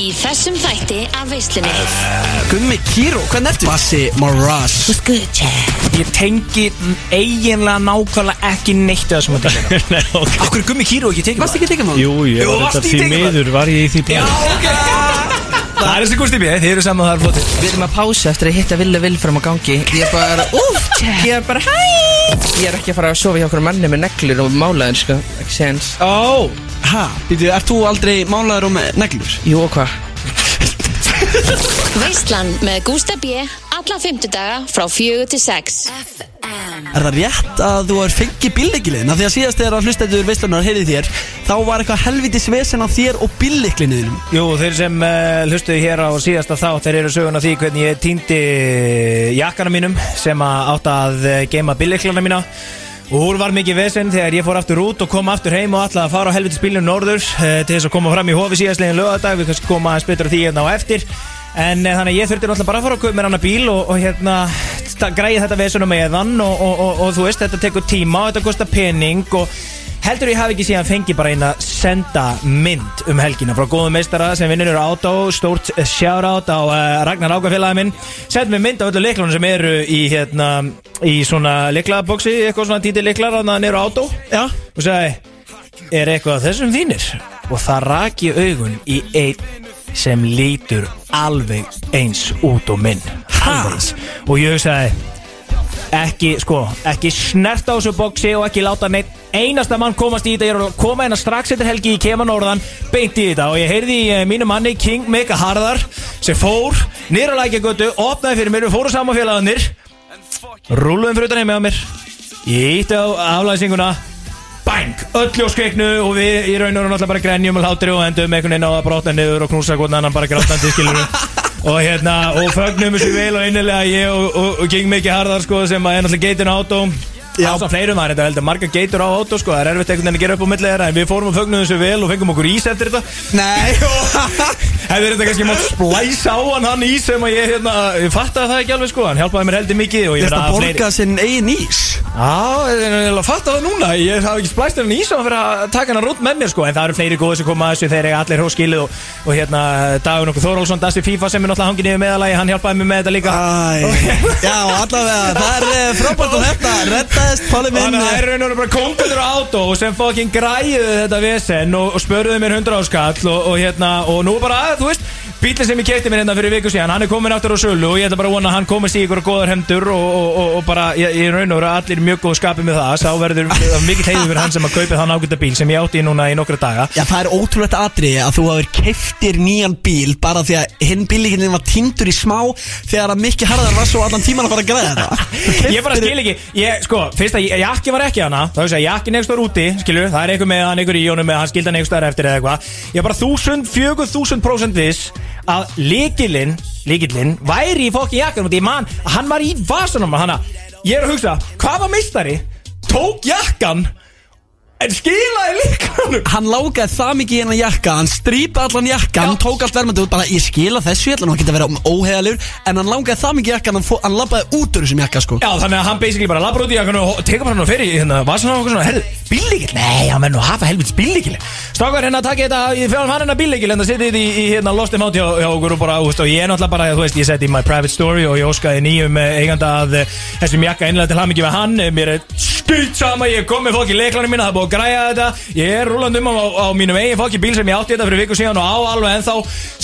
í þessum þætti af veislunni. Gummi Kíró, hvernig ertu? Bassi Moraz. Ég tengi eiginlega nákvæmlega ekki neitt að þessum að tala Nei, ok. Akkur Gummi Kíró ekki tekið Varst ekki tekið maður? Jú, ég var þetta því miður var ég í því Já, blæði ok Það er þessi Gusti B, þið eru saman það er flottir. Við erum að pása eftir að hitta Villu Vilfram á gangi. Ég er bara, úf, ég er bara, hæ. Ég er ekki að fara að sofa hjá okkur manni með neglur og málaðin, sko, ekki séns. Ó, ha, býtu, ert þú aldrei málaður og með neglur? Jú, og hvað? Veislan með Gústa B Alla fymtudaga frá fjögur til sex Er það rétt að þú er fengið bílleikilin? Af því að síðast þegar að hlustendur veistlunar heyrið þér Þá var eitthvað helvitis vesen á þér og bílleiklinuðinum Jú, þeir sem uh, hlustuðu hér á síðasta þátt þeir eru söguna því hvernig ég týndi jakkana mínum sem átt að eh, geyma billeklana mína. Og úr var mikið vesen þegar ég fór aftur út og kom aftur heim og ætlaði að fara á helviti spilinu norður uh, til þess að koma fram í hofi síðastlegin lögadag við kannski koma að spytur því hérna á eftir en uh, þannig að ég þurfti náttúrulega bara að fara að kaupa mér annar bíl og, og hérna græði þetta vesenum meðan og, og, og, og þú veist þetta tekur tíma og þetta kostar pening og Heldur ég hafi ekki síðan fengið bara eina senda mynd um helgina frá góðum meistara sem vinnur á Átó. Stórt shoutout á uh, Ragnar Ágafélagi minn. Send mér mynd af öllu leiklunum sem eru í hérna í svona leiklaboksi eitthvað svona títi leiklar að það eru á Átó. Já. Og sagði er eitthvað þessum þínir og það raki augun í einn sem lítur alveg eins út og minn. Alveg og ég sagði ekki, sko, ekki snert á þessu boksi og ekki láta neitt einasta mann komast í þetta, ég er að koma hérna strax eftir helgi í kema norðan, beint í þetta. Og ég heyrði í eh, mínu manni King Mika Harðar sem fór, nýra lækjagötu opnaði fyrir mér, við fórum saman félagarnir. Rúluðum fyrir utan heim með mér. Ég ítti á aflæsinguna bang, öll og skreiknu og við í raun og raun alltaf bara grenjum og hlátri og endum einhvern veginn á að brotna niður og knúsa hvern annan bara grátandi skilur og hérna, og fögnum þessu vel og innilega ég og, og, og King Miki Harðar sko sem að er náttúrulega geitin á átó Já. fleirum er þetta heldur marga geitur á átó sko það er erfitt einhvern veginn að gera upp á milli þeirra en við fórum og fögnum þessu vel og fengum okkur ís eftir þetta. Nei. Hefur þetta kannski mátt splæsa á hann hann ís sem að ég hérna, ég fattaði það ekki alveg sko hann hjálpaði mér heldur mikið og ég Ég meina að að borga sinn eigin ís. Já, ég er að það núna Ég hafi ekki splæst henni í svo fyrir að taka hennar rúnt með mér sko En það eru fleiri góði sem koma að þessu Þeir eiga allir hóskilið og, og hérna Dagun okkur Þórólfsson, Dasti FIFA sem er náttúrulega hangið niður meðalagi Hann hjálpaði mér með þetta líka. Æ, já, allavega, það er eh, frábært að þetta Reddaðist, Páli minn Þannig að það er raun og veru bara kongutur á átó sem fokkin græðu þetta vesen og, og spörðuðu mér 100 áskall og, og hérna og nú bara, þú veist, bílinn sem ég kefti mér hérna fyrir viku síðan, hann er komin áttur á sölu og ég ætla bara að vona að hann komist í ykkur hendur og, og, og, og bara, ég, ég raun og veru allir mjög góð skapið með það, sá verður mikið heiður fyrir hann sem að kaupa þann ágæta bíl sem ég átti í núna í nokkra daga. Já, það er ótrúlegt atriði að þú hafur keiftir nýjan bíl bara því að hinn bílíkinn var týndur í smá þegar að Mikki Harðar var svo allan tíman að fara að græða Þú Ég bara skil ekki, ég, sko, fyrst að jakki var ekki hana. Þá veist að jakki next var úti, skilur. Það er eitthvað með hann, eitthvað í honum hann skildi hann next eftir eða eitthvað. Ég er bara þúsund, fjögur þúsund prósent viss að líkilinn líkilinn væri í fokki jakkanum því man, að hann var í vasanum hann ég er að hugsa, hvað var meistari? Tók jakkan en skilaði líkanum Hann lágaði það mikið í hennan jakka Hann strípaði allan jakka Hann tók allt verðmandi út bara Ég skila þessu Ég ætla nú að vera óheðalegur En hann lágaði það mikið í jakka Hann, fó- hann labbaði út úr þessum jakka sko. Já, þannig að hann basically bara labbar út í jakkan og tekur bara hann og fer í hérna, var svona okkur svona, herðu, bíllíkil? Nei, hann verður nú að hafa helvits bíllíkil Strákar hérna að taka þetta, ég fyrir hann hérna bíllíkil en það setið í, í hérna Lost in Out hjá, hjá okkur og bara, þú veist, og ég er náttúrulega bara, þú veist, ég seti í my private story og ég óskaði nýjum eh, eiganda að eh, þessum jakka einlega til hamingi við hann, Eh, mér er skýt sama, ég kom með fólki leiklarinn mína, það er búið að græja þetta, ég er rúland um á, á mínum eigin fólki bíl sem ég átti þetta fyrir viku síðan og á alveg ennþá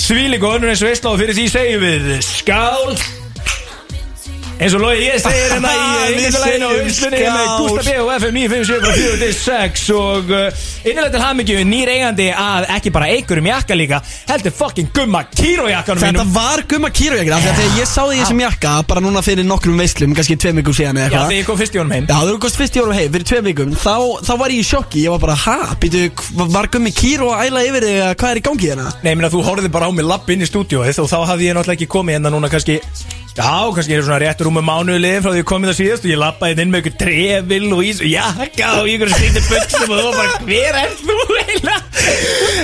svílíku önnur eins veistla og fyrir því segjum við skál eins og Lói ég segir hérna í einhverjuleginu og Íslunni með skál. Gustaf B og FM 957 frá 4 til 6 og uh, innilega til hamingju nýr eigandi að ekki bara einhverjum jakka líka heldur fucking gumma kírójakkanum Þetta mínum var gumma kýru jakka Þegar ég sá því þessum jakka Bara núna fyrir nokkrum veislum Kannski tveim vikum síðan eða Já, eitthvað þegar ég kom fyrst í honum heim Já, þú kost fyrst í orðu heim fyrir tveim vikum þá, þá var ég í sjokki, ég var bara, ha, býtu, var gummi kýr og æla yfir eða hvað er í gangi hérna? Nei, meina þú horfði bara á mig lapp inn í stúdíóið og þá hafði ég náttúrulega ekki komið hérna núna kannski Já, kannski er svona rétt rúmum mánuðu liðin frá því ég komið það síðast og ég lappaði inn með ykkur trefil og ís og jakka og ykkur skrítið buksum og þú bara, hver er þú eiginlega?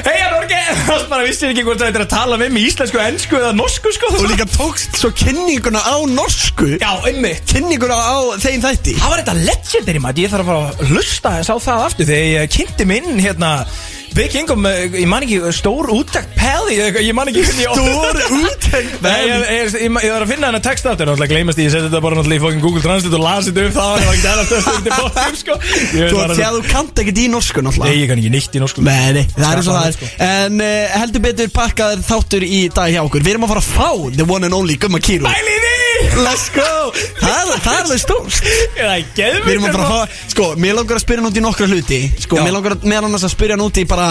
Heia Norge, það bara vissir ekki hvort það er að tala með mig íslensku, ennsku eða norsku sko. Þú líka tókst svo kynninguna á norsku. Já, einmitt. Kynninguna á þeim þætti. Það var þetta legendary maður, ég þarf að fara að hlusta þess á það aftur þegar ég kynnti minn hérna Big Income, eh, ég man ekki, stór úttækt Pelli, ég ég man ekki ég Stór úttekt Nei, ég, ég, ég, ég, ég var að finna hennar text áttur Náttúrulega gleymast því, ég seti þetta bara náttúrulega í fucking Google Translate og las þetta upp það var ekki aðra stöðstöð til bóttum, sko. Ég veit Þú bara þegar þú kannt ekkert í norsku náttúrulega. Nei, ég kann ekki nýtt í norsku. Nei, nei, það er og það er. sko. En uh, heldur betur pakkaður þáttur í dag hjá okkur. Við erum að fara að fá The one and only Gumma Kiro Bæli því! Let's go. Það er, það er alveg er geðvikt Við erum að fara að fá Sko, mér langar að spyrja hann út í nokkra hluti. Sko, Já. mér langar að, meðal annars að spyrja hann út í bara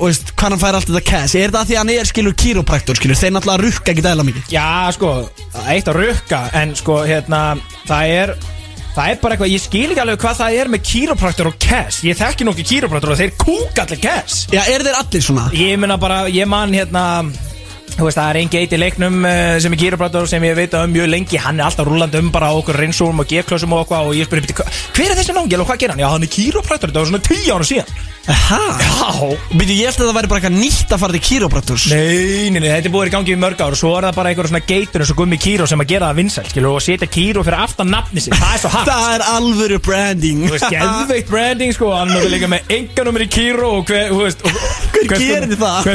og veist, hvað hann fær allt þetta cash? Er það því að hann er skilur kýrópraktor skilur? Þeir náttúrulega rukka ekki dæla mikið. Já, sko, eitt að rukka En sko, hérna, það er Það er bara eitthvað, ég skil ekki alveg hvað það er með kýrópraktor og cash. Ég þekki nokkuð kýrópraktor og þeir kúka allir cash. Já, eru þeir allir svona? Ég meina bara, ég man hérna Þú veist, það er einn geit í leiknum uh, sem er kýrópraktor sem ég veit um mjög lengi. Hann er alltaf rúlandi um bara á okkur reynsúrum og G-klössum og eitthvað Og ég spyrir, "Bíddu, hva- hver er þessi nángel og hvað gerir hann? Já, hann er kýrópraktor, þetta var svona 10 ára síðan. Aha. Já. Býtu, ég held að það væri bara eitthvað nýtt að fara til kýrópraktors Nei, nei, nei, þetta er búið í gangi í mörg ár og svo er það bara einhverjum svona geitur eins og gummi kýró sem að gera það vinsæl, skilur, og setja kýró fyrir aftan nafni sig, það er svo hart. Það er alvöru branding. Þú veist, geðveikt branding, sko, hann er líka með enganumir í kýró og hver, þú veist Hver gerir það?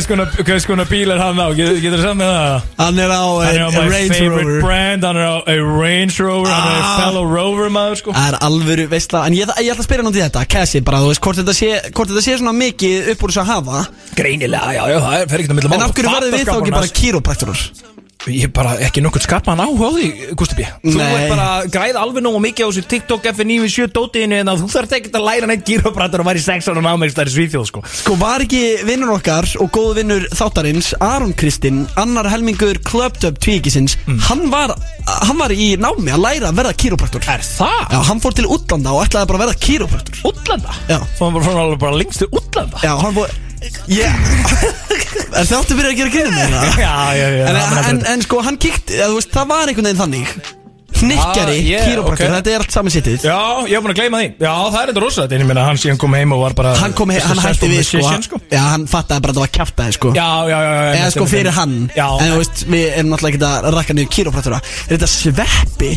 Hvers konar bíl er hann á, getur, það samt með það? Hann er á Hann er á a, my Range favorite Rover brand, hann er á a Range Rover, hann er a Ah. fellow Rover maður, sko Það er alvöru veistla En ég, ég ætla að spyrja út í þetta Cassie bara, þú veist, hvort þetta sé, hvort þetta sé svona mikið upp úr þess að hafa Greinilega, já, já, það er fer ekkert að milli En af hverju varðu við þá ekki bara kýrópraktorar? Ég er bara ekki nokkuð skapaðan áhuga á því, Gusti B. Þú ert bara að græða alveg nógu mikið á þessu TikTok F97 dótiðinu en að þú þarf ekki að læra neitt gírópratur og væri sex ára námegst þar í Svíþjóð sko. Sko var ekki vinnur okkar og góð vinnur þáttarins Aron Kristinn, annar helmingur Dub tvíkisins hann, var, hann var í námi að læra að verða kýrópraktor Er það? Já, hann fór til útlanda og ætlaði bara að verða kýrópraktor Útlanda? Já. Svo hann var bara lengst til útlanda? Já, hann fór Er það áttu fyrir að gera gríðum með það? Já, já, já En, er en, en sko, hann kíkt, eða, þú veist, það var einhvern veginn þannig. Hnikkjari, Ah, yeah, kýrópraktor, ok. þetta er allt saman sittið. Já, ég var búin að gleyma því. Já, það er þetta rosalegt En ég meina, hann síðan kom heim og var bara Hann kom, he hann hætti við sko, hann, sko. Já, hann fattaði bara að það var kjaftaði sko. Já, já, já, já Eða sko fyrir hann. Já, En þú veist, við erum náttúrulega ekki að rakka niður kýrópraktora Er þetta sveppi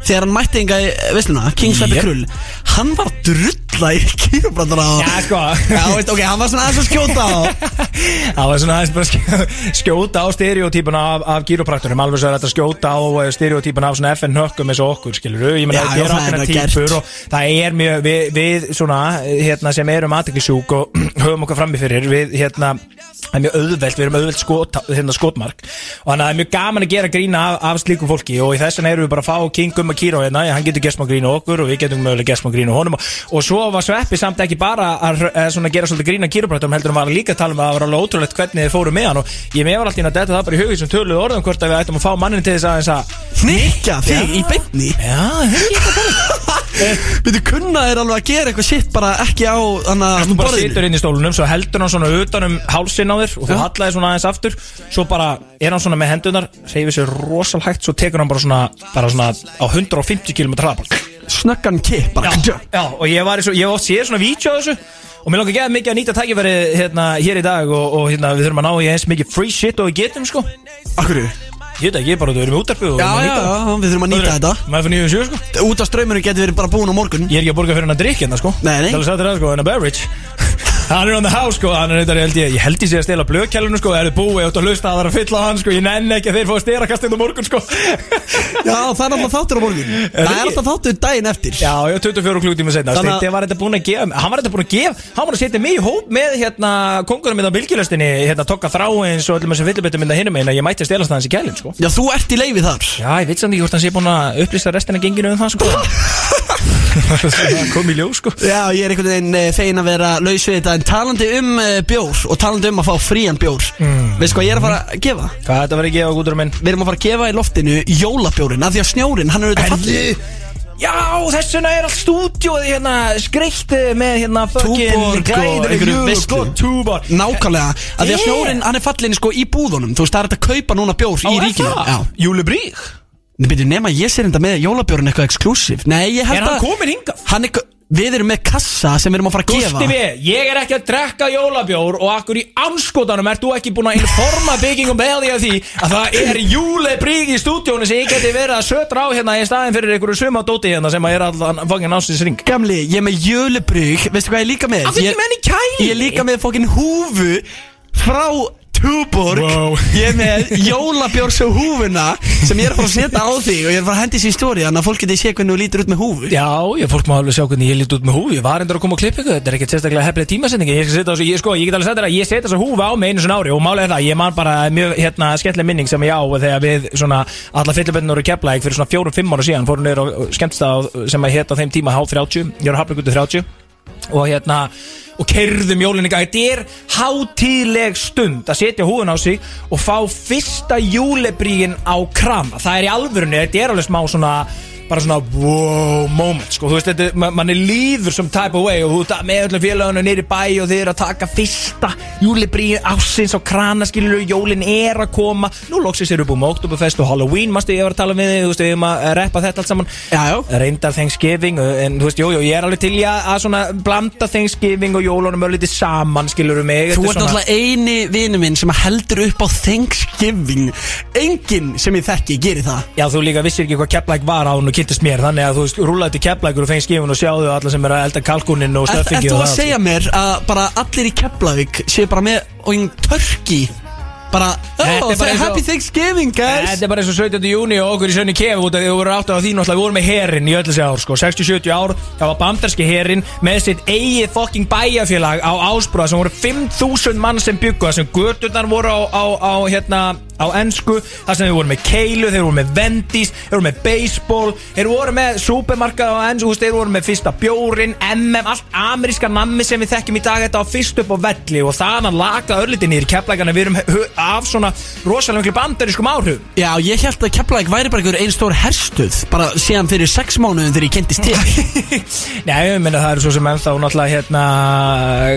Þegar hann mætti enga í veisluna King Sveppi Yep. Krull Hann var að drulla í kýrópraktora Já, sko. Já, veist, ok, hann var svona aðeins að skjóta á. Það var svona aðeins bara skjó- skjóta á stereotypuna af, af gyropraktorum alveg svo er þetta skjóta á eh, stereotypuna af svona FN hökkum eins og okkur, skilur ég meina Já, já, er það er ákveðna það gert. típur og það er mjög við, við svona, hérna, sem erum aðteklisjúk og höfum okkar frammi fyrir við, hérna, það er mjög auðvelt við erum auðvelt skot, hérna, skotmark. Og þannig að það er mjög gaman að gera grína af, af slíku fólki og í þessan erum við bara að fá King Gumma Kíró hérna, hann getur gert smá grína okkur og við getum mögulega gert smá grína honum. Og, og svo var Sveppi samt ekki bara að, að gera svolítið grína kýróprættum heldur hann var líka að tala um að það var alveg ótrúlegt hvernig þið fóru með hann. Og ég með var alltaf inn að detta það bara í hugið sem töluðu orðum hvort að við ættum að fá mannin til þess að Hnikja þig í beinni. Já, Byrju, kunna er alveg að gera eitthvað shit bara ekki á Þú að bara situr inn í stólunum, svo heldur hann svona utan um hálsinn á þér og þú Já. hallaði svona aðeins aftur. Svo bara er hann svona með hendunar, reyfir sér rosal hægt Svo tekur hann bara svona, bara svona á 150 km hraðball Snöggan kipp bara já, já, og ég var svo, ég hef oft séð svona vídeo af þessu Og mér langar ekki mikið að nýta tækifæri hérna hér í dag og, og hérna við þurfum að ná í eins mikið free shit og við getum sko. Akkur Ég veit ekki, ég er bara að við erum í útarpi og við Já, þurfum að já, nýta já, við þurfum að nýta þetta. Maður fyrir 97 sko. Út af ströyminu getur verið bara búin á morgun. Ég er ekki að borga fyrir hann að drikja hérna sko. Nei, nei. Það er þér það sko, en að beverage Hann er on the house sko, hann er þetta held ég Ég held ég sé að stela blöðkjælunum sko. Það er búið átt að hlusta að það er að fylla á hann sko. Ég nenni ekki að þeir fá að stela kast inn á morgun sko. Já, það er alltaf þáttur á morgun. Það er alltaf þáttur daginn eftir. Já, já, 24 klukkutíma setna Þannig að- Steindi var þetta búin að gefa Hann var þetta búin að gefa Hann var að setja mig í hóp með hérna Kongurum minn á bylgjulöstinni Hérna tokka þráins og öllum þessi fyllibötum minn að hinum Ég mætti að stelast hans í kælinn sko. Já, þú ert í leifi þar. Já, ég veit samt ekki hvort hann sé búin að upplýsta restina genginu um það sko. Það kom í ljó sko Já, ég er einhvern veginn eh, fegin að vera laus við þetta En talandi um uh, bjór Og talandi um að fá frían bjór mm. Veistu hvað ég er að fara að gefa? Hvað þetta verið að gefa gúturum minn? Við erum að fara að gefa í loftinu jólabjórin Af því að snjórin, hann er auðvitað fallið Já, þess vegna er allt stúdjóð hérna skreitt með hérna fucking Túborg og glæðileg einhverju júl, veislu. sko, túborg Nákvæmlega, af því að Yeah. snjórin, hann er fallin sko í búðunum Þú veist, það er hægt að kaupa núna bjór í ríkinu Já, Júlibrík Byrju, nema ég sér enda með jólabjórn eitthvað exklusív Nei, ég held Er að hann komin hingað? Hann er, Við erum með kassa sem við erum að fara að gefa Gústi við, ég er ekki að drekka jólabjór og akkur í anskotanum ert þú ekki búin að informa byggingum beðið af því að það er júlebrík í stúdíónu sem ég geti verið að sötra á hérna í staðin fyrir einhverju sumadóti hérna sem að er allan fangin ásins ring Gamli, ég er með jölubrygg Veistu hvað ég er líka með? Af hverju Ég- með henni kæli? Ég er líka með fokkin húfu Frá Túborg. Wow. Ég er með jólabjórs og húfuna Sem ég er að fara að setja á þig Og ég er að fara að hendi sér stóri Þannig að fólk geti sé hvernig þú lítur út með húfu. Já, ég fólk má alveg sjá hvernig ég lít út með húfi Ég var endur að koma að klippa ykkur, þetta er ekkert sérstaklega hefnileg tímasendingi Ég, skal setja þessu- ég, sko, ég get alveg þér að ég setja þessa húfa á mig einu svona ári Og málega það, ég man bara mjög hérna, skemmtileg minning sem ég á Þegar við svona, alla fylliböndin voru keflaðik Fyrir svona fjórum-fimm ára síðan Fórum niður á skemmtstað sem að hétt á þeim tíma H30 Ég var á Hafnargötu 30 Og hérna og kerðum gang. Þetta er hátíðleg stund að setja húðun á sig og fá fyrsta júlebrígin á krama. Það er í alvörunni, þetta er alveg smá svona bara svona wow moment. Sko, þú veist, þetta, man, mann er líður some type of way og þú ert með öllum félagunum nýri bæ og þið eru að taka fyrsta júlibríin ásins á krana skilur jólin er að koma, nú loksist eru búið með Oktoberfest og Halloween, mástu ég var að tala með þig þú veist, við erum að reppa þetta allt saman. Já, já. reyndar Thanksgiving en þú veist, jú, jú, ég er alveg til í að, að svona blanda Thanksgiving og jólunum öllítið saman, skilur mig. Þú Þetta er ert náttúrulega eini vinu minn sem heldur upp á Thanksgiving. Enginn sem ég þekki gerir það. Já, þú líka vissir ekki hvað Keflæk var á hún og kynntist mér Þannig að þú veist, rúlaði til Keflækur og fengið skifun og sjáðu alla sem er að elda kalkunin og Er stöffingi þú og að segja mér að bara allir í Keflavík séu bara með og törki bara, oh, bara happy Thanksgiving guys Þetta er bara eins og 17. júni og okkur í sönni kef út af því að þú voru átt á því náttúrulega við vorum með herin í öll þessi ár sko 60-70 ár, það var bandarski herin með sitt eigið fucking bæjarfélag á Ásbrúða sem voru 5.000 mann sem byggu það sem göturnar voru á, á, á hérna á ennsku, það sem þeir voru með keilu þeir voru með vendís, þeir voru með baseball þeir voru með supermarkað á ennsku þeir voru með fyrsta bjórin, MM allt ameríska nammi sem við þekkjum í dag þetta á fyrst upp á velli og þannig laka örlitin í keflækana við erum af svona rosalega miklu bandarískum áhrifum. Já, ég held að Keflavík væri bara einhver einn stór herstuð bara síðan fyrir sex mánuðin þegar ég kynntist til Nei, ég meina það eru svo sem ennþá náttúrulega hérna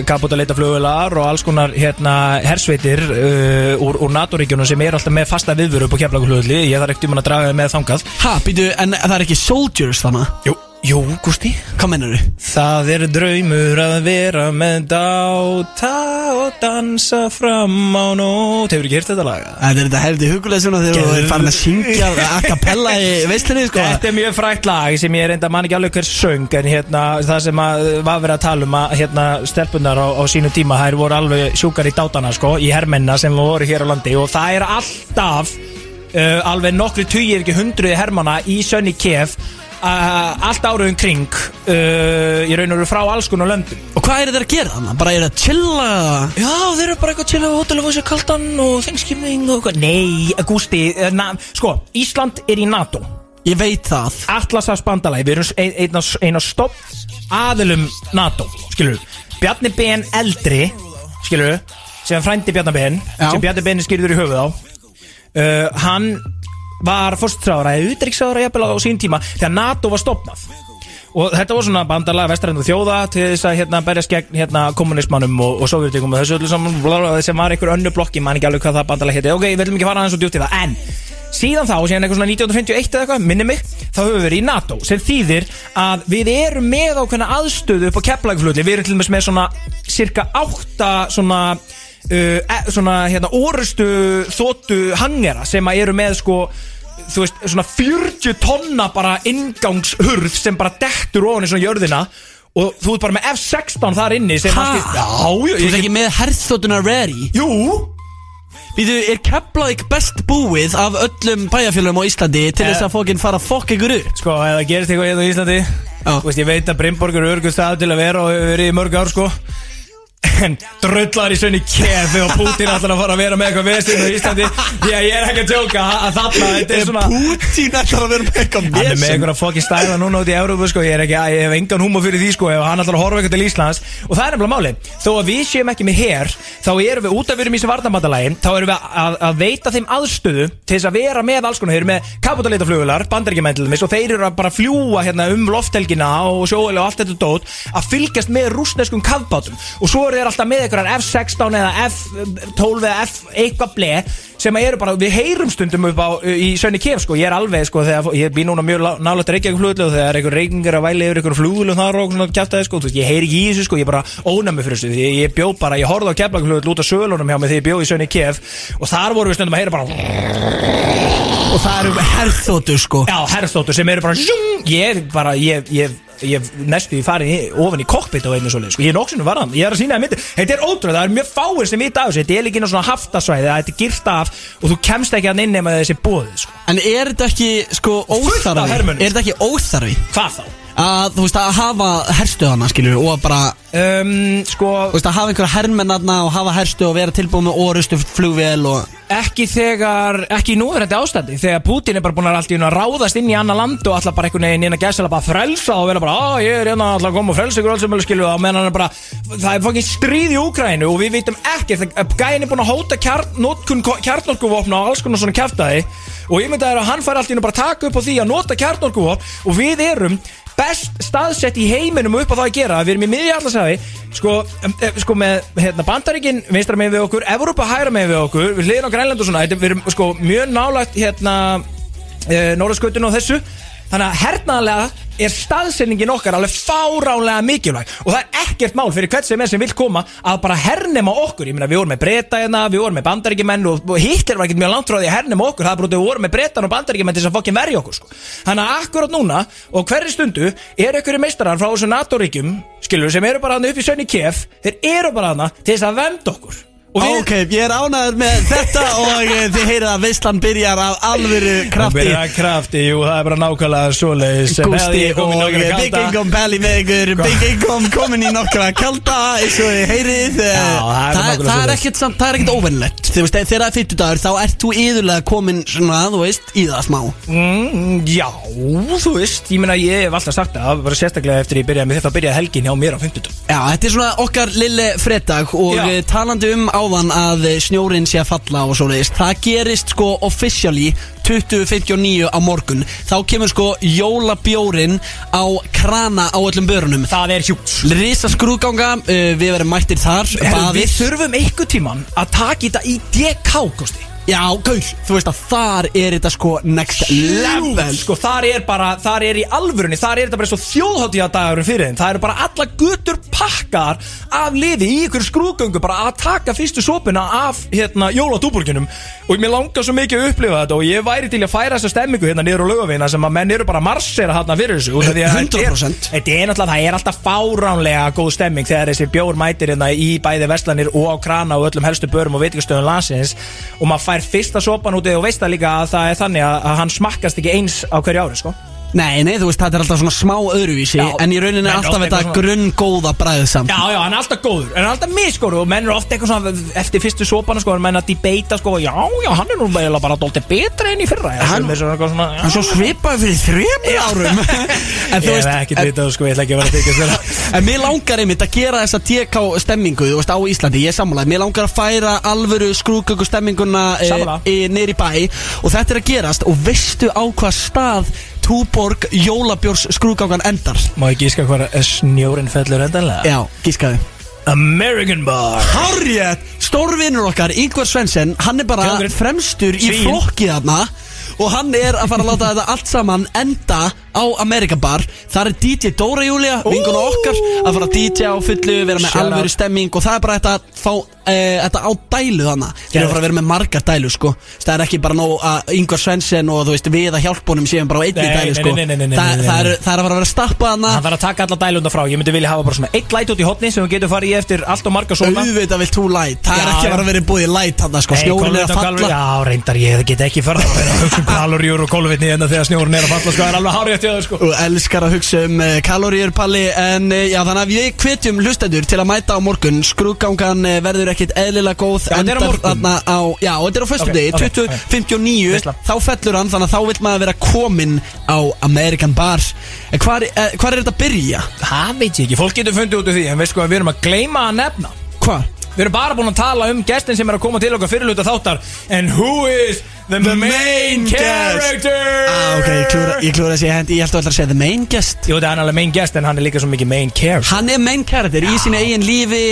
kaput að leita flugular og alls konar hérna hersveitir uh, úr, úr NATO-ríkjunum sem er alltaf með fasta viðvöru upp á keflaglugulli ég þarf ekkert um að draga með þangað. Ha, býtu, en það er ekki soldiers þannig Jú, jú, Gústi Hvað mennur þú? Það er draumur að vera með dáta og dansa fram á nót Hefur ekki hýrt þetta laga? Þetta er þetta heldur hugulega svona þegar þú er farin að syngja a cappella í veislinni sko Þetta er mjög frækt lag sem ég reynda man ekki alveg hver söng en hérna það sem að var verið að tala um að hérna stelpunar á, á sínu tíma þær voru alveg sjúkar í dátana sko í hermenna sem voru hér á landi og það er alltaf uh, alveg nokkri tugir ekki hundruði hermana í Sönni Kef uh, allt áriðum kring uh, í raun og veru frá alls konar löndum. Og hvað er þetta að gera þannig? Bara er það að chilla Já, þeir eru bara eitthvað til að fá sér kaldan og Thanksgiving og eitthvað. Nei, Gústi, uh, na, sko, Ísland er í NATO. Ég veit það. Atlasafsbandalagi, við erum ein, ein, ein, ein af stopp aðilum NATO, skilur Bjarni Ben eldri, skilur sem frændi Bjarni Ben Já. sem Bjarni Ben er skýrður í höfuð á uh, hann var fórstráðara eða utryggsráðara jafnvel á sín tíma þegar NATO var stopnað og þetta var svona bandalag vestræðinu þjóða til þess að hérna berjast gegn hérna kommunismannum og, og sovjetíkum og þessu öllu saman blablabla, sem var einhver önnu blokki, man ekki alveg hvað það bandalag heiti ok, við viljum ekki fara aðeins og djúpt í það en síðan þá, síðan eitthvað svona 1951 eða eitthvað, minni mig, þá höfum við verið í NATO sem þýðir að við erum með ákveðna aðstöðu upp á keflagflutli við erum til dæmis með svona cirka átta svona uh, e, svona hérna orustu þóttu hangera sem að eru með sko þú veist, svona 40 tonna bara ingangshurð sem bara dettur ofan í svona jörðina og þú ert bara með F-16 þar inni sem Ha? allt í- Já, Þú ég ert ekki með herþóttuna ready Jú, Býtu, er Keflavík best búið af öllum bæjarfélagum á Íslandi til þess Eh. að fókinn fara að fokk ykkur upp? sko, ef það gerist eitthvað hérna í Íslandi Já. Þú veist, ég veit að Brimborg er örgur stað til að vera og hefur verið í mörg ár, sko En drullar í sönni kefi og Putin ætlar að fara að vera með eitthvað vesinn á Íslandi. Já, ég er ekki að tjóka að þarna, þetta er svona Putin ætlar að vera með eitthvað Hann er með einhverja fokki stæla núna út í Európu sko, ég er ekki, ég hef engan húma fyrir því sko ef hann ætlar að horfa eitthvað til Íslands. Og það er nefnilega máli, þó að við séum ekki með her þá erum við út af við erum í þessu varnabandalagi þá erum við að, að veita þeim aðstöðu til þess að vera með alls konar, þeir eru með kapitaleitaflugular, bandaríkjumændlumis og þeir eru að bara fljúa hérna um lofthelgina og sjóðilega og allt þetta dót að fylgjast með rúsneskum kafbátum. Og svo voru þeir alltaf með einhverjar F16 eða F12 eða F eitthvað ble sem eru bara, við heyrum stundum upp á í Sönni Kef sko, ég er alveg sko þegar ég býð núna mjög nálega Reykjavík flugulegu og þegar einhver reykingar að væli yfir einhver flugulegu þar og svona kæftæði sko, ég heyri ekki í þessu sko, ég bara ónæmi fyrir þessu, ég, ég bjóð bara, ég horfði á Keflavík flugulegu út af sölunum hjá mig þegar ég bjóð í Sönni Kef og þar voru við stundum að heyra bara Og það eru herþóttur sko. Já, herrþóttur sem eru bara Ég bara, ég, ég, ég næstu farið í- ofan í kokpit og einu svoleið sko. Ég er nokksunum varðan, ég er að sína það myndi Þetta er ótrúlega, það er mjög fáir sem vita af þessu Þetta er á svona haftasvæði, þetta er girt af Og þú kemst ekki að inn nema þessi bóðið sko. En er þetta ekki sko óþarfi? Er þetta ekki óþarfi? Hvað þá? Að þú veist að hafa herstöðana skilur og að bara Um, sko, Þú veist að hafa einhverja hermennarna og hafa herstu og vera tilbúið með orustu flugvél og ekki þegar, ekki í núverandi ástandi Þegar Putin er bara búin að allt í einu að ráðast inn í annan land Og alltaf bara einhvern veginn inn að gæsa bara frelsa Og vera bara, að ég er hérna alltaf að koma og frelsa ykkur alls sem vilja skilu Og meðan hann er bara, það er fokkin stríð í Úkrænu Og við vitum ekki, þegar gæin er búin að hóta kjarnótkun, kjarnótkuvopna Og alls konar svona kjartaði Og ég myndi að hann fær allt í bara að taka upp á því að nota kjarnótkuvopn Og við erum best staðsett í heiminum upp á það að gera. Við erum í miðja allarsæði Sko, em, sko með hérna, bandaríkin vinstra með við okkur, Evrópa hægra með við okkur Við hliðin á Grænland og svona við erum sko mjög nálægt hérna e, Norðurskautun og þessu Þannig að hernaðlega er staðsendingin okkar alveg fáránlega mikilvæg. Og það er ekkert mál fyrir hvert sem er sem vil koma að bara hernema okkur. Ég meina við vorum með breyta hérna, við vorum með bandaríkjumenn og, og Hitler var ekkert mjög langt frá því að hernema okkur. Það er bara út að við vorum með breytan og bandaríkjumenn til þess að fokkin verja okkur sko. þannig að akkurat núna og hverri stundu er ykkur meistarar frá þessu NATO-ríkjum skilur sem eru bara hann upp í sönni kef þeir eru bara hann til þess að venda okkur við, Ok, ég er ánæður með þetta og eh, þið heyrið að veislan byrjar af alvöru Það krafti. byrja krafti, jú, það er bara nákvæmlega svoleiðis. Í og Big. Income Belly með ykkur Big Income komin í nokkra kalda eins og þið heyrið. Eh, Já, það er það, nákvæmlega það er ekkert samt, það er ekkert óvennlegt þegar það er 50 dagur þá ert þú yðurlega komin svona, þú veist, í það smá. Mm, já, þú veist, ég meina ég hef alltaf sagt það, bara sérstaklega eftir ég byrjaði með þetta byrjaði helgin hjá mér á 50 Já, þetta er svona okkar lille fredag og Já. Já. talandi um áðan að snjórin sé að falla og svo leiðist Það gerist sko officially 2059 á morgun. Þá kemur sko jólabjórin á krana á öllum börunum. Það er hjút. Risa skrúðganga, uh, við verðum mættir þar Við baðir. þurfum einhver tíman að taka þetta í DK, Kosti Já, gaur, þú veist að þar er þetta sko next level. Sko þar er bara, þar er í alvörunni Þar er þetta bara svo þjóðháttíðadagurum fyrir þeim. Það eru bara alla gutur pakkar Af liði í ykkur skrúgöngu Bara að taka fyrstu sopuna af hérna jóladúburginum Og mér langar svo mikið að upplifa þetta Og ég væri til að færa þessa stemmingu hérna niður á lögavina Sem að menn eru bara marsera hérna fyrir þessu. Út af því að þetta er- 100%. Þetta er náttúrulega, það er alltaf fáránlega góð stemming Þegar þessi bjór mætir hérna í bæði verslanir Og á krana og öllum helstu börum og veitingastöðum landsins. Og maður fær fyrsta sopan út og veist það líka að það er þannig að hann smakkast ekki eins á hverju ári sko. Nei, nei, þú veist, þetta er alltaf svona smá öðruvísi Já, En í rauninni menn er alltaf oft þetta eitthvað svona- grunn góða bræðið samt. Já, já, hann er alltaf góður, en hann er alltaf misgóður og menn eru ofta eitthvað svona eftir fyrstu sopana sko, menn að debata sko, já, já, hann er nú eiginlega bara dólti betra enn í fyrra já, Hann- sem er svona eitthvað svona, já, Hann svo svipaði fyrir þrjumur árum. En Ég þú hef veist ekki en, vitað, sko, ég ætla ekki að vera að þykast þeirra en mér langar einmitt að gera þessa DK stemmingu Þú veist, á Íslandi, ég er sammálaði Mér langar að færa alvöru skrúköku stemminguna Sammála. e, Nýr í bæ. Og þetta er að gerast Og veistu á hvað stað Túborg jólabjórs skrúgangan endar Má ég gíska hvað snjórin fellur endanlega? Já, gískaðu American Bar Harriet, stórvinnur okkar, Ingvar Svensson Hann er bara Kjöngurinn. fremstur í Svín. flokkið þarna Og hann er að fara að láta þetta allt saman enda á American Bar. Það er DJ Dóra Júlia, vinguna okkar Að fara að DJ á fullu, vera með Shout alvöru out. stemming Og það er bara þetta að fá e, þetta á dælu þannig Þeir eru að fara að vera með margar dælu sko. Það er ekki bara nóg að Ingvar Svensson og þú veist við að hjálpunum séum bara á einni Nei, dælu nei, sko. nei, nei, nei, nei, Það nei, nei, það er, það er að fara að vera stappa Hann þannig þarf að taka alla dælunda frá. Ég myndi vilja hafa bara svona eitt læt út í hotni sem við getum farið í eftir allt og marga svona Auðvitað vilt þú light. Það er Já, ekki að já. vera að vera búið light þannig sko. Nei, Snjórin er kolvetni að og kalori- falla Já, reyndar ég get ekki farið að vera að hugsa um kaloríur og kolvetni hérna þegar snjórun er að falla sko, það er alveg hárið til það sko og elskar að hugsa um uh, kaloríur palli en uh, já þannig að við hvetjum hlustendur til að mæta á morgun skrúgangan uh, verður ekkit eðlilega góð Já, þetta er á morgun. þarna á, já og þetta er á föstu Ok, degi ok, ok. 2059 Veisla. þá fellur hann þannig að þá vil maður vera komin á American Bar en hvar, uh, hvar er þetta að byrja? Það veit ég ekki, fólk getur fundið út úr því En veist sko að við erum að gleyma að nefna Hvar? Við erum bara búin að tala um gestin sem er að koma til okkar fyrirluta þáttar And who is the, The main, guest. character. Ah, ok, ég klúra, ég klúra að segja hendi, ég held að ætla að segja the main guest. Jú, það er alveg main guest en hann er líka svo mikið main character. Hann er main character í sínu eigin lífi.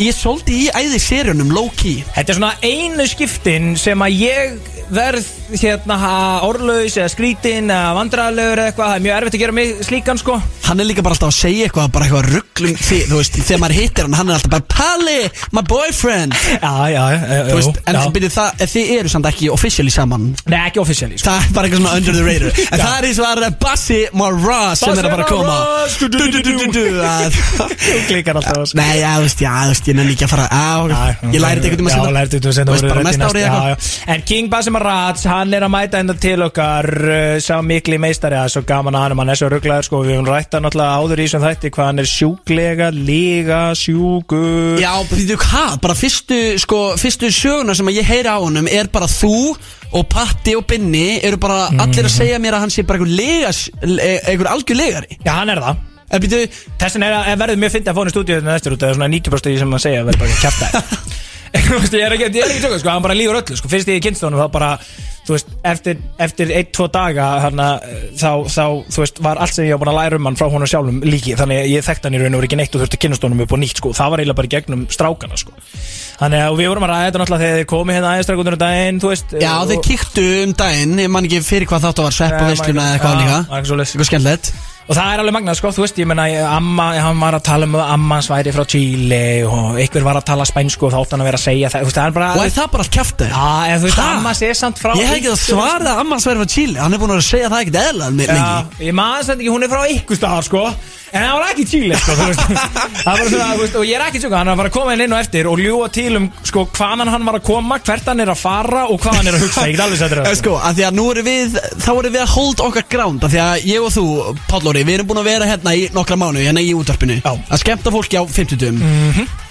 Ég svolítið í æði serjunum low key Þetta er svona einu skiptin sem að ég verð hérna orðlaus eða skrítin eða vandræðalegur eða eitthvað Það er mjög erfitt að gera mig slíkan sko Hann er líka bara alltaf að segja eitthvað Bara eitthvað rugglum því, Þú veist, þegar maður hittir hann Hann er alltaf bara Palli, my boyfriend Já, já, já, Þú veist, en já. byrju, það, þið eru samt ekki officially saman Nei, ekki officially sko. Það er bara eitthvað svona under the radar En það er eins og að Bassi Maraz sem er að bara koma Bassi Maraz, du, du, du, du, du. Du, du, du, að- Þú klikkar alltaf þessu. Nei, já, þú veist, já, þú veist, ég nenni ekki að fara á, Ég læri þetta eitthvað um að setja Þú veist, bara næsta ári já, eitthvað. En King Basim Rats, hann er að mæta enda til okkar uh, Sá mikli meistari Það er svo gaman að hann Hann er svo rugglaður sko Við höfum rætta náttúrulega áður í sem þætti Hvað hann er sjúklega, líga, sjúkur. Já, veitu hvað, bara fyrstu, sko, fyrstu söguna sem ég heyri á honum er bara þú og Patti og Binni eru bara allir að segja mér að hann sé bara einhver legas, einhver algjör legari Já, hann er það. Býtu, Þessin er að verður mjög fyndið að hann í stúdíu Þetta næstur út Það er svona 90% í sem hann segja Verður bara veist, Ég er ekki, ekki tjóka sko Hann bara lífur öllu sko. Fyrst ég kynst honum þá bara Þú veist, eftir, eftir ein, tvo daga hana, þá, þá, þú veist, var allt sem ég var búin að læra um hann frá honum sjálfum líki Þannig að ég þekkti hann í raun og verið ekki neitt og þurfti að kynast honum upp á nýtt sko. Það var eiginlega bara gegnum strákana sko. Þannig að við vorum að ræða þetta náttúrulega þegar þið komið hérna aðeins strákundur um daginn, þú veist já, og- þeir kíktu um daginn Ég man ekki fyrir hvað þáttu var svepp og man eða eitthvað líka. Eitthvað skemmtilegt Og það er alveg magnað, sko, þú veist, ég menna, amma, hann var að tala um að amma hans væri frá Chile og einhver var að tala spænsku og þá átt hann að vera að segja það, þú veist, það er bara... Og er það bara allt kjafta Já, en þú veist, amma sé samt frá... Ég hef ekki það svarað að Amman sverði frá Chile Hann er búin að segja það ekkert eðlað lengi Já, ég maður samt ekki, hún er frá ykkur staðar, sko, en það var ekki Chile, sko, þú veist, það var svona, þú veist, og ég er ekki tjóka, hann er að að koma inn inn og eftir og ljúa til um, sko, hvaðan hann var að koma, hvert hann er að fara og hvað hann er að hugsa, ég get alveg settur Eh, Sko, að því að nú erum við, þá erum við að hold okkar ground Af því að ég og þú, Páll Óri, við erum búin að vera hérna í nokkra mánu Hérna í útvarpinu Já. Að skemmta fólki á 50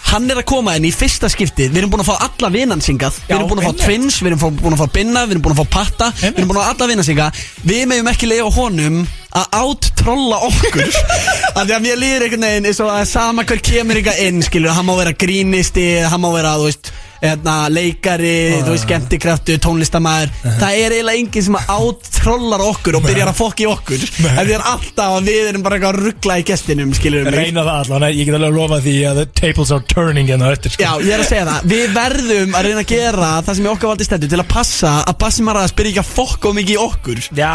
Hann er að koma inn í fyrsta skiptið Við erum búin að fá alla vinansingað Við erum búin að fá einmitt. Twins, við erum fá- búin að fá Binna Við erum búin að fá Patta, við erum búin að fá alla vinansinga Við meðum ekki lega honum að áttrolla okkur. Af því að mér líður einhvern veginn eins og að sama hver kemur ykkar inn skilur, hann má vera grínisti, hann má vera, þú veist Hérna, leikari, þú veist, skemmtikraftu, tónlistamæður Það er eiginlega enginn sem áttrollar okkur og byrjar að fokki okkur. En því er alltaf að við erum bara eitthvað að ruggla í gestinum, skilur mig. Reyna það allan, ég get alveg að lofa því að the tables are turning en það eftir, sko. Já, ég er að segja það, við verðum að reyna að gera það sem ég okkar valdi stendur til að passa að Bassi Maras byrja ekki að fokka mikið í okkur. Já,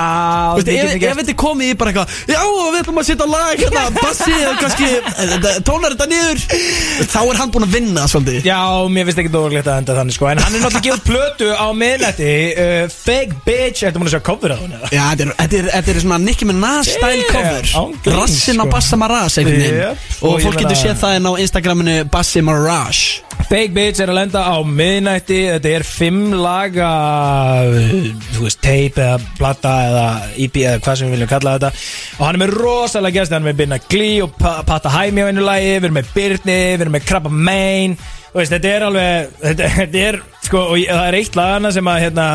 við ef, ef þetta komið í bara eitthvað Já, við ætlum að setja lag hérna. Bassi, kannski tónar þetta niður. Þá er hann búinn að vinna svolítið. Já, mér finnst ekki dóðurlegt að enda þannig sko. En hann er náttúrulega gefið plötu á miðnætti uh, Fake Bitch, ertu múin að sjá cover á hún eða? Já, þetta er, þetta er, þetta er svona Nicki Minaj style Yeah, cover. án gríns, Rassin á sko. Bassa Maras einhvern veginn. Yep, Og og ég fólk getur meina- séð það inn á Instagraminu Bassi Maraj Fake Bitch er að lenda á miðnætti. Þetta er fimm laga uh, Þú veist, tape eða plata eða EP eða hvað sem við viljum kalla þetta. Og hann er með rosalega gæst Hann er með Binna Glee og Pa- Pata Hæmi á einu lagi. Við erum með Byrni, við erum með Krabba Main veist, þetta er alveg Þetta, þetta er, sko, og ég, það er eitt lagana sem að, hérna,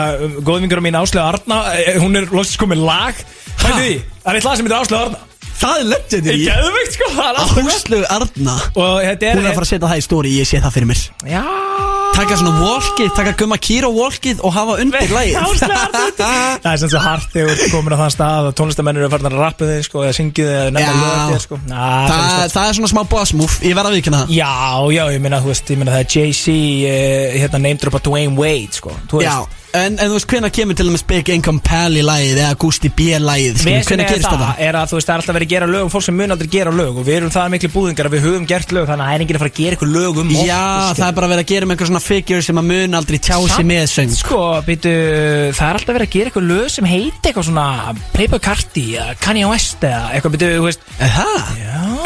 góðvingur mín Áslega Arna eh, Hún er loksins komið lag. Hættu því, það er eitt lag sem heitir Áslega Arna Það er legendary. Ég geðveikt, sko, það er alltaf gott. Áslögu Arna. Og þetta er Hún er að fara að setja það í stóri, ég sé það fyrir mér. Já. Taka svona walkið, taka gumma kýra walkið og hafa undir lagið. Áslega Arna Það er sem svo hart þegar þú ert komin á þann stað og tónlistamennir eru farin að rappa þig sko, eða syngju þig eða nefna Já. lög þig sko. Ná, það er Það, stort. það er svona smá boss move, ég verð að vikina það. Já, já, ég meina, þú veist, ég meina það er Jay-Z uh, hérna á Dwayne Wade sko, þú Já, veist en, en þú veist hvenær kemur til dæmis Big Income Pally lagið eða Gusti B Hvenær er gerist það, þetta? er að þú veist, það er alltaf verið að gera lög og fólk sem mun aldrei gera lög og við erum það miklu búðingar að við höfum gert lög þannig að það er enginn að fara að gera eitthvað lög um okkur, Já, það er bara verið að gera með einhver svona figure sem að mun aldrei tjá sig með söng Sko, býtu, það er alltaf verið að gera eitthvað lög sem heiti eitthvað svona Playboy Carti Kanye West eða eitthvað, býtu, þú veist Er það?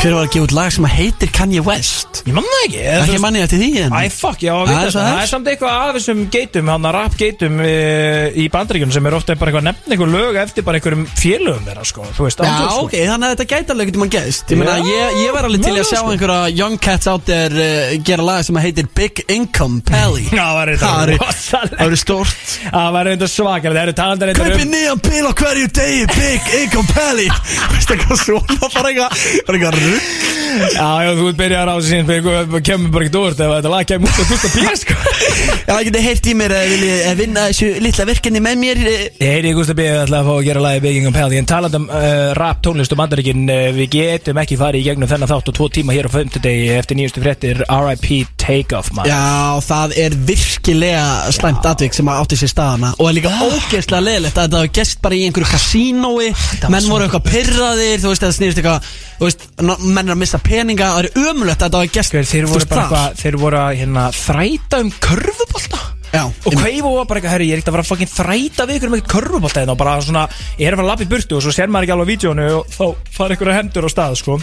Hver var að gefa út lag sem að heitir Kanye West? Ég manna það ekki eða, þú Ekki veist- manni eftir því en Æ, fuck, já, Það við er Það þess. er samt eitthvað af þessum geitum Hann að rap geitum e, í bandaríkjunum sem er ofta bara eitthvað nefn eitthvað lög eftir bara einhverjum félögum þeirra, sko Þú veist, Já, ándjóks, sko. ok, þannig að þetta gæti alveg getur mann geðst Ég meina, Já, ég, ég var alveg til í að mögulega, sjá sko. einhverja young cats out there uh, gera lag sem að heitir Big Income Pally. Já, það var Það eitthvað er- rosalegt. Það eru stórt. Það var eitthvað svakar Það eru talandar Kaupi eitthvað um nýjan bíl á hverju degi Big Income Pally. Veist eitthvað svona Bara eitthvað Bara eitthvað rugg Já, já, þú byrjar á þessu síðan kemur bara ekki dórt ef þetta lag kemur út á Gustaf B sko Já, það getið heyrt í mér að vilja eh, vinna þessu litla verkefni með mér eh, Ég heyri Gustaf B ætla að fá að gera lagi Bygging um Pæði en talað um uh, rap tónlist og bandaríkin uh, við getum ekki farið í gegnum þennan þátt og tvo tíma hér á 50 degi eftir nýjustu fréttir R.I.P. Takeoff maður Já, það er virkilega slæmt atvik sem átti sér staðana og er líka ógeðslega leðilegt að þetta hafa gest bara í einhverju kasínói menn voru eitthvað pyrraðir, þú veist, það snýrst eitthvað þú veist, menn er að missa peninga það er ömulegt að þetta hafa gest Þeir, voru bara það. eitthvað, þeir voru að hérna, þræta um körfubólta Og Kveivo var bara eitthvað, herri, ég er ekkert að fara að fucking þræta við ykkur um eitthvað körfubólta hérna og bara svona, ég er að fara að lappa í burtu og svo sér maður ekki alveg á vídjónu og þá fara ykkur hendur á stað, sko.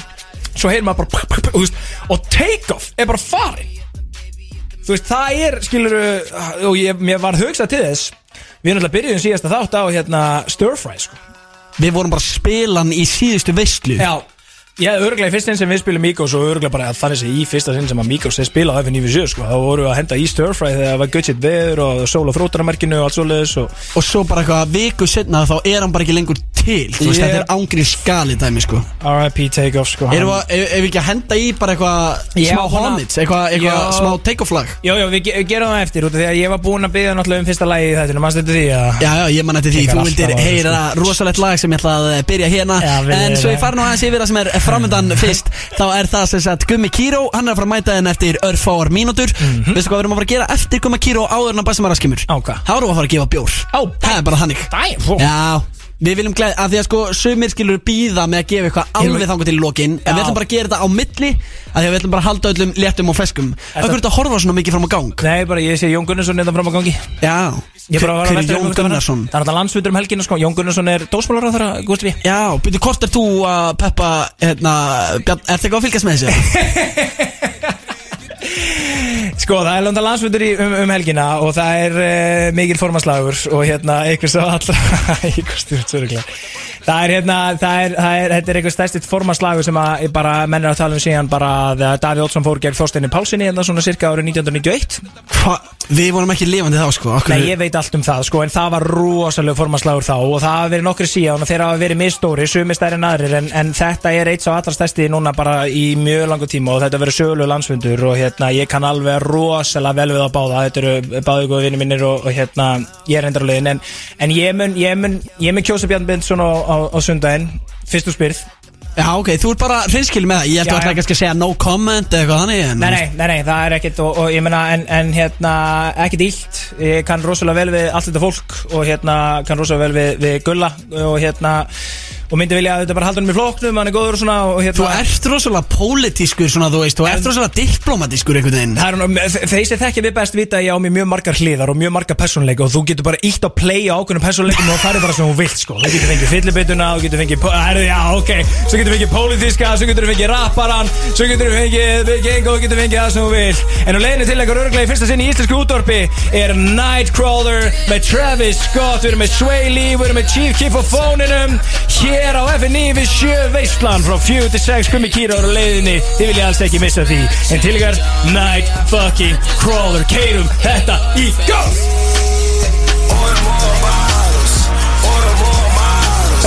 Svo heyr maður bara, og, þú veist, og take-off er bara farin. Þú veist, það er, skilur, og ég, mér var hugsað til þess. Við erum alltaf byrjuðum síðasta þátt á, hérna, stir fry, sko. Við vorum bara að spila hann í síðustu veistlu Já Hefði örglega í fyrst sinn sem við spilum Migos og örglega bara þannig sem í fyrsta sinn sem að Migos er spilað á FNV7 sko, þá vorum við að henda í stir-fry þegar það var shit veður og sól og frótaramerkinu og allt svoleiðis og Og svo bara eitthvað viku setna þá er hann bara ekki lengur til. Þú veist, Ég- þetta er ángri skali dæmi, sko. R.I.P. take-off sko. Erum við, ef við ekki að henda í bara eitthvað Já, smá homage, eitthvað, Já. smá take-off lag? Jó, jó, við ge gerum það eftir út af því að ég var búinn að byggja náttúrulega um fyrsta lagi í þetta mannstu þetta því að Já, já, ég man eftir því, þú vildir á heyra rosalegt lag sem ég ætla að byrja hérna. Já, við- En svo ég fara nú aðeins yfir það sem er framöndan fyrst Þá er það sem sagt Gummi Kíró, hann er að fara að mæta henn eftir örfáar mínútur. Veistu hvað við erum að fara að gera eftir Gummi Kíró áður en að Bassi Maraskimur? Á hvað? Þá erum við að fara að gefa bjór. Á, Það er bara þannig. Já, við viljum glæða, að því að sko sumir skilur býða með að gefa eitthvað alveg þangur til lokin En við ætlum bara að gera þetta á milli að því að við ætlum bara að halda öllum léttum og feskum Akkur er þetta að horfa svona mikið fram á gang? Nei, bara ég sé Jón Gunnarsson hérna fram á gangi Já, hver er Jón Gunnarsson? Það er alltaf landsfundur um helgina sko Jón Gunnarsson er dósmálar á þeirra, gúst við Já, byrju, hvort er þú að peppa, hérna, Bjarn, ert eitthvað að fylgjast með þessu? Sko, það er landa landsfundur um, um helgina og það er uh, mikil formaslagur og hérna, einhvers á allra Það er hérna, það er, það er, þetta er einhver stærstitt formaslagur sem að bara mennir að tala um síðan bara að Davíð Olsson fór gegn Þorsteini Pálsini hérna svona cirka árið 1991 Hva? Við vorum ekki lifandi þá, sko Akkur, Nei, ég veit allt um það, sko, en það var rosalega formanslagur þá og það hafa verið nokkri síðan og þeir hafa verið misstóri, sumi stærri en aðrir en, en þetta er eitt svo allra stærsti núna bara í mjög langu tíma og þetta verður sögulegu landsfundur og hérna, ég kann alveg rosalega vel við að báða, þetta eru báðu góðu vinni mínir og, og hérna, ég er endur á leiðin en, en ég mun, ég mun, ég mun kjósa Bjarn Bindsson á, á, á sundaginn, fyrst þú spyrð. Já, ok, þú ert bara hreinskil með það. Ég það já. kannski að segja no comment eða eitthvað þannig en, Nei, nei, nei, nei, það er ekkert og, og ég meina, en, en hérna, ekkert illt. Ég kann rosalega vel við allt þetta fólk og hérna, kann rosalega vel við, við Gulla og hérna, og myndi vilja að þetta bara halda hann með flóknum, hann er góður og svona og hérna Þú ert rosalega pólitískur, svona, þú veist Þú ert rosalega diplomatískur einhvern veginn. Er, nú- þeir sem þekkja við best vita að ég á mér mjög margar hliðar og mjög margar persónleika og þú getur bara ítt að playa ákveðnum persónleikum og það er bara sem þú vilt sko. Þú getur fengið fyllibituna, þú getur fengið herri, já, ok, svo getur fengið pólitíska svo getur fengið rapparan, svo getur fengið viking og getur fengið það sem þú vil en á leiðinu til einhver örglega í fyrsta sinn í íslensku útvarpi er Nightcrawler með Travis Scott, við erum með Sway Lee við erum með Chief Keef á fóninum. Hér á FNI við sjö veistlan frá 4 til 6 gummi kýra á leiðinni. Þið viljið alls ekki missa því. En til ykkar Night fucking Crawler. Keirum þetta í gang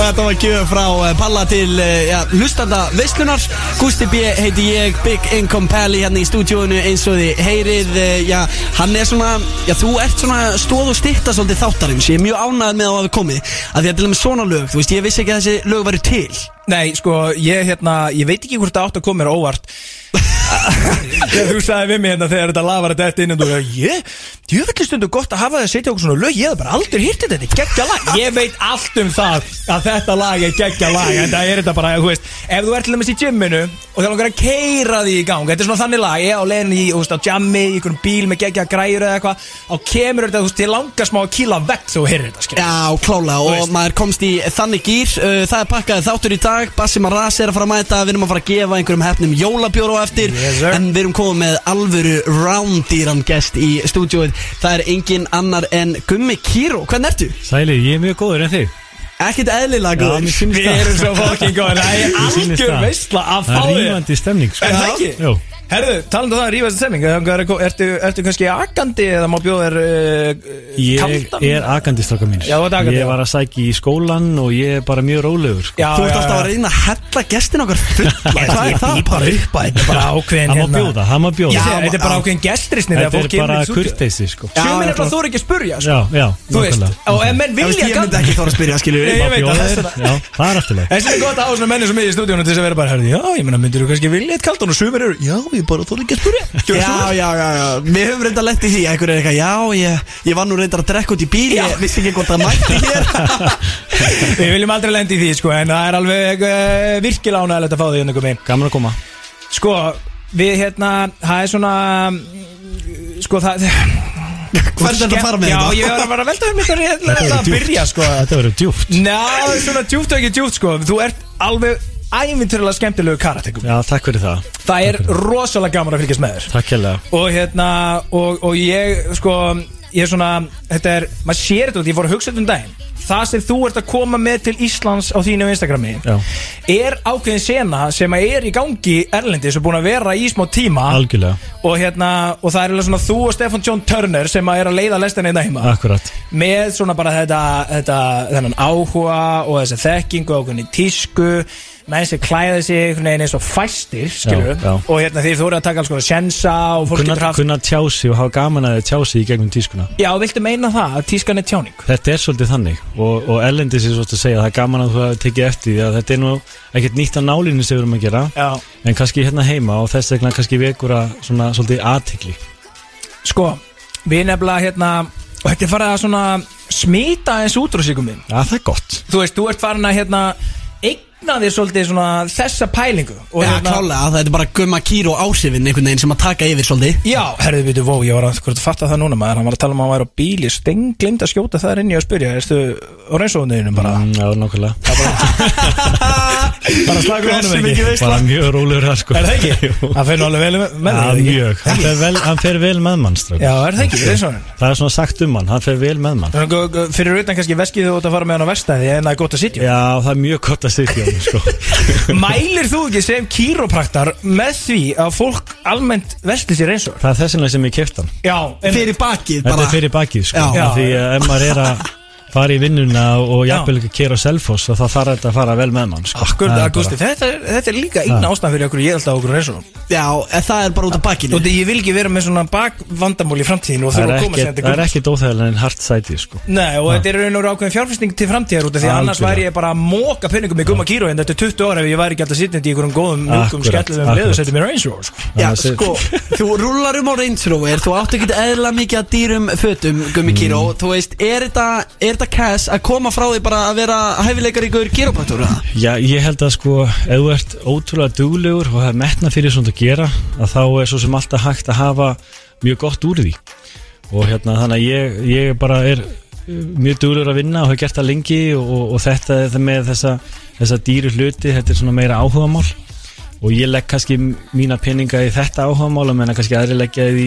Þetta var gjöf frá eh, Palla til eh, ja, hlustanda veislunar. Gusti B. heiti ég, Big Income Pally hérna í stúdíóinu eins og þið heyrið eh, Já, hann er svona, já þú ert svona stóð og styrta svolítið þáttarins. Ég er mjög ánægð með að hafa komið Að því að til og með svona lög, þú veist, ég vissi ekki að þessi lög væri til. Nei, sko, ég, hérna, ég veit ekki hvort það átt að koma mér óvart Þegar þú sagði við mig hérna þegar þetta lag var að detta inn og þú veist, ég, ég veit stundu gott að hafa það að setja okkur svona lög, ég hef bara aldrei hýrt þetta, þetta er geggja lag. Ég veit allt um það að þetta lag er geggja lag, en það er þetta bara, þú veist, ef þú ert til dæmis í gymminu og það langar að keira því í gang, þetta er svona þannig lag, ég á leiðin í, þú veist, á jammi, í einhverjum bíl með geggja græjur eða eitthvað, á kemur þetta, þú veist, til langar smá að kýla vekk þú heyrir þetta, skilur. Já, klála og maður komst í þannig gýr uh, Það er pakkaði þáttur í dag Bassi Maras er að fara að mæta Við erum að fara að gefa einhverjum hefnum jólabjóru eftir. Yes. En við erum komið með alvöru rándýran gest í stúdíóið. Það er engin annar en Gummi Kíró. Hvernig ertu? Sæli, ég er mjög góður en þig Ekkert eðlilega góður. mér finnst Við erum svo fucking góð Það er algjör veistla að fá Það er rífandi stemning sko. Er það ekki? Jú, Herðu, talandu um það að rífa þessi semming ertu, ertu, ertu kannski agandi eða má bjóða þér uh, Ég kaldan? er agandi stráka mín Já, þú ert agandi, Ég já. var að sækja í skólan og ég er bara mjög rólegur sko. Já, Þú ert já, alltaf að já. reyna að hella gestin okkar fulla Ég Hvað er það? bara upp að þetta er bara ákveðin Hann má hérna bjóða, hann má Já, bjóða þetta er bara ákveðin gestrisni þegar Þetta fólk er kemur bara í stúdíu. kurteisi sko. Já, Sumir já, er bara þú er ekki að spurja sko. Já, já, Þú veist, nákvæmlega. og ef menn Ég veist, vilja ég myndi ekki þóra að spyrja, skilur Nei, við ég veit Bjóða að þér, þess Já, það er aftur leið Þess vegna er gott að hafa svona menni sem er í stúdíunum til þess að vera bara herði, Já, ég meina, myndir þú kannski vilja eitt kaldan og sumir eru Já, ég bara þú er ekki að Gjörðu Já, já, já, já, við höfum reynda lett í því Ekkur er eitthvað, já, ég, ég var nú reyndar að drekka út í bíl Ég vissi ekki hvort það mætti hér. Við viljum aldrei lendi í því, sko En það er alveg uh, virkilega ánægilegt að fá því hérna komi Gaman að koma. Sko, við hérna, það er svona Sko, það Hvert er þetta að fara með Já, þetta? ég var að bara að velta um þetta að byrja, sko. Þetta verður djúpt. Ná, svona djúpt og ekki djúpt, sko. Þú ert alveg ævintýrlega skemmtilegu karatekum. Já, takk fyrir það. Það er rosalega gaman að fylgjast með þér. Takk hérlega. Og hérna og, og ég sko ég er svona þetta er maður sér þetta út ég fór að hugsa þetta um daginn. Það sem þú ert að koma með til Íslands á þínu Instagrami Já. er ákveðin sena sem að er í gangi Erlendis og búin að vera í smá tíma. Algjörlega, og hérna og það er alveg svona þú og Stefan John Turner sem að er að leiða lestina hérna heima. Akkurat. Með svona bara þetta, þetta þennan áhuga og þessa þekkingu og hvernig tísku menn sem klæða sig einhvern veginn eins og fæstir skilur Já, já. og hérna þú eru að taka alls konar sjensa og fólk getur haft kunna tjási og hafa gaman að tjási í gegnum tískuna. Já, viltu meina það að tískan er tjáning? Þetta er svolítið þannig og, og Erlendis er svolítið að segja það er gaman að þú hafa tekið eftir því að þetta er nú ekkert nýtt af nálinu sem við erum að gera Já. en kannski hérna heima og þess vegna kannski vekur að svona svolítið aðtikli Sko, við nefnilega hérna og þetta er farið að svona smita eins út úr sigum minn Já, það er gott. Þú veist, þú ert farin að hérna þér svolítið svona þessa pælingu og Já, hérna, klálega, það er bara gumma kýr og ásifin einhvern veginn sem að taka yfir svolítið. Já, herðu, veitu, vó, ég var að, hvort að fatta það núna maður, hann var að tala um að hann væri á bíli, stenglind að skjóta það inn í að spyrja, erstu á reynsóðunniðinu bara, mm, Já, nokkulega bara slagur honum ekki mikið veist Bara mjög rólegur það sko. Er það ekki? Það fyrir nú alveg vel með, með Já, þig, ekki? mjög. Hann fer vel, hann fer vel með mann strákur. Já, er það ekki, reynsóðun Það er svona sagt um hann, hann fer vel með mann. Fyrir utan kannski veskið þú ert að fara með hann á vestæði en það er gott að sitja. Já, það er mjög gott að sitja hann sko. Mælir þú ekki sem kýrópraktar með því að fólk almennt vesti sér eins og Það er þess vegna sem ég keft hann Já, en Fyrir bakið Þetta bara er fyrir bakið sko. Já. Af Því að ef maður er að fara í vinnuna og jafnvel ekki að kera á selfoss þá þarf þetta að fara vel með mann sko. Akkur, Það er Agusti, þetta, er, þetta er líka eina ástæðan fyrir okkur ég er alltaf okkur eins og Já, það er bara út af bakinu. Og ég vil ekki vera með svona bakvandamál í framtíðinu og Það þurfa er að koma sér ekkit- það er ekkit óþægilega en hart sæti sko. Nei, og þetta er raun og ákveðin fjárfæsting til framtíðar út af því að annars væri ég bara að móka penningum í gumma kýró en þetta er 20 ára ef ég væri ekki alltaf sittandi í einhverjum góðum Akkurat, skellum akkurat. leðusettum í Range Rover sko. Já, Annars er- sko, þú rullar um á Range Rover Þú áttu ekki eðla mikið að dýrum fötum Gummi Kíró, þú veist, er þetta Er þetta cash að koma frá því bara að vera Hæfileikar ykkur kýrópraktur Já, ég held að sko ef þú ert ótrúlega duglegur og er metna fyrir svona að gera að þá er svo sem alltaf hægt að hafa mjög gott úr því. Og hérna þannig að ég, ég bara er uh, mjög duglegur að vinna og hef gert það lengi og, og, þetta með þessa, þessa dýru hluti, þetta er svona meira áhugamál og ég legg kannski mína peninga í þetta áhugamál og menna kannski aðri leggja í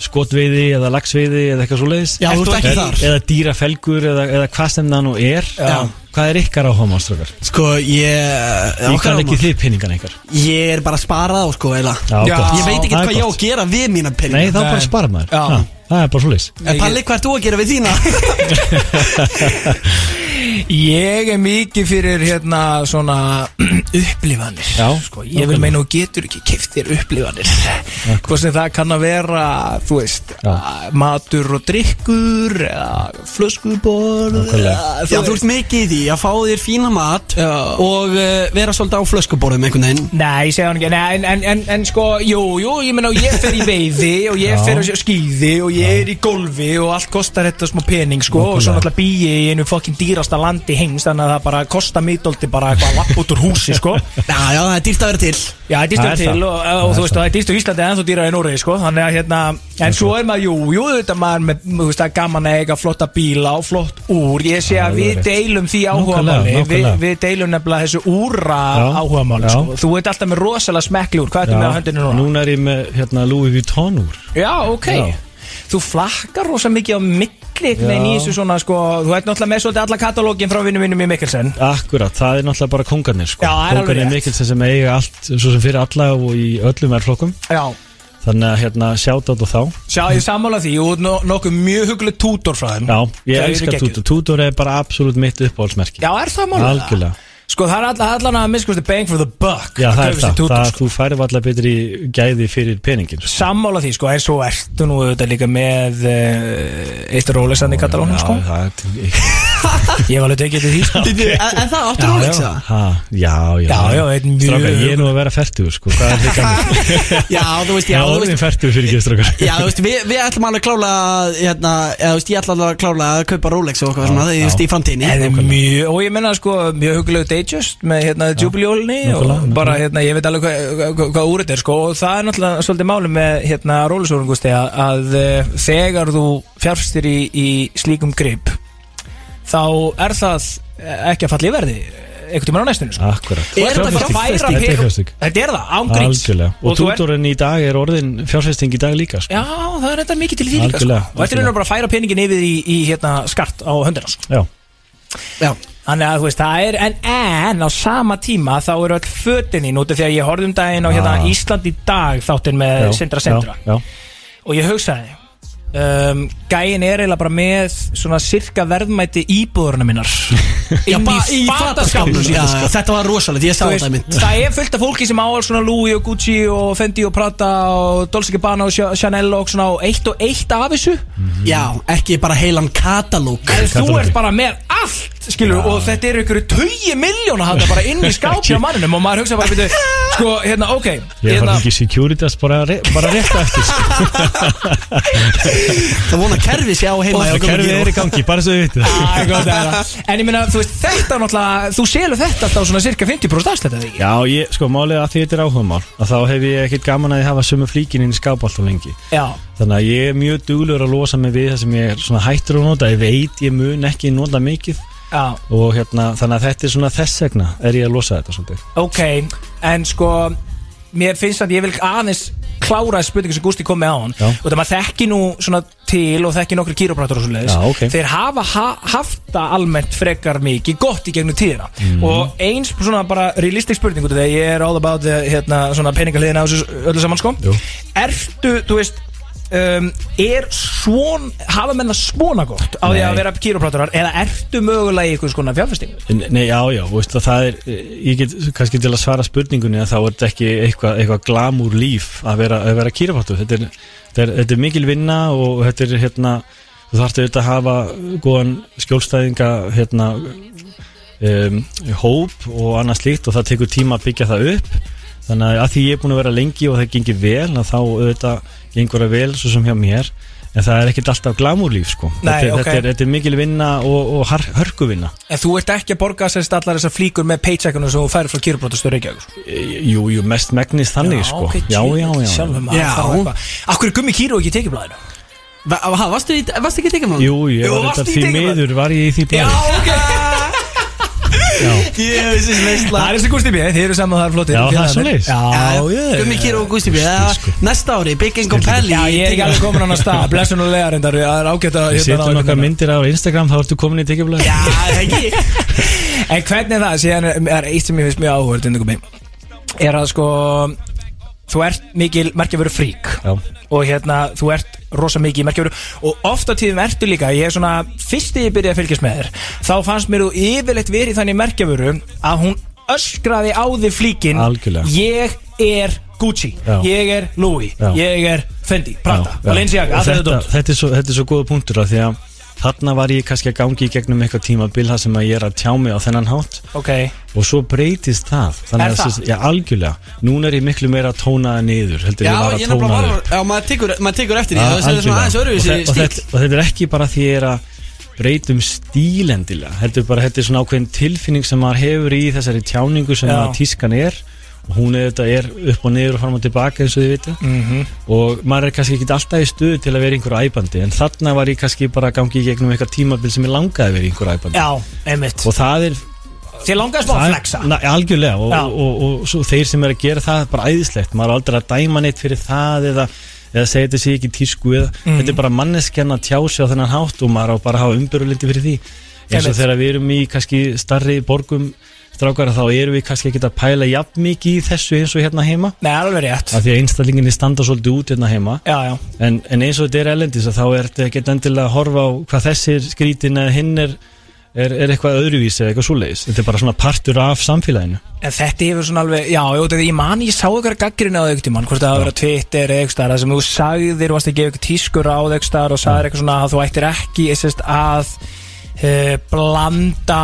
skotveiði eða lagsveiði eða eitthvað svo leiðis ekki þar. eða dýrafelgur eða, eða hvað sem það nú er Já. hvað er ykkar áhugamál strókar? Sko, ég ámál. leggir þið peningan ykkar? Ég er bara að spara þá, sko, Já. Ég veit ekki hvað ég á að gera við mína Nei, peninga þá bara Nei. spara maður Það er bara svo En Palli, hvað ert þú að gera við þína? Ég er mikið fyrir hérna svona upplifanir Já, sko, Ég vil meina og getur ekki keift þér upplifanir. Hvað sem það kann að vera, þú veist Já. Matur og drikkur flöskuborð Já, þú ert mikið í því að fá þér fína mat Já. Og uh, vera svolítið á flöskuborðum einhvern veginn. Nei, ég segja hann ekki. Nei, en, en, en, en sko, jú, jú, ég meina og ég fer í veiði og ég Já. fer á skýði og ég er í golfi og allt kostar þetta smá pening, sko. Og svo náttúrulega bý ég í einu fokkin dýrasta landi heims þannig að það bara kostar mittóldi bara eitthvað lapp út úr húsi, sko. Já, já, það er dýrt að vera til. Já, það er dýrstur Það er til og, og, og er þú veist, það. er dýrstur í Íslandi en þú dýrar í Noregi, sko. Þannig að hérna, en svo er maður, jú, jú, þetta maður með, þú veist, það er gaman að eiga flotta bíla og flott úr, ég sé að við er deilum því áhugamáli. Við, nákvæmlega. við deilum nefnilega þessu úra áhugamáli, sko. Þú ert alltaf með rosalega smekkli úr, hvað ertu með á höndinu núna? Núna er ég með hérna, Louis Vuitton úr. Já, ok. Já. Þú flakkar rosa mikið á mikli í þessu svona sko, þú ert náttúrulega með svolítið alla katalógin frá vinnum vinnum í Mikkelsen. Akkurat, það er náttúrulega bara kongarnir sko. Já, er Kongarnir. Mikkelsen sem eiga allt Svo sem fyrir alla og í öllum verðflokkum Já, Þannig að hérna sjátt á þá. Sjá ég sammála því og no, nokkuð mjög huglega tútor frá þeim. Já, ég Þau eru elska geggjuð. Tútor. Tútor er bara absolutt mitt uppáhaldsmerki. Já, er það málega? Algjörlega Sko, það er allan, allan að miskusti bang for the buck Já, að það er það, tútor, það sko. þú færið allar betri gæði fyrir peningin sko. Sammála því, sko, en svo ertu nú auðvitað líka með uh, eitt rólesan í Katalónum, sko Já, er Ég var alveg tekið til því, sko Bíddu, En en það áttur Já, Rolex já. það? ha, Já, já Já, já, mjög- Strákar, ég er nú að vera færtugur sko er? Já, þú veist, Já, já, þú orðin veist færtugur fyrir ekki strákar Já, þú veist, við, við ætlum alveg klála að, hérna, eða, þú veist, ég ætla alveg að klála að kaupa Rolex og eitthvað svona, Datejust með hérna Jubilee-jólinni og bara hérna, ég veit alveg hvað hva, hva úr þetta er sko. Og það er náttúrulega svolítið máli með hérna rólisórun Gusti að, að eh, þegar þú fjárfstir í, í slíkum grip þá er það ekki að falla í verði einhvern tímann á næstunni sko. Akkurat. Er þetta ert að færa fjárfesting Þetta er það, Algjörlega. Og, tútorinn í dag er orðin fjárfesting í dag líka sko. Já, það er þetta mikið til því líka sko. Og þetta er bara að færa peningin yfir í, í hérna, skart á höndina sko. Já, Já, Þannig að þú veist, það er, en, en á sama tíma þá eru öll fötin í núti þegar ég horfði um daginn á hérna Ah. Ísland í dag þáttinn með já, Sindra Sindra. já, já. og ég hugsaði um, gæin er eiginlega bara með svona sirka verðmæti íbúðurna minnar inn bara í fataskápnum Já, sínu sko. þetta var rosalegt, ég sá Þú þetta veist, mynd það er fullt af fólki sem á alls svona Louis og Gucci og Fendi og Prada og Dolce Gabbana og Cha- Chanel og svona og eitt og eitt af þessu. Já, ekki bara heilan katalóg. En þú ert bara með allt skilur, og þetta eru ykkur tugi miljóna hann bara inn í skápja manninum og maður hugsa bara, byrju, sko, hérna, ok Ég var hérna, ekki Securitas bara, re bara rétt eftir sko. Það vona kerfi sé á heima Gumma kerfið er í gangi, bara svo við vitið. Heyra. En ég meina, þú veist, þetta náttúrulega Þú selur þetta alltaf svona cirka 50% afslætt eða ekki? Já, ég, sko, málið að því þetta er áhugamál að þá hef ég ekkert gaman að ég hafa sömu flíkin inn í skáp alltaf lengi. Já, Þannig að ég er mjög duglur að losa mig við það sem ég er svona hættur að nota. Ég veit ég mun ekki nota mikið já, og hérna, þannig að þetta er svona þess vegna er ég að losa þetta svolítið ok En sko, mér finnst að ég vil aðeins klára spurningu sem Gústi kom með á hann Já. og það maður þekki nú svona til og þekki nokkru kýróprættur og svo leiðis Já, ok. þeir hafa ha haft það almennt frekar mikið gott í gegnum tíðina Mhm. og eins svona bara realistic spurning út af því að ég er all about the, hérna, svona peningaliðina á þessu öllu saman sko Jú. ertu, þú veist um, er svon hafa menna svona gott á því að vera kýróprætturar eða ertu mögulega í eitthvað svona fjárfestingu? Nei, já, já, veist, að það er ég get kannski til að svara spurningunni að þá er þetta ekki eitthvað, eitthvað glamúr líf að vera, vera kýrapáttu þetta þetta, þetta er mikil vinna og þetta er hérna þú þarfst auðvitað að hafa góðan skjólstæðinga hérna um, hóp og annað slíkt og það tekur tíma að byggja það upp þannig að að því ég er búin að vera lengi og það gengir vel að þá auðvitað gengur það vel svo sem hjá mér en það er ekkert alltaf glamúrlíf sko þetta, er, ok. þetta, er, þetta er mikil vinna og, og har, hörkuvinna en þú ert ekki að borga sérst allar þessar flíkur með paycheckunum sem þú færir frá kýróprættastöru Reykjavík sko. E, Jú, jú, mest megnist þannig sko ok, Já, já, já Já. eitthvað. Akkur er gummi kýró ekki í tekjublaðinu? Va- Varstu varstu ekki tekið Jú, ég var þetta í því miður var ég í því Já, Það er þessi Gústi B, þið eru saman þar flottir Já, það er ég Gummi Kíró og Gusti B sko. Næsta ári, Big Ingo Pelli Já, ég er ekki alveg komin á hann að stað Blessun og lega reyndar, það er ágætt að Við hérna, setjum nokkar einhvern myndir á Instagram þá ertu komin í tekjublaði Já, ekki. En hvernig er það, síðan er, eitt sem ég finnst mjög áhugað Er að sko Þú ert mikil merkjaföru frík Já, og hérna, þú ert rosa mikið í merkjaföru og ofta tíðum ertu líka ég er svona, fyrst þegar ég byrjaði að fylgjast með þér þá fannst mér þú yfirleitt verið þannig merkjaföru að hún öskraði á þig flíkin Algjörlega. ég er Gucci, Já. ég er Louis Já. ég er Fendi, Prada. Balenciaga allt þetta þetta, þetta, er svo, þetta er svo góða punktur af því að þarna var ég kannski að gangi í gegnum eitthvað tímabil það sem að ég er að tjá mig á þennan hátt. Ok, og svo breytist það. Er Þannig að það? þessi- Já, algjörlega. Núna er ég miklu meira að tóna það niður heldur Já, ég var að tóna það Já, maður tekur, maður tekur eftir því er og, og, þetta, og þetta er ekki bara því ég er að breytum stílendilega er bara þetta er svona ákveðin tilfinning sem maður hefur í þessari tjáningu sem að tískan er. og hún er, þetta er upp og niður og fram og tilbaka eins og þið viti Mhm. og maður er kannski ekki alltaf í stuðu til að vera einhver æbandi en þarna var ég kannski bara að gangi í gegnum eitthvað tímabil sem ég langaði að vera einhver æbandi já, einmitt. Og það er þér langaði smá það að flexa. na, algjörlega og, og, og, og þeir sem er að gera það er bara æðislegt. Maður er aldrei að dæma neitt fyrir það eða, eða segja þetta sé ekki tísku eða Mm. þetta er bara manneskjan að tjá sig á þennan hátt og maður á bara að hafa umbyrulindi fyrir því. Eins og þegar við erum í kannski starri borgum strákara þá erum við kannski ekki að pæla jafn mikið í þessu eins og hérna heima. Nei, alveg rétt. Af því að einstaklinginni standa svolítið út hérna heima. Já, já, en, en eins og þetta er elendis að þá er þetta ekki endilega að horfa á hvað þessir skrítin eða hinn er, er, er eitthvað öðruvísi eða eitthvað svoleiðis. Þetta er bara svona partur af samfélaginu. En þetta hefur svona alveg, já, þetta, ég man ég sá ykkur gaggrinu á tímann, hvort það hafa verið á Twitter eða eitthvað það sem þú sagðir, varst að gefa ykkur tískur á þau staðar og sagðir eitthvað svona að þú ættir ekki sérst, að blanda,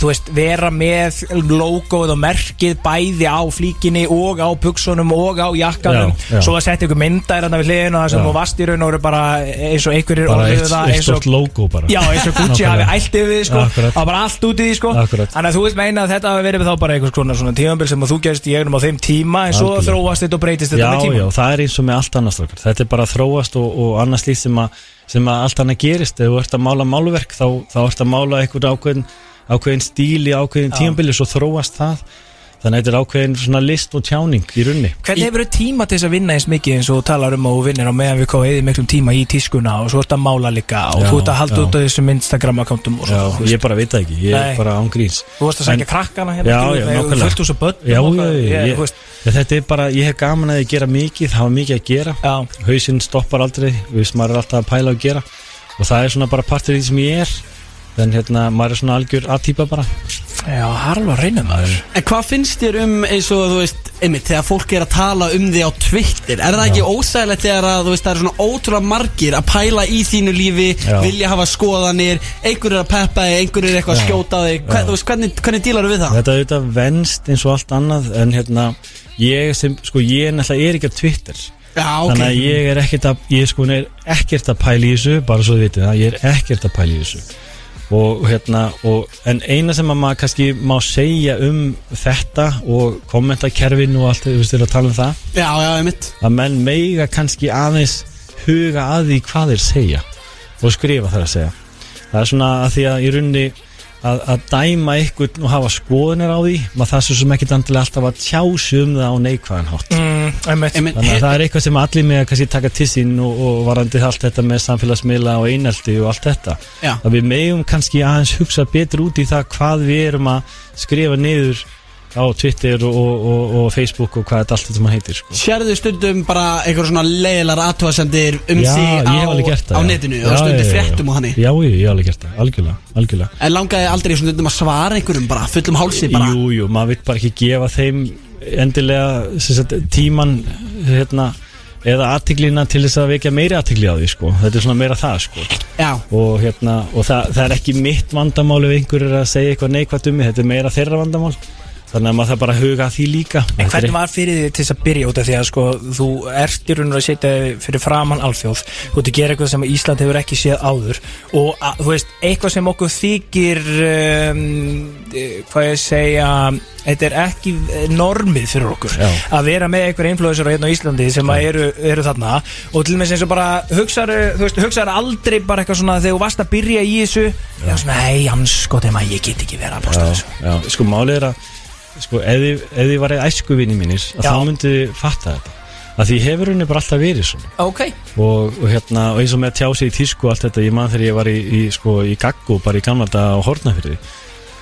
þú veist, vera með logoð og merkið bæði á flíkinni og á buksunum og á jakkanum, Já, já. svo að setja ykkur myndar hérna við hliðinu og það sem Já. þú varst í raun og veru bara eins og einhverjir bara eitt, það, eitt stort logo bara Já, eins og Gucci hafi ælt yfir því sko. Það var bara allt út í því sko Akkurat. Þannig að þú veist meina að þetta hafi verið þá bara einhvers konar svona tímabil sem þú gerist í egnum á þeim tíma en svo þróast þetta og breytist þetta Já, með tíma já, það er eins og með allt annars. Þetta er bara þróast og, og annars líkt sem, að- sem að allt annað gerist Ef þú ert að mála málverk þá, þá ert að mála einhvern ákveðin, ákveðin stíl í ákveðin Já. tímabili svo þróast það Þannig að þetta er ákveðin svona list og tjáning í runni Hvernig hefur þau tíma til þess að vinna eins mikið eins og þú talar um og vinnir á meðan við komum eða miklum tíma í tískuna og svo ert að mála líka og Já, þú ert að halda já. út á þessum Instagram-akkántum og Já, svo ég bara veit það ekki, ég er bara án gríns. Þú varst að sækja En- krakkana hérna Já, þú nákvæmlega. fullt úr svo börnum Já, ég- ég, þetta er bara, ég hef gaman að ég gera mikið, hafa mikið að gera. Já, Hausinn stoppar aldrei, við er alltaf að pæla og gera. Og það er svona bara partur í því sem ég er En hérna, maður er svona algjör aðtýpa bara já, harfa reynum maður. En hvað finnst þér um eins og þú veist, einmitt, þegar fólk er að tala um því á Twitter? Er það ekki ósæðilegt þegar að, þú veist, það eru svona ótrúlega margir að pæla í þínu lífi Já. Vilja hafa skoðanir, einhver er að peppa þig, einhver er eitthvað að skjóta þig. Hvern, Já. Þú veist, hvernig, hvernig dílar við það? Þetta auðvitað venst eins og allt annað En hérna, ég sem, sko, ég náttúrulega er ekki á Twitter. Já, ok. Þannig að ég er ekkert að, ég sko er ekkert að pæla í þessu Bara svo þið vitið það, ég er ekkert að pæla í þessu og hérna, og, en eina sem að maður kannski má segja um þetta og kommentakerfin og allt, veist, þér að tala um það. Já, já, einmitt. Að menn meiga kannski aðeins huga að því hvað þeir segja og skrifa þar að segja. Það er svona að því að í runni að, að dæma ykkur og hafa skoðunir á því maður það sem ekkit andilega alltaf að tjási um það á neikvæðan hátt. Mm, þannig að það er eitthvað sem allir með að taka til sín og, og varandi allt þetta með samfélagsmiðla og einelti og allt þetta. Já. að við megum kannski aðeins hugsa betur út í það hvað við erum að skrifa niður á Twitter og, og, og, og Facebook og hvað þetta allt þetta maður heitir sko. Sérðu stundum bara einhver svona leiðilar aðtóðasendir um Já, þig ég á, það á netinu Já, og já, fréttum og hannig Já, ég, hef alveg gert það, algjörlega, algjörlega. En langaði aldrei stundum að svara einhverjum bara fullum hálsi bara. Jú, jú, maður vill bara ekki gefa þeim endilega sagt, tíman hérna, eða aðtiklina til þess að vekja meiri aðtikli á því sko. þetta er svona meira það sko. Og, hérna, og það, það er ekki mitt vandamál ef einhver er að segja eitthvað neikvægt um mig þetta er meira þeirra vandamál þannig að maður það bara huga því líka. En er hvernig var fyrir því til þess að byrja út af því að sko þú ert í raun og að setja fyrir framann alþjóð? Þú ert að gera eitthvað sem Ísland hefur ekki séð áður. Og að, þú veist, eitthvað sem okkur þykir um, eh, hvað ég segja þetta er ekki normið fyrir okkur Já. að vera með einhver influencer hérna á Íslandi sem að eru, eru þarna. Og til og með eins og bara hugsaðu, þú veist, hugsaðu aldrei bara eitthvað svona þegar þú varst að byrja í þessu. Já, svona, hei, hans, sko, þegar maður, ég get ekki verið að posta já, þessu. já, sko málið er að sko, ef þið, var æskuvinni mínir að þá myndið þið fatta þetta. Að því hefur henni bara alltaf verið svona. Ok, og, og hérna, og eins og með að tjá sig í tísku allt þetta, ég man þegar ég var í, í sko, í gaggu, bara í gamla dag á Hortnafyrði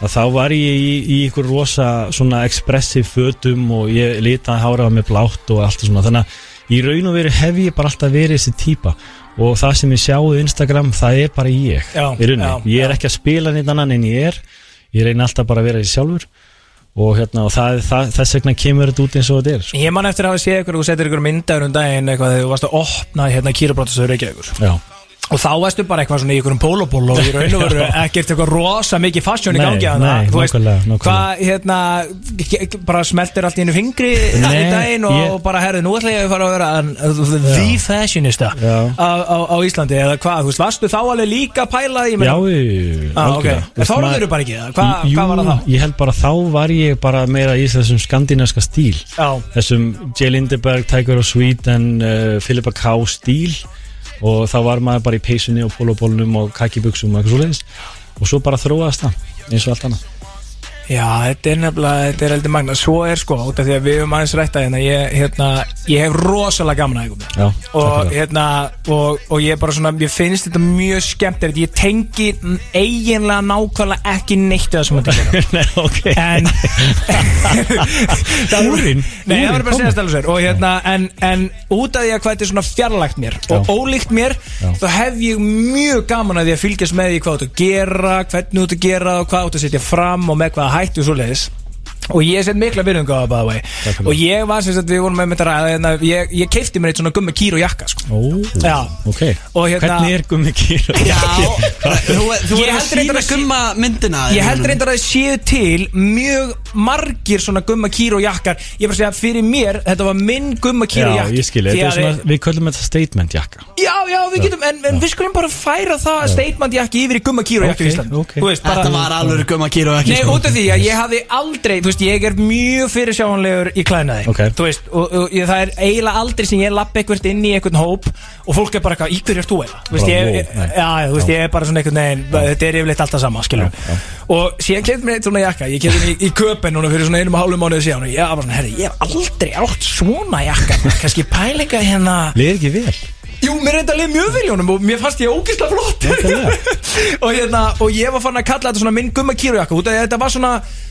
að þá var ég í, í ykkur rosa svona expressive fötum og ég litaði háraða með blátt og allt svona, þannig að í raun og veru hef ég bara alltaf verið þessi típa. Og það sem ég sjáu Instagram, það er bara ég Já, í rauninni, ég er já. ekki að spila neitt annan en ég er. Ég reyni alltaf bara að vera því sjálfur og, hérna, og það, það, þess vegna kemur þetta út eins og þetta er sko. Ég man eftir að hafa séð ykkur og þú setir ykkur myndaður um daginn eitthvað þegar þú varst að opna hérna kýrabrótastöður Reykjavíkur Já, og þá varstu bara eitthvað svona í ykkur um pólóból og í raun og veru ekkert eitthvað rosa mikið fashion í Nei, gangi að nei, þú veist, nákvæmlega, nákvæmlega. hvað hérna bara smeltir allt í einu fingri í Nei, daginn og ég- bara herðu, nú ætla ég að fara að vera an- the fashionista Já. á, á, á Íslandi eða hvað, þú veist, varstu þá alveg líka að pæla því já, ah, ok, þá eru bara ekki það, Hva, Jú, hvað var það þá? Ég held bara þá var ég bara meira í þessum skandinaska stíl Já, Þessum J. Lindeberg, Tiger of Sweden, uh, Philippa K. stíl Og þá var maður bara í peysunni og pólóbólnum og kakibuxum og eitthvað svoleiðis. Og svo bara þróaðast það, eins og allt annað Já, þetta er nefnilega, þetta er heldur magna Svo er sko, út af því að við höfum aðeins rætta hérna Ég, hérna, ég hef rosalega gaman að Já, og, það. hérna, og, og ég er bara svona Mér finnst þetta mjög skemmtilegt Ég tengi eiginlega nákvæmlega ekki neitt það sem þetta gera Nei, ok En Það- Úrin? Nei, það Úrin, var bara að segja komum. stælu sér Og hérna, en, en út af því að hvað þetta er svona fjarlægt mér Og Já. ólíkt mér Já. Þá hef ég mjög gaman að því að fylgjast með því Hvað þú ert að gera, hvernig þú ert að gera Og hvað þú ert að setja fram og með hvaða hættu og svoleiðis Og ég set mikla byrjungu á það Og ég var sem sagt, við vorum með þetta ræða hérna, Ég, ég keipti mér eitt svona gummi kýr og jakka sko. Ó, Já. ok. Og hérna- Hvernig er gummi kýr? Já, þú, þú Ég er að held reyndar sína að gumma myndina Ég held reyndar að það séu til mjög margir svona gumma kýr og jakkar. Ég bara segja, fyrir mér, þetta var minn gumma kýr og Já, jakki. ég skilja, Því þetta er að svona, við köllum þetta statement jakka. Já, já, við getum, en, en við skulum bara færa það statement jakki yfir í gumma kýr og jakki Ok, í Ísland. ok. Þú veist, bara Þetta var alveg gumma kýr og ekki Veist, ég er mjög fyrirsjáanlegur í klæðnaði Ok. Þú veist, og, og ég, það er eiginlega aldrei sem ég lapp eitthvað inn í einhvern hóp og fólk er bara eitthvað, í hverju ert þú eiginlega? Þú veist, Bara, ég, wow, nei. já, þú veist, ég er bara svona einhvern veginn, þetta er yfirleitt alltaf sama, skilur Já, já. Og síðan kemur mér eitt svona jakka, ég kemur í, í köpen núna fyrir svona einum og hálfum mánuði síðan og ég var bara svona, herri, ég hef aldrei átt svona jakka, kannski pælinga hérna Leir ekki vel Jú, mér reyndi að liða mjög vel í honum og mér fannst ég ógeðslega flott og, hérna, og ég var fann að kalla þetta svona minn gumma kýrujakka út af því að þetta var svona,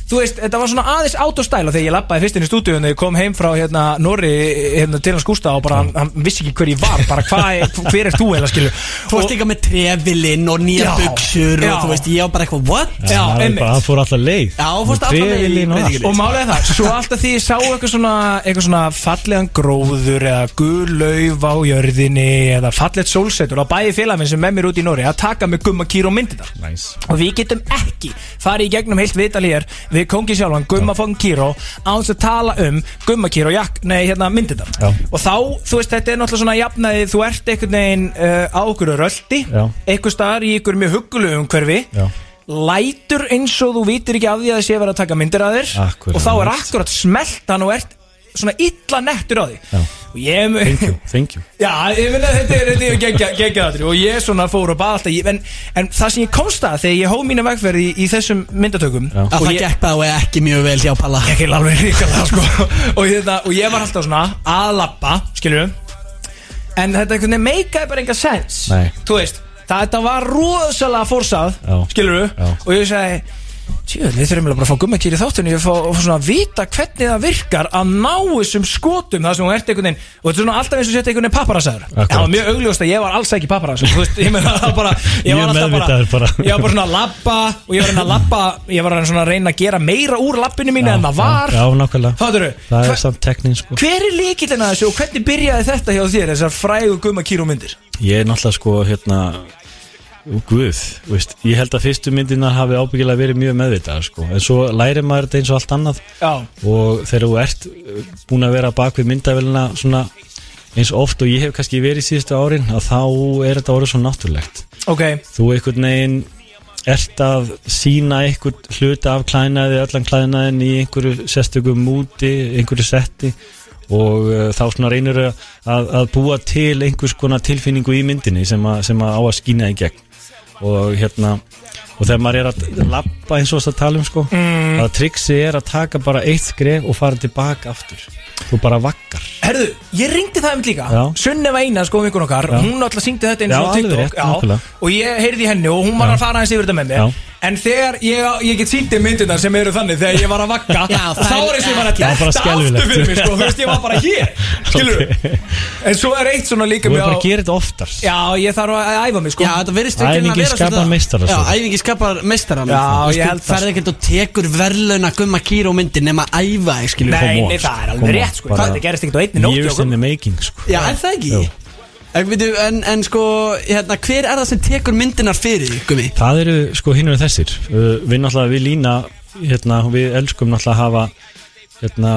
þú veist, þetta var svona aðeins autostæla þegar ég lappaði fyrst inn í stúdíun þegar ég kom heim frá hérna Norri hérna, til hans Gústa og bara hann, hann vissi ekki hver ég var bara hvað, hver er þú eða skilu Þú varst líka með trefilinn og nýja Já, buksur já. og þú veist, ég var bara eitthvað, what? Já, það Það fór alltaf leið. Já, fórst alla leið, Trefilinn og og málega það, svo alltaf því ég sá eitthvað svona, eitthvað svona fallegan gróður eða gul lauf á jörðinni eða fallegt sólsetur á bæði félagminn sem með mér út í Norri að taka með gumma kýr og myndir Nice. og við getum ekki farið í gegnum heilt vital hér við kongi sjálfan Gumma fóðum Kíró án þess að tala um Gumma Kíró nei, hérna, myndirnar Já. og þá, þú veist, þetta er náttúrulega svona jafnaði þú ert einhvern veginn uh, á okkur röldi einhver staðar í ykkur mjög huggulegu umhverfi Já. lætur eins og þú vitir ekki af því að það sé verið að taka myndir að þér Akkúrat. og þá er akkurat smeltan og ert svona illa nettur á því Já. og ég Thank you, thank you Já, ég finna þetta er, þetta er geggja- geggjaðatri og ég svona fór og bað alltaf ég- en, en það sem ég komst að þegar ég hóð mínu vegferð í, í þessum myndatökum Já. Að og það ég gekk bara ekki mjög vel hjá Palla gekk ekki alveg ríkala sko. og, hérna, og ég var alltaf svona að lappa skilur en þetta meikaði bara enga sens Nei. þú veist, það, þetta var rosalega fórsað Já. og ég sagði Tjóð, við þurfum eiginlega bara að fá gummakýr í þáttunni og fá, fá svona að vita hvernig það virkar að ná þessum skotum það sem hún ert einhvern veginn. Og þetta er svona alltaf eins og setja einhvern veginn papparasaður. Akkurat. það var mjög augljóst að ég var alls ekki papparasaður. Þú veist, ég meina það bara ég var alltaf meðvitaður bara. ég var bara svona að labba og ég var að reyna að labba ég var að reyna að reyna að gera meira úr lappinu mínu en það var. Já, nákvæmlega? Það er samt teknín sko. Hver er líkillin að þessu og hvernig byrjaði þetta hjá þér þessar frægu gummakýr og Guð, veist, ég held að fyrstu myndirnar hafi ábyggilega verið mjög meðvitað sko. en svo lærir maður þetta eins og allt annað. Já, og þegar þú ert uh, búin að vera bak við myndavélina svona eins oft og ég hef kannski verið síðustu árin að þá er þetta orðið svo náttúrulegt. Ok. Þú einhvern veginn ert að sína einhvern hluta af klænaði, allan klænaðin í einhverju sérstökum múti, einhverju setti. Og uh, þá svona reynur að, að búa til einhvers konar tilfinningu í myndinni sem, að, sem að á að skýna í gegn og hérna og þegar maður er að lappa eins og þess að tala um sko mm. að triksi er að taka bara eitt skref og fara tilbaka aftur þú bara vakkar Herðu, ég ringdi það um líka. Sunneva Einar, sko vinkun okkar Já. Hún alltaf syngdi þetta eins og TikTok. Og ég heyrði henni og hún var Já. að fara aðeins yfir þetta með mér Já. En þegar ég, ég get sínt þér myndirnar sem eru þannig Þegar ég var að vakka Þá er- var bara detta aftur fyrir mig sko, Þú veist, ég var bara hér Skilur En svo er eitt svona líka þú með er bara að gera þetta oftar Já, ég þarf að æfa mig sko Skapar meistara, Já, svo. æfingi skapar meistara Já, Þú ég held það, ferð ekkert og tekur verðlauna gumma kýr og myndir nema æfa, skilur Nei, nei, það er alveg rétt sko Það gerist ekkert á einni nótt years in the making sko Já, er það ekki? En, veitu, en, en sko, hérna, hver er það sem tekur myndinar fyrir, gummi? Það eru sko hinn og þessir uh, Við náttúrulega, við lína hérna, Við elskum náttúrulega að hafa hérna,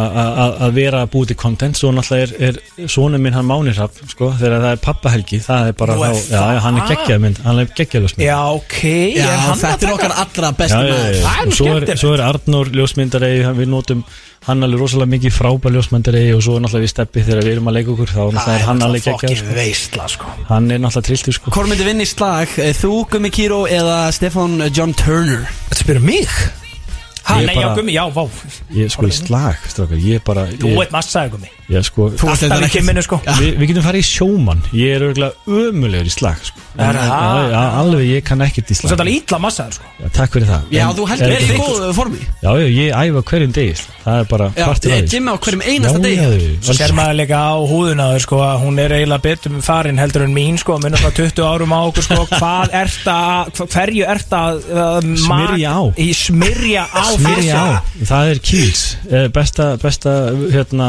að vera að búið til content. Svo náttúrulega er, er Sónu minn hann Mánirhaf sko, Þegar það er pappahelgi Það er bara Nú er þá, já? Hann er geggjað mynd Hann er geggjað ljósmynd Já, ok Já, er þetta er okkar allra er nú Svo er, svo er Arnór ljósmyndari Við notum hann alveg rosalega mikið frábær ljósmyndari Og svo er náttúrulega við steppi þegar við erum að leika okkur Þá er hann alveg geggjað sko. sko. Hann er náttúrulega trilltu sko. Hvor myndi vinna í slag, eh, þú, Gummi Kíró eða Stefan John Turner? Þetta spyrir mig Ha, nei, já, bara- gummi, já, vá. Ég sko í slag, strákar. Ég er bara Þú ég, ert massaði gummi ég, sko, Þú ert Alltaf í ekki- kimminu, sko. Vi, Við getum farið í sjómann. Ég er örgulega ömulegur í slag sko. Er það? Já, já, Alveg, ég kann ekkert í Þú slag. ert alveg ítla massaði, sko. Já, Takk fyrir það. Já, En- þú heldur en- verið í góðu formi. Já, já, ég æfa hverjum degi sko. Það er bara Já, partur af ég því. gymmi á hverjum einasta Já, degi. já, já, Svo ser maður líka á húðuna þau, sko, að hún er eiginlega betur með farin heldur en mín sko, munum frá 20 árum á okkur sko, hvað ert að, hva- hverju ert að uh, Smyrja á. Smyrja á það er Kiehl's Eh, Besta, besta hérna,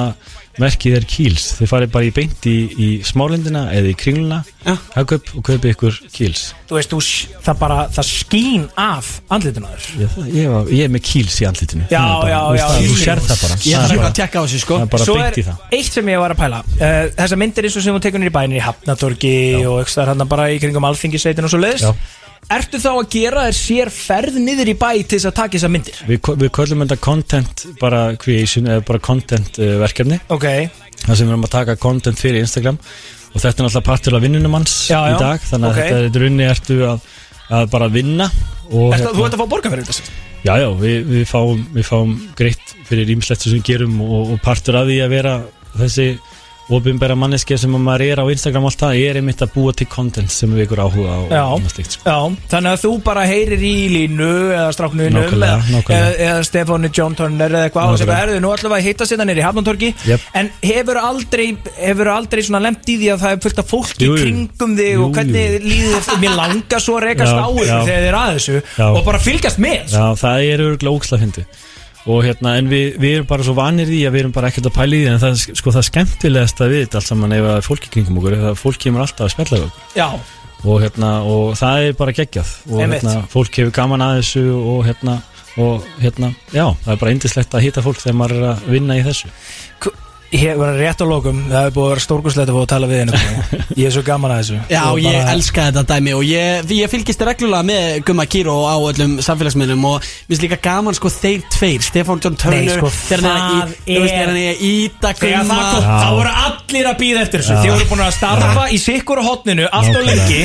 merkið er Kiehl's Þið farið bara í beint í, í smálindina eða í kringluna. Já. Hagkaup og kaupið ykkur Kiehl's Þú veist, þú, það bara, það skín af andlituna þér ég, það- ég, ég er með Kiehl's í andlitinu. Já, Það er bara, já, þú já, það, Þú sér það bara. Ég Það er bara- að tjekka á þessu sko. það er Svo er það. eitt sem ég var að pæla. Uh, Þessar myndir eins og sem hún tekur niður í bænir í Hafnatorgi og ekki þar hann bara í kringum alþingisveitin og svo leiðis Já. Ertu þá að gera þér sér ferð niður í bæ til þess að taka þessar myndir? Við, við köllum þetta content bara creation eða bara content uh, verkefni Ok, þar sem við erum að taka content fyrir Instagram og þetta er náttúrulega partur af vinnunum hans Já, já. í dag þannig að Ok. þetta er runni ertu að, að bara vinna og hérna- Ertu, þú ert að fá borga fyrir þetta? Já, já, við, við, fáum, við fáum greitt fyrir ímislegt sem við gerum og, og partur af því að vera þessi ofinbæra manneskja sem að maður er á Instagram alltaf er einmitt að búa til content sem við ykkur áhuga og annað slíkt, sko. Já, þannig að þú bara heyrir í línu eða stráknunum eða, eða, Stefáni John Turner eða eitthvað og sem Nákvæmlega. erðu nú allavega að hitta sér nýri í Hafnantorgi Jep. en hefur aldrei hefur aldrei svona lemt í því að það er fullt af fólki Jú, kringum þig Jú, og hvernig líður þér mér langar svo að rekast á já. þegar þið er að þessu Já. og bara fylgast með Já, það er örgulega óksla fyndi og hérna, en við, við erum bara svo vanir því að við erum bara ekkert að pæla í því en það, sko, það skemmtilegast að við þetta allt saman ef að fólki kringum okkur, ef að fólk kemur alltaf að spjalla okkur. Já, og, hérna, og það er bara geggjað. Og hérna, fólk hefur gaman að þessu og hérna, og hérna, já, það er bara indislegt að hitta fólk þegar maður er að vinna í þessu ég var rétt á lokum það hefur búið að vera stórkurslegt að fá að tala við henni ég er svo gaman að þessu Já, Og ég bara- elska þetta dæmi og ég, ég fylgist reglulega með Gumma Kíró á öllum samfélagsmiðlum og mér finnst líka gaman sko þeir tveir Stefán John Turner Nei, sko, þegar hann er í- íta Já. þá voru allir að býða eftir þessu Já. Þið voru búin að starfa í sikkur á hotninu Allt og lengi.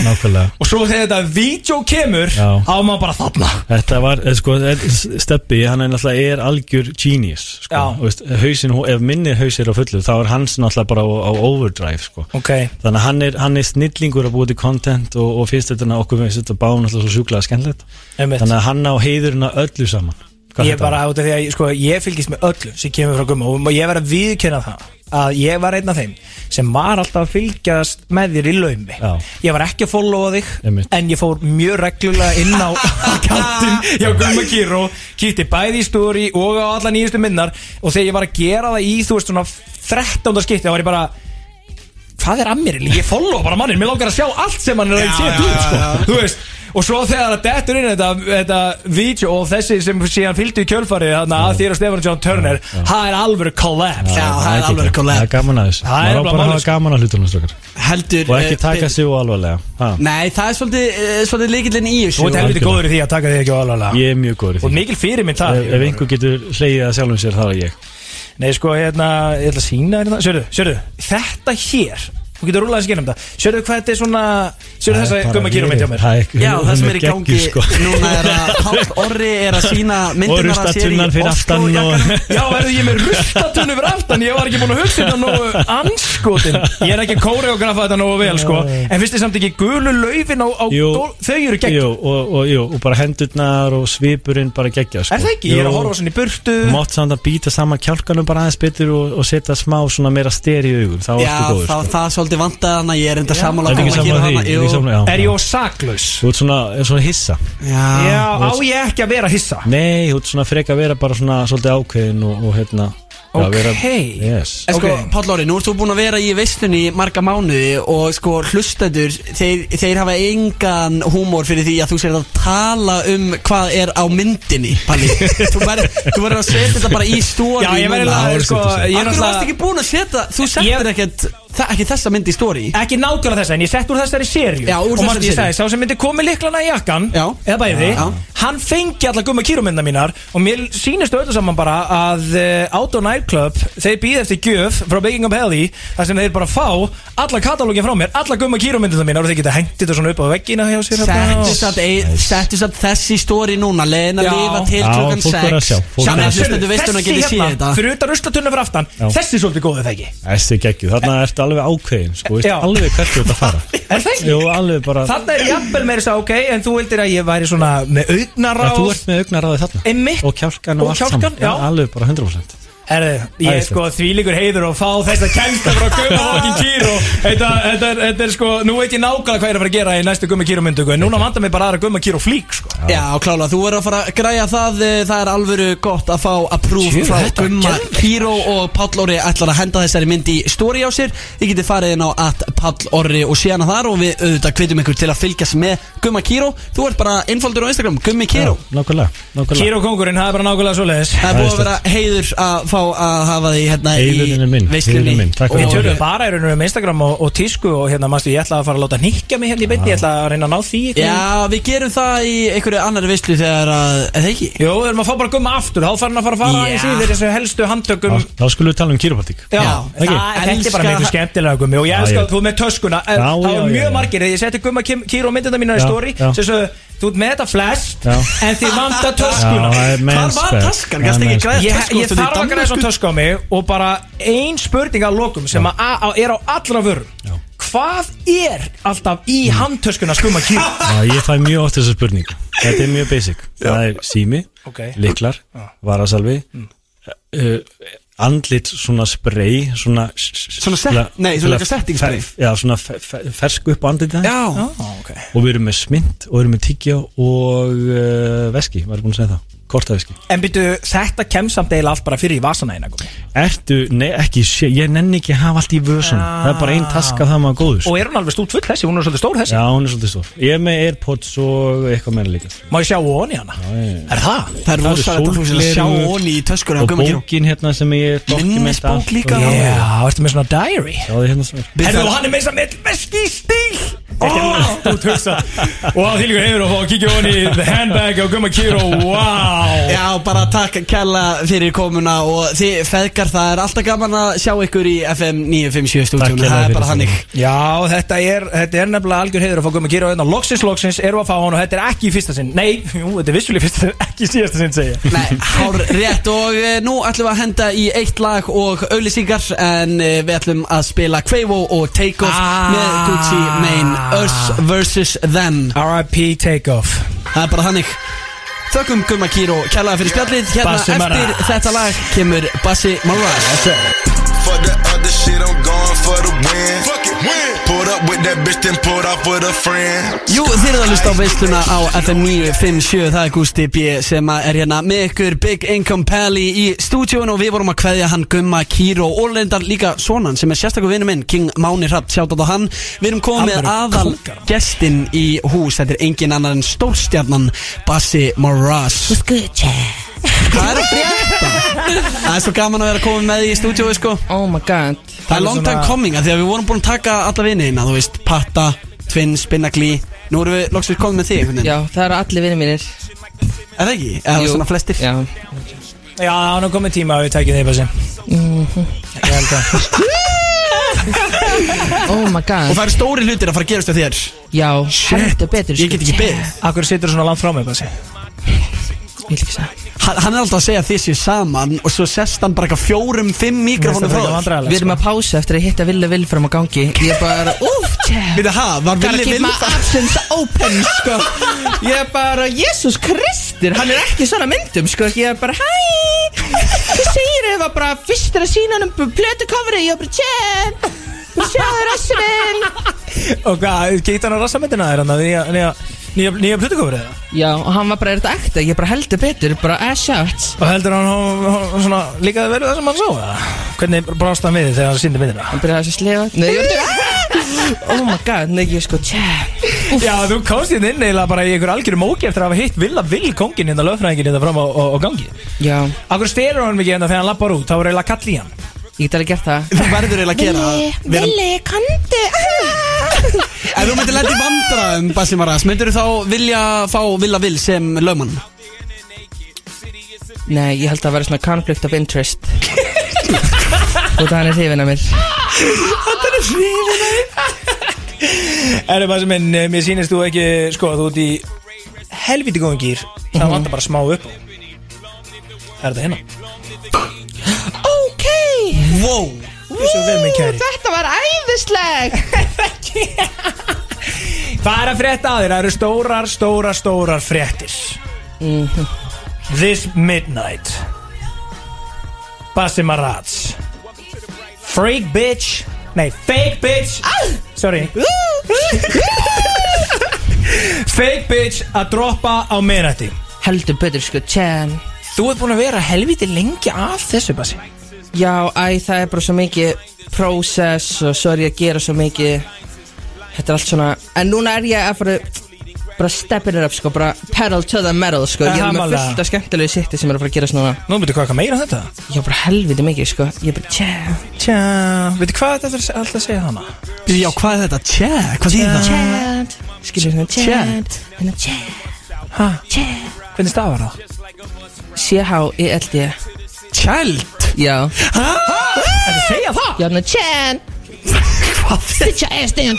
Og svo þegar þetta vídeo kemur Já. Á maður bara þarna Þetta var, eh, sko, eh, Steppi, hann er er algjör genius, sko, Já. hausin, ef minni haus á fullu, þá er hans náttúrulega bara á, á overdrive, sko. Ok Þannig að hann er, hann er snillingur að búa til content og, og finnst þetta okkur með þetta báum náttúrulega svo sjúklega skemmtilegt. Einmitt. Þannig að hann á heiðurina öllu saman. Hvað Ég þetta bara át af því að sko, ég fylgist með öllu sem kemur frá gumma og ég verð að viðkynna það að ég var einn af þeim sem var alltaf að fylgjast með þér í laumi Já. ég var ekki að followa þig Einmitt. en ég fór mjög reglulega inn á kantin hjá Gumma Kíró kíkti bæði í stóri og á alla nýjustu minnar og þegar ég var að gera það í þú veist svona 13. skipti þá var ég bara hvað er að mér? Ég follow bara mannin, mér langar að sjá allt sem hann er að setja út sko. þú veist Og svo þegar það dettur inn þetta, þetta vídeo og þessi sem síðan fylgdi í kjölfarið þarna að þér og Stefán John Turner það er alveg collapse Já, það er alveg collab. Það er gaman að þessu. Það er bara að hafa sko. gaman að hlutunum, Og ekki eh, taka sig og alvarlega. Ha. Nei, það er svolítið, eh, svolítið líkillinn í þessu Þú ert helviti algjörlega. góður í því að taka þig ekki á alvarlega Ég er mjög góður í Og því. mikil fyrir minn það Ef, einhver getur hleyið að sjálfum sér, þá er ég. Nei sko, hérna, ég ætla að sína hérna Sérðu, sérðu, þetta hér Þú getur að skilja um það Sérðu hvað þetta er svona Sérðu þess að gumma kýrum eitthvað mér? Það er Já, það sem er í gangi sko. núna er að Páll Orri er að sína myndirnar að sér í rustatunnan fyrir aftan og- Oslo-jakkanum. Já, verðu ég með rustatunni fyrir aftan? Ég var ekki búin að hugsa þetta nógu anskotin Ég er ekki að koreografa þetta nógu vel sko. En finnst þið samt ekki gulu laufin á, á Jú. dó- Þau eru gegn Jú, og, og, jú, og bara hendurnar og svipurinn bara gegja sko. Er það ekki? Ég er að horfa svona í burtu. Mátt samt að býta saman kjálkanum bara aðeins og, og svolítið vantað hana Ég er enda sammála Er Gumma ekki Kíró saman þarna, því? jú. Er Er ég á saklaus? Þú ert svona, er svona hissa Já, Já, á ég ekki að vera hissa Nei, þú ert svona freka að vera bara svona svolítið ákveðin og, og hérna já, Ok. vera, yes. En sko, Ok. Páll Orri, nú ert þú búin að vera í veistunni í marga mánuði og sko hlustendur, þeir, þeir hafa engan húmor fyrir því að þú sér að tala um hvað er á myndinni, Palli. þú verður þú verður að setja þetta bara í stóri Já, ég verður að, sko, ég er Akkur varst náttúrulega ekki búin að setja, þú Ég- settir ekkert það, ekki þessa mynd í story Ekki nákvæmlega þessa, en ég sett úr þessari serju Já, úr Og þessari manstu, ég sagði, sá sem myndi komið liklana í jakkan Já. Eða bæði Já. Hann fengi alla gumma kýrumynda mínar Og mér sýnist öllu saman bara að uh, Auto Nightclub, þeir býð eftir gjöf Frá Baking Up Healthy Þar sem þeir bara fá alla katalógin frá mér Alla gumma kýrumynda mínar Og þeir geta hengt þetta svona upp á veggina hjá sér og- Settu satt, ein- settu satt þessi story núna Leðin að Já. lifa til Já, klukkan fólk verður að 6 sjá, fólk Þannig verður að að sjá. hlustendur veist hún að geti séð þetta Fyrir utan ruslatunna fyrir aftan Já. Þessi er svolítið góðið það ekki Þessi geggju, þarna ertu alveg ákveðin sko, veist Já. alveg hvert þú ert að fara Er það ekki? Jú, alveg bara Þarna er jafnvel meira þess að ok En þú vildir að ég væri svona með ja, augnaráð Þú ert með augnaráði þarna Einmitt. Og kjálkan og, Og allt kjálkann, saman já. Alveg bara 100% Herðu, ég er sko þvílíkur heiður að fá þess að kemsta frá fucking Kíró þetta, þetta, er- þetta er sko, nú veit ég nákvæmlega hvað ég er að fara að gera í næstu Gumma Kíró myndu En núna vandar mig bara aðra Gumma Kíró flík sko. Já, klála, þú verður að fara að græja það eh, Það er alvöru gott að fá approve Tjú, frá geðveikt. Híró og Páll Orri ætlar að henda þessari mynd í story á sér. Þið getið farið inn á at Páll Orri og séðan þar og við auðvitað hvetjum ykkur til að fylgjast með Gumma Kíró Þú ert bara einfaldur á Instagram, Gummi Kíró Fá að hafa því hérna Heiðurinn er minn, í veislunni er minn. Takk Og fyrir við tölum bara í rauninu um Instagram og, og tísku og hérna, manstu, ég ætla að fara að láta nýkja mig hérna í byrni, ég ætla að reyna að ná því. Já, við gerum það í einhverju annari veislu þegar að, eða ekki? Jú, við erum að fá bara gumma aftur, þá farin að fara að fara Já. í síður þessu helstu handtökum Þá- Þá skulum við tala um kýropatík Já, Já, það, ekki? þetta er bara miklu skemmtilega gummi og ég Já, elska að þú með töskuna En Já, það já, var já, mjög já. margir, ég seti gumma kýr og myndina mína í Já, story já. sem svo, þú ert með þetta flest Já. en þið vantar Já, töskuna Hvar var græða Ég, ég þarf að græða svona tösku á mig og bara ein spurning að lokum sem að, að er á allra vörum. Hvað er alltaf í handtöskuna skumma kýr? Já, ég fæ mjög oft þessa spurning Þetta er mjög basic. Það er sími, Ok. liklar, varasalvi uh, Andlit svona spray Svona Svona set- nei, svona eitthvað setting spray. Já, svona fe- fe- fersku upp á andlitið hans. Já, okay. Og við erum með smynd Og við erum með tyggjá og uh, veski Var búin að segja það Kortaveski En byrju, þetta kem samt eiginlega allt bara fyrir í vasana eina gummi. Ertu, nei ekki, sé- ég nenni ekki að hafa allt í vösun Það er bara ein taska það maður góður Og er hún alveg stúlt full þessi, hún er svolítið stór þessi. Já, hún er svolítið stór. Ég er með Airpods og eitthvað meira líka. Má ég sjá onni hana? Er það? það er Það eru að þú sér að sjá sólgleraugu onni í töskuna á Og Gumma Kíró bókin hérna sem ég dokumenta Minnisbók líka? og- Já, Já, já, ertu með svona diary? já, það er hérna svo Herðu, og hann er með þess að með veski í stíl. Þetta er út hugsa Og á því líka hefur að fá að kíkja honi The handbag á Gumma Kiro, wow Já, bara takk kella fyrir komuna og þið feðgar, það er alltaf gaman að sjá ykkur í FM 957 stúdíunum, það er bara þannig. Já, þetta er, þetta er nefnilega algjör heiður að fá Gumma Kiro hérna Loksins, loksins, erum við að fá hann og þetta er ekki í fyrsta sinn Nei, jú, þetta er vissulega fyrsta sinn, ekki í síðasta sinn segja Nei, hár rétt og eh, nú ætlum við að henda í eitt lag og auðlýsingar en eh, við ætlum að spila Quavo og Take Off Ah. með Gucci Mane Us vs. Them R.I.P. Takeoff Það er bara þannig Þökkum Gumma Kíró kærlega fyrir spjallið. Hérna Bassi eftir Maras. þetta lag kemur Bassi other shit, I'm going for the win. Fuck it, win. Pulled up with that bitch, then pulled off with a friend. Jú, þið eruð að hlusta á veisluna á FM 957 Það er Gústi B sem er hérna með ykkur Big Income Pally í stúdíun og við vorum að kveðja hann Gumma Kíró og reyndar líka sonan sem er sérstakur vinnu minn King Máni Hrapp, sjátt á hann Við erum komið með aðal kóngar. gestin í hús Þetta er engin annar en stórstjarnan Bassi Maras Hvað er að frétta? Það er svo gaman að vera komið með í stúdíu sko. Oh my god. Það er long time coming að því að við vorum búin að taka alla vinniðina Þú veist, Patta, Twins, Spinnagli Nú erum við loksins komið með þig. Já, það eru allir vinnir mínir. Er það ekki? Eða Jú. svona flestir? Já. Já, hann er komið tíma að við tækjum þig Bassi. Ég held að Oh my Og god það eru stóri hlutir að fara að gerast á þér. Já, heldur betur Ég get ekki beðið. Akkur situr svona langt frá mig Bassi? Ég vil ekki segja hann, hann er alltaf að segja þið séu saman Og svo sest hann bara eitthvað fjórum, fimm mikrofónu frá þér Við erum að pása eftir að hitta Villu Vill fram á gangi. Ég er bara, úf, tjá. Við það, var Gotta villi keep my vilja options open, sko. Ég er bara, Jésús Kristur Hann er ekki svona myndum, sko. Ég er bara, hæ? Hvað segir þið? var bara fyrst að sína hann um plötukofri Ég er bara, tjá. Sjáðu rassinn. Og hvað, geit hann á rassamyndina þér hann að nýja, nýja, nýja, nýja plötukofrið það? Já, og hann var bara, er þetta ekta? Ég bara heldur betur, bara ass shots Og heldur hann, hann, hann svona líkaði vel við það sem hann sá það? Hvernig brást hann við þegar hann síndi myndina? Hann byrjaði að slefa Nei, ég var Oh my god, nei, ég sko, tjá Já, þú komst hérna inn eiginlega bara í einhver algjörum móki eftir að hafa hitt Villa Vill kongin hérna lögfræðingin hérna fram á, á, á gangi. Já, Akkur stelur hann mikið hérna þegar hann lappar út, þá er eiginlega kall í hann Ég get alveg gert það Þú verður eiginlega að gera það. Vera- Vili, kandi Ef þú myndir lenda í vandræðum Bassi Maras Myndir þú þá vilja fá Villa Vil sem lögmann Nei, ég held að vera svona conflict of interest Og það er hrifin af mér Erðu bara sem minn, eh, mér sýnist þú ekki Sko, þú ert í helviti góðum gýr Það Mhm. vantar bara smá upp á. Er þetta hérna? Wow. Þetta var æðisleg Hvað er að frétta að þér? Það eru stórar, stórar, stórar fréttir. This midnight. Bassi Maratz Freak bitch. Nei, fake bitch. Sorry. Fake bitch að droppa á minnætti Heldur betur sko, tján. Þú ert búin að vera helviti lengi af þessu Bassi Já, æ, það er bara svo mikið process og svo er ég að gera svo mikið. Þetta er allt svona En núna er ég að fara bara stepping it up sko, bara pedal to the metal sko. Ég er með fullt af skemmtilegu sitti sem er að fara að gerast núna. Nú byrju hvað eitthvað meira þetta? Já, bara helviti mikið sko. Ég er bara tjá, Tja, veitu hvað þetta er alltaf að segja hana? Já, hvað er þetta? Tjá, hvað þýðir það? tjá Skilur svona Chat. tjá tjá, Ha, tjá hvernig stafar það? C-H-E-L-D Child Já. Þetta segja það? Já, hérna tjá Hvað Sit your ass down,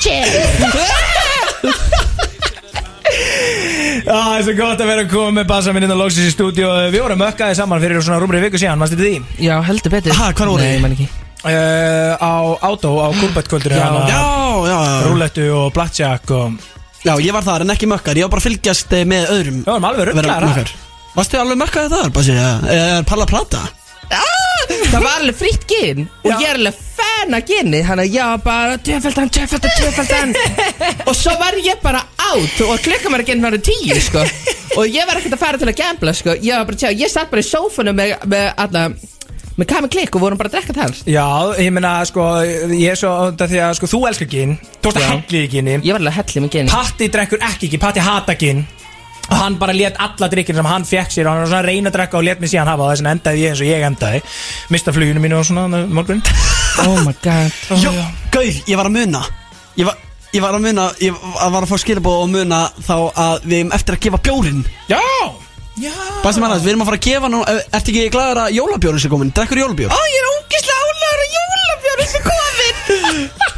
Já, það er svo gott að vera að koma með bassa minn inn á Lóksis í stúdíu Við vorum mökkaði saman fyrir svona rúmri viku síðan, mannstu því? Já, heldur betur. Ha, hvar voru Nei, þið? ég man ekki. Uh, á Átó, á Kurbættkvöldur Já. Já, já, já Rúlettu og Blackjack og Já, ég var þar en ekki mökkar Ég var bara að fylgjast eh, með öðrum. Við vorum alveg rugglaðar mökkar Varstu alveg mökkaði þar, Bassi? Er Palla Plata? Það var alveg fritt gin Og ég er alveg fan af ginni Þannig að ég var bara Tjöfaldan, tjöfaldan, tjöfaldan Og svo var ég bara átt Og klukka mér að ginn var tíu sko. Og ég var ekkert að fara til að gambla sko. Ég var bara tjá Ég satt bara í sófunum með, með alla Með kami klikk og vorum bara að drekka þar Já, ég meina, sko, ég er svo það Því að, sko, þú elskar gin Þú ert að helli í ginni Ég var alveg helli með gin Patti drekkur ekki gin, Patti hata gin Og hann bara let alla drikkir sem hann fekk sér Og hann var svona að reyna að drekka og let mig síðan hafa það Þess vegna endaði ég eins og ég endaði. Mista fluginu mínu og svona morgun. Oh my god. Já, Gaur, ég var að muna. Ég var, ég var að muna Ég var að fá skilabóð og muna Þá að við erum eftir að gefa bjórin. Já, já. Bassi Maras, við erum að fara að gefa nú eh, Ertu ekki glæður að jólabjórin sé komin? Drekkur jólabjór? Ó, ég er ógislega álegur að jólabjörn sem komin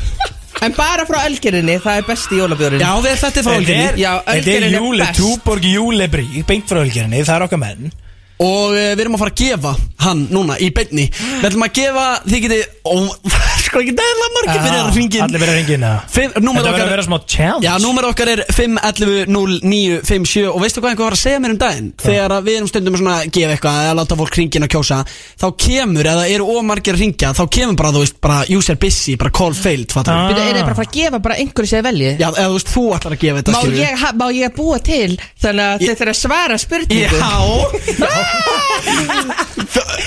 En bara frá Ölgerinni, það er besti jólabjörn Já, við þetta er frá Ölgerinni er, þetta er júli. Túborg júlebrí Beint frá Ölgerinni, það er okkar menn. Og uh, við erum að fara að gefa hann núna í beinni. Við ætlum að gefa, þið geti Ó, sko ekki dæla margir fyrir að ringin Allir verið að ringin Númer Þetta verður að okkar vera smá challenge. Já, númer okkar er 511-0957 Og veistu hvað einhver var að segja mér um daginn? Þegar að við erum stundum svona að gefa eitthvað Eða láta fólk ringin að kjósa Þá kemur, eða eru ómargir að ringja Þá kemur bara, þú veist, bara user busy Bara call failed, fattar Ah. við Byrju, er ég bara að fara að gefa bara einhverju sem velji? Já, eða þú veist, þú ætlar að gefa þetta Má skilurðu. ég, ha- má ég búa til? Þannig að Ég- þið þurfa að svara spurningu. Já.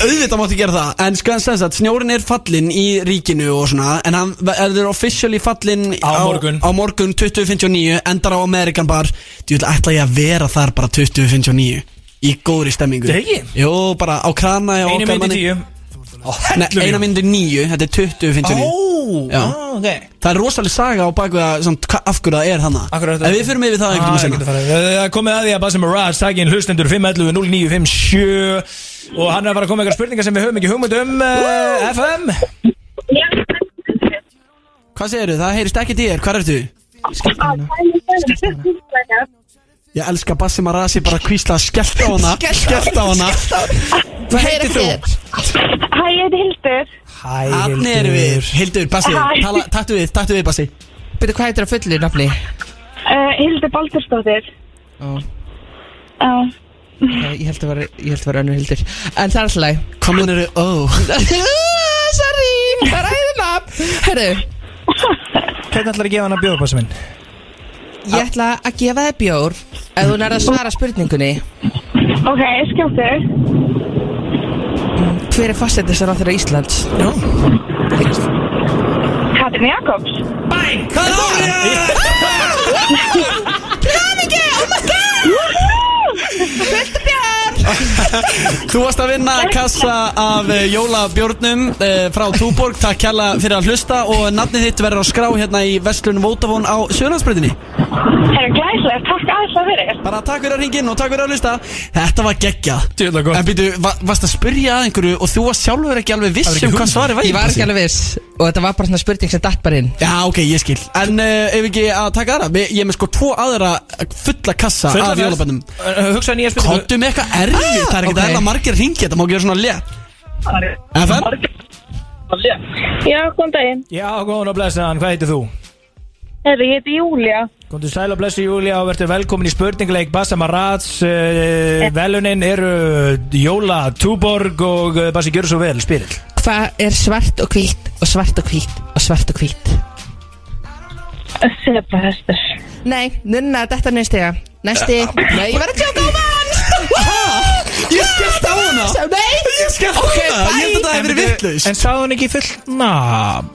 Auðvitað máttu gera það En sko hann segist að snjórin er fallin í ríkinu og svona En hann er officially fallin Á morgun. Á morgun 2059 Endar á Amerikan bar Þú vil ætla ég að vera þar bara 2059 Í góðri stemmingu Það ekki? Jú, bara á krana hjá Einu okkar myndi manni. tíu Nei, eina myndi níu Þetta er 2059 Ó, Já. á, ok Það er rosalega saga á baku að samt, hva- af hverju það er hana Akkurat. En við fyrir yfir það Ah, einhvern veginn farið. Það er komið að því að Basim Mirage takin hlustendur 511 0957 og hann er að fara að koma með eitthvað spurningar sem við höfum ekki hugmynd um uh, FM Hvað segirðu? Það heyrist ekki til þér, hvað ertu? Ég elska Bassi Marasi bara að kvísla skellt á hana Skellt á hana Hvað heitir þú? Hæ, ég heiti Hildur. Hæ, erum við Hildur, Bassi, Hæ. tala, taktu við, taktu við Bassi Byrju, hvað heitir það fullir nafni? Uh, Hildur Baldursdóttir. Ó, Já. Ég held að vera, ég held að vera önnur hildur En það er alltaf læg Komin eru, ó Sorry, það er æðið nafn Herru, Hvernig ætlar að gefa hann að bjóða Basim minn? ég ætla að gefa þér bjór Ef þú nærða að svara spurningunni Ok, skjóttu. Hver er fastsettis á þeirra Íslands? Já Katrin Jakobs. Hvað er það? Hamingju, oh my god Fylgdu bjór Þú varst að vinna kassa af uh, jólabjörnum uh, frá Túborg. Takk kjalla fyrir að hlusta og nafnið þitt verður á skrá hérna í Vestlun Vótafón á Sjölandsbreytinni Það er glæslega, takk aðeins að fyrir. Bara takk fyrir að ringin og takk fyrir að hlusta. Þetta var gott. En býtu, va varst að spyrja að einhverju og þú varst sjálfur ekki alveg viss um hvað svarið væri Ég var ekki alveg viss Og þetta var bara svona spurning sem datt bara inn Já, ok, ég skil En uh, ef ekki að taka aðra Ég er með sko tvo aðra fulla kassa Fulla af fjall. jólabönnum Uh, Hugsa nýja spurningu Kottu með eitthvað erfið Ah, Það er ekki ok. það erla margir ringi Þetta má ekki vera svona létt FM? Já, góðan daginn Já, góðan og blessaðan, hvað heitir þú? Herri, ég heiti Júlia Góðan sæl og blessu Júlia og verður velkomin í spurningleik Bassa Marats uh, Velunin eru Jóla Túborg og uh, Bassi gjör svo vel, spyrill. Hvað er svart og hvítt og svart og hvítt og svart og hvítt? Sepa hestur. Nei, nunna, þetta er næstiga Næsti. Nei, ég var að tjóka á mann! Ég skellt á hana? Nei. Ég skellt á Ok, hana? Ég held að það hefði verið vittlaus En sagði hún ekki fullt nafn?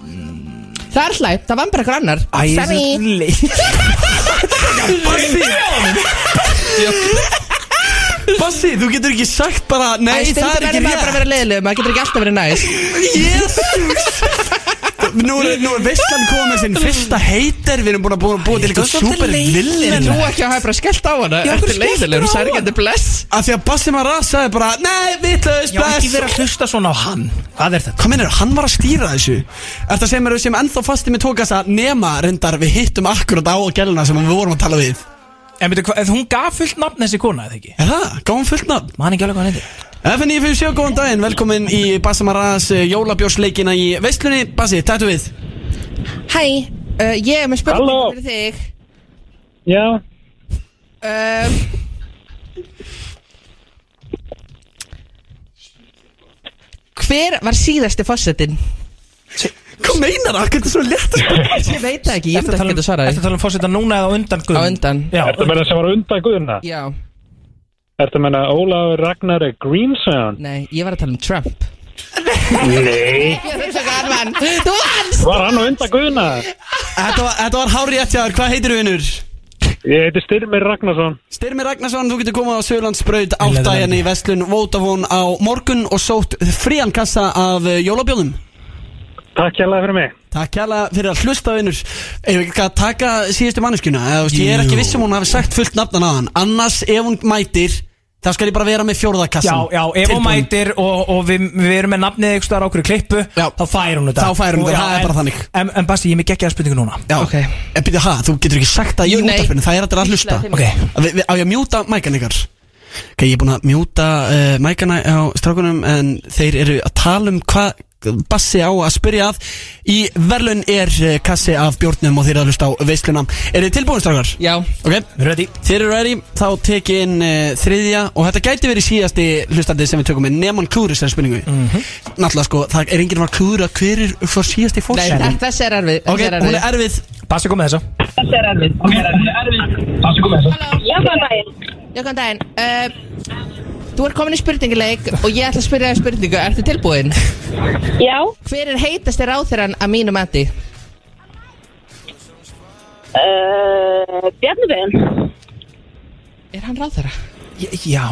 Það er hlægt, það var bara hver annar. Æ, ég er svo leið Bassi, þú getur ekki sagt bara Nei, það er ekki verður maður bara að rétt vera leiðileg Maður getur ekki alltaf verið næs. Jésús Nú er, nú er Visslan komið sinn fyrsta heitir Við erum búin að búa, búa til eitthvað super villin En þú ekki að hafa bara skellt á hana. Já, Eftir leiðilegur særgandi bless Af því að Bassi Marra sagði bara Nei, vitlaus, bless Já, ekki verið að hlusta svona á hann. Hvað er þetta? Hvað minnir, hann var að stýra þessu? Eftir að segja mér sem ennþá fastið mér tókast að Nema reyndar við hittum akkurat á gæluna Sem við vorum að tala við. En betur, hún gaf fullt nafn þessi kona, eða ekki? Er það? Gaf hún fullt nafn? Man ekki alveg hvað hendur FNF7, góðan daginn, velkomin í Bassi Maras eh, jólabjórsleikina í Vestlunni Bassi, tættu við Hæ, uh, ég er með spurning Halló. fyrir þig Já, um, Hver var síðasti fósettin? Hvað meinar það? Hvernig er svo létt að spila? Ég veit það ekki, ég ætla ekki að svara því Þetta tala um, um fórseta núna eða á undan Guðum? Á undan Já, Þetta meina sem var undan guðuna Já Ertu að menna Ólafur Ragnar Greensound? nei, ég var að tala um Trump Nei Þú vannst! Var hann á undan guðuna? Þetta var, þetta var hári réttjáður, hvað heitir þú vinnur? Ég heiti Styrmir Ragnarsson Styrmi Ragnarsson, þú getur komið á það áttæjan í vel. Vestlun Vótafón á morgun og sótt frían kassa af eh, jólabjóðum Takk hérlega fyrir mig Takk kjærlega fyrir að hlusta vinnur Ef ekki að taka síðustu manneskjuna eða, þú veist, Ég er ekki Jú. viss um hún hafi sagt fullt nafnan á hann Annars ef hún mætir þá skal ég bara vera með já, fjórðakassan já, ef hún mætir og, og við, við erum með nafnið eitthvað á okkur klippu Já. þá fær hún þetta Þá fær hún þetta, já, það er en- bara þannig. En, en Basti, ég er með geggjaða spurningu núna Já, Ok. En byrju, ha, þú getur ekki sagt það í Jú, nei. útarpinu Það er allir að hlusta Íslega, Ok, Vi, vi, Á ég að mjúta mækan ykkar Ok, ég er búin að mjúta uh, mækana á strákunum En þeir eru að tala um hvað Bassi á að spyrja að. Í verðlun er uh, kassi af bjórnum Og þeir að hlusta á veisluna. Er þið tilbúin strákar? Já, Ok, ready. Þeir eru ready Þá tek ég inn uh, þriðja. Og þetta gæti verið síðasti hlustandi sem við tökum með Neman klúris þessar spurningu Náttúrulega sko, það er enginn að klúra Hver er fyrir síðasti nei, fórsæðin þess- þessi er erfið Ok, þessi er hún er erfið. erfið. Basti, kom með þessa Já, góðan daginn. Já, góðan daginn. Uh, Þú ert komin í spurninguleik og ég ætla að spyrja þér spurningu Ertu tilbúin? Já, Hver er heitasti ráþeran að mínu mati? uh, Bjarni Ben Er hann ráþera? Já,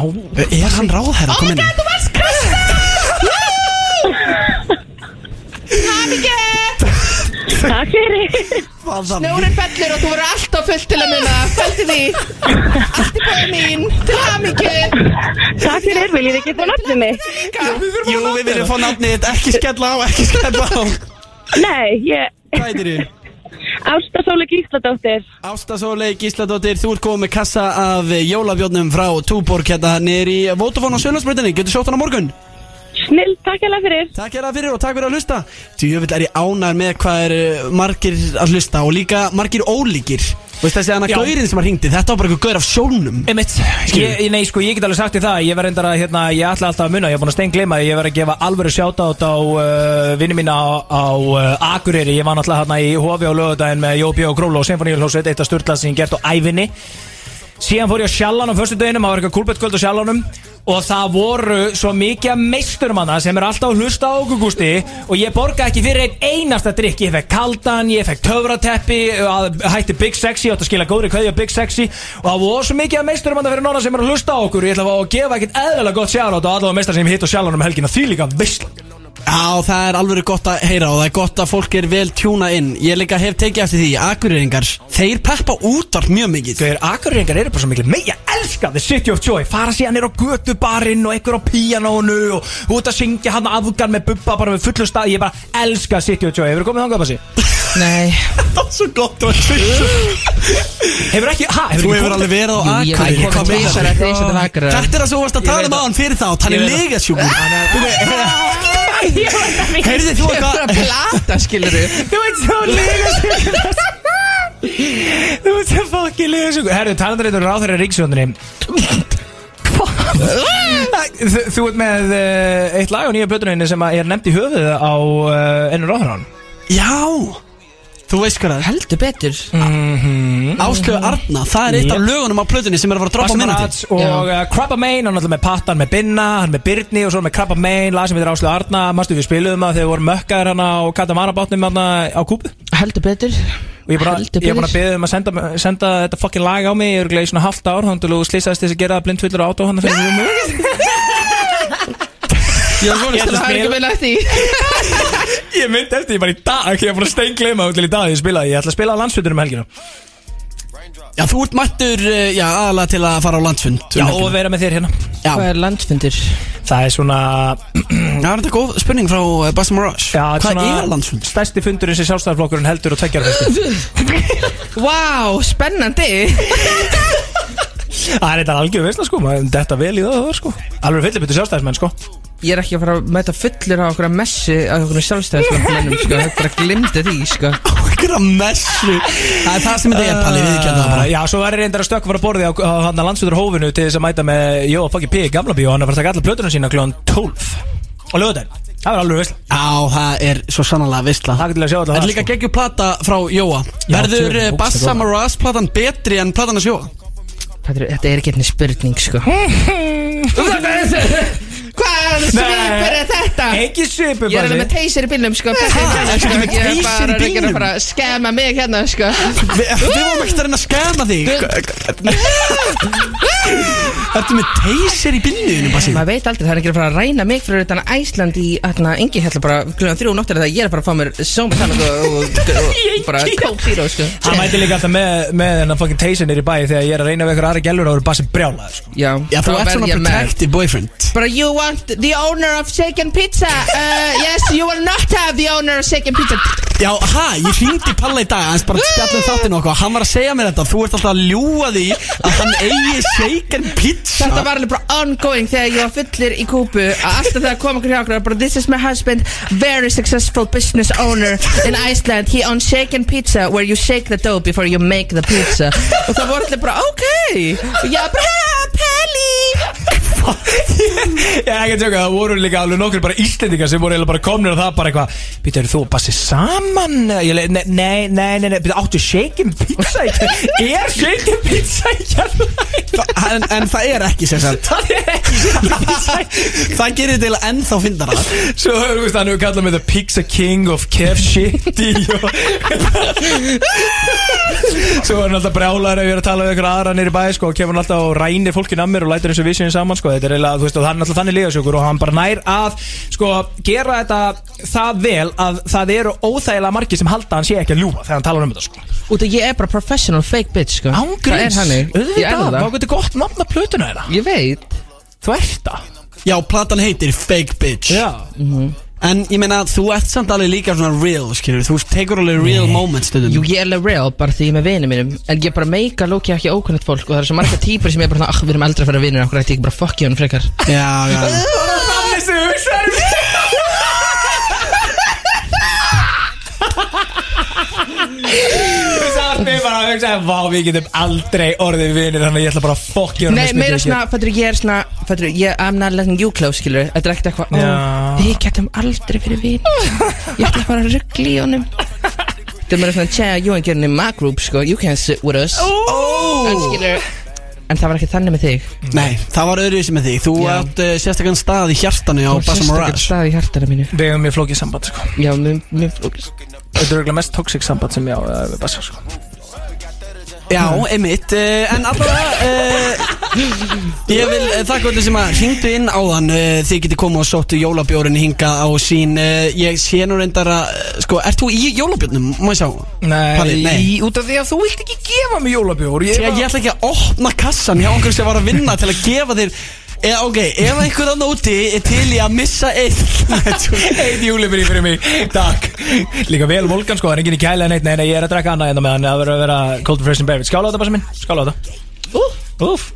Er hann ráðherra Oh my god, þú varst Krista! Hamingju! Takk fyrir. Snjórin fellur og þú verður alltaf fullt til að muna. Fælti því. Allt í bæði mín. Til hamingju. Takk fyrir, viljið þið geta nafnið mig? Jú, við viljum fá nafnið þitt, ekki skella á, ekki skella á. Nei, ég Hvað heitir þið? Ásta Sóli Gísladóttir. Ásta Sólei Gísladóttir, þú ert komið með kassa af jólabjörnum frá Túborg hérna niður í Votafón á Sjölandsbreytinni, getur sótt hann á morgun? Snill, takk hérlega fyrir. Takk hérna fyrir og takk fyrir að hlusta. Tjóðvill er ég ánæður með hvað er uh, margir að hlusta og líka margir ólíkir. Veist þessi hana Já. gaurinn sem að hringdi, þetta var bara eitthvað gaur af sjónum. Ég, ég- nei sko ég get alveg sagt í það. Ég verð reyndar að, hérna, ég ætla alltaf að munna Ég er búin að stein gleyma, ég verð að gefa alvöru sjátátt á uh, vinni mína á, á uh, Akureyri. Ég var náttúrulega hérna í Hofi á lögudaginn með Jópi og Gróla og Sinfoníulhósveit Eitt af störtlað sem ég gert á ævinni. Síðan fór ég á Sjallan á föstu deginum, það var eitthvað kúlbettkvöld á Sjallanum Og það voru svo mikið hana sem er alltaf að hlusta á okkur gústi. Og ég borga ekki fyrir einn einasta drikk Ég fekk kaldan, ég fekk töfrateppi Hætti Big Sexy, átt að skila góðri kveðja Big Sexy. Og það voru svo mikið hana fyrir nonna sem er að hlusta á okkur. Ég ætla að gefa ekkert eðlilega gott sjára á allavega meistar sem ég hitt og sjálfan um helgina. Því líka veistla Já, það er alveg gott að heyra og það er gott að fólk er vel tjúna inn. Ég líka hef tekið eftir því, akureyringar, þeir peppa útvart mjög mikið. Þeir akureyringar eru bara svo mikil Meg, ég elska The City of Joy. Fara síðan er á götubarinn og einhver á píanónu Og út að syngja hann afgan með bubba Bara með fullu stað. Ég bara elska City of Joy. Hefur komið þangað Bassi? Nei. Það er svo gott að Hefur ekki, ha, Þú hefur alveg verið á Jú, ég hef akureyri. komið hvað meinar tvisvar þú? eða þrisvar til Akureyrar. Þetta er það sem þú varst að tala um á hann fyrir þá. Hann er Ég veit það. legasjúkur Heyrði þú Ég er bara að eitthvað plata, skilur Þú veit svo lega Þú veit svo fokki lega svo Herru, talandur eitthvað ráð þeirra ríksjóndinni Þú þú ert með uh, eitt lag á nýja plötuninni sem að er nefnt í höfuð á uh, ennur ráðurann Já Þú veist hvað það er? Heldur betur. Áslögu Arna, það er eitt af lögunum á plötunni sem er að fara að droppa á Bassamarats og uh, Krabba Main hann er alltaf með Pattan með Binna, hann með Byrni og svo með Krabba Main, lag sem heitir Áslu Arna. Mastu við spiluðum það þegar við vorum mökkaðir hann á Katamara-bátnum hann á Kúbu? Heldur betur. Og ég er bara, Heldur ég bara að beða um að senda, senda þetta fucking lag á mig, ég er gleði svona halvt ár þannig að þú slýsaðist þess að gera blindfullur á átó hann fyrir mig Ég var Ég ætla að Það er ekki vel eftir Ég myndi eftir því bara í dag Ég er bara steingleima til í dag Ég ætla að spila á landsfjöldunum um helgina. Já, þú ert mættur, uh, já, aðalega til að fara á landsfund um Já, og vera með þér hérna. Já, Hvað er landsfundur? Það er svona Já, þetta er góð spurning frá uh, Basta Mirage já, Hvað svona er landsfund? Stærsti fundurinn sem sjálfstæðarflokkurinn heldur og tveggjar festi Vá, spennandi. Það er þetta algjör veistla sko maður- Þetta vel í það sko. Alveg fyllibittu sjálfstæðismenn sko Ég er ekki að fara að mæta fullur á okkur að messi á okkur sjálfstæðisflokkmennum sko, það er bara glimti því sko. Okkur að messu? Það er það sem þetta er, Palli, við ekki það Uh, bara. Já, svo verður reyndar að stökka fyrir borði á, á hann að landsfjöldur hófinu til þess að mæta með Jó, fucking P, gamla bíó, hann er að fara að taka alla plötuna sína kljóðan 12 og lögudaginn, það verður alveg veistla Já, það er svo sannlega veistla Það er til að sjá þetta Það er það, líka sko. geggjur plata frá Jóa. Verður ógeðslega Bassa. Mirage platan betri en platan að sjóa? Þetta er- þetta er ekki einnig spurning sko Hvað svipur er þetta? Ekki svipur Ég er alveg með teysir í bílnum sko. Ég er bara ekki bílnum? að fara að skema mig hérna sko. Við, vorum ekkert að reyna að skama þig Ertu með teysir í bílniðinu, Bassi? Maður veit aldrei, það er ekki að fara að ræna mig fyrir utan Æsland í hérna, engi hérna bara klukkan þrjú nóttir þegar ég er bara að fá mér sómi þannig og, og, og, og bara Coke Zero sko. Hann mæti líka alltaf með, með hennar fucking teysin nýri bæ þegar ég er að reyna við eitthvað aðra gælur og eru bara sem brjálaður sko. Já, Já, þú ert svona protective boyfriend. Bara you want the owner of Shaken Pizza? Uh, Yes, you will not have the owner of Shaken Pizza. Já, ha, ég hringdi Palla í dag Hans bara spjallum þáttinu okkur Hann var að segja mér þetta Þú ert alltaf að ljúga því Að hann eigi shaken pizza Þetta var alveg bara ongoing þegar ég var fullir í kúpu að Alltaf þegar kom okkur hjá okkur bara This is my husband, very successful business owner in Iceland. He owns Shaken Pizza where you shake the dough before you make the pizza. Og það voru allir bara ok Og ég bara, "Ha, Pelli Ég er ekki að tjóka, það voru líka alveg nokkur bara Íslendingar sem voru eiginlega bara komnir og það bara eitthvað Býta, eru þú og Bassi saman? Ég leið, nei, nei, nei, nei, nei Býta, áttu shaken pizza í Er shaken pizza í kjærlæg? en, en það er ekki sem sagt Það er ekki shaken pizza í Það gerir þetta eiginlega ennþá fyndara Svo, þú veist, hann hefur kallað mig The Pizza King of Kev Shitty og Svo er hann alltaf ef ég er að tala við ykkur aðra nýri bæ sko, og kemur hann alltaf og rænir fólkin að mér og lætur eins og við séum saman sko, þetta er eiginlega, þú veist, og það er alltaf þannig liðasjókur og hann bara nær að, sko, gera þetta það vel að það eru óþægilega margir sem halda hann sé ekki að ljúa þegar hann talar um þetta, sko. Út af ég er bara professional fake bitch sko Það er Ángríns, er auðvitað, það þá getur gott nafna plötuna þeirra. Ég veit Þú ert það. Já, platan heitir Fake Bitch Já. En ég meina, þú ert samt alveg líka svona real, skilur Þú tekur alveg real moments stundum. Jú, ég er alveg real, bara því ég er með vinið mínum. En ég er bara meika lókja ekki ókunnett fólk Og það er svo marga típur sem ég er bara svona Ach, við erum eldra fyrir vinir Akkur ætti ég bara fuck you hann frekar. Já, já Þannig sem þú hugsaðir Þú mér bara að hugsa Vá, við getum aldrei orðið vinir Þannig að ég ætla bara að fokk ég Nei, meira svona, fættur ég er svona Fættur ég, I'm not letting you close, skilur Þetta er ekkert eitthvað, ó, við getum aldrei fyrir vin Ég ætla bara að ruggli í honum. Þetta er meira svona, tja, you ain't getting in my group, sko. You can't sit with us. En skilur En það var ekki þannig með þig. Nei, það var öðruvísi með þig. Þú átt uh, sérstakann stað í hjartanu á Bassa Sérstaklega Mirage stað í hjartara mínu. Við hefum mjög flókið samband sko. Já, mjög, mjög flókist Þetta er eiginlega mest toxic samband sem ég á uh, við Bassa sko Já, einmitt uh, En allavega uh, Ég vil uh, þakka öllu sem að hringdu inn á þann Þið getið komið og sóttu jólabjórin hinga á sín Ég sé nú reyndar að Sko, ert þú í jólabjórnum? Má ég sjá? Nei, Palli, nei. Í, út af því að þú vilt ekki gefa mig jólabjór Ég, ég ætla ekki að opna kassan hjá einhverjum sem var að vinna til að gefa þér e, Ok, ef einhver annar úti er til í að missa eitt Eitt júlibri fyrir mig, takk. Líka vel volkan sko, það er enginn í kæla neitt. Nei, nei, ég er að drekka annað hérna með hann Það verður að vera cold refreshing beverage. Skála á þetta bara sem minn, skála á þetta. Úf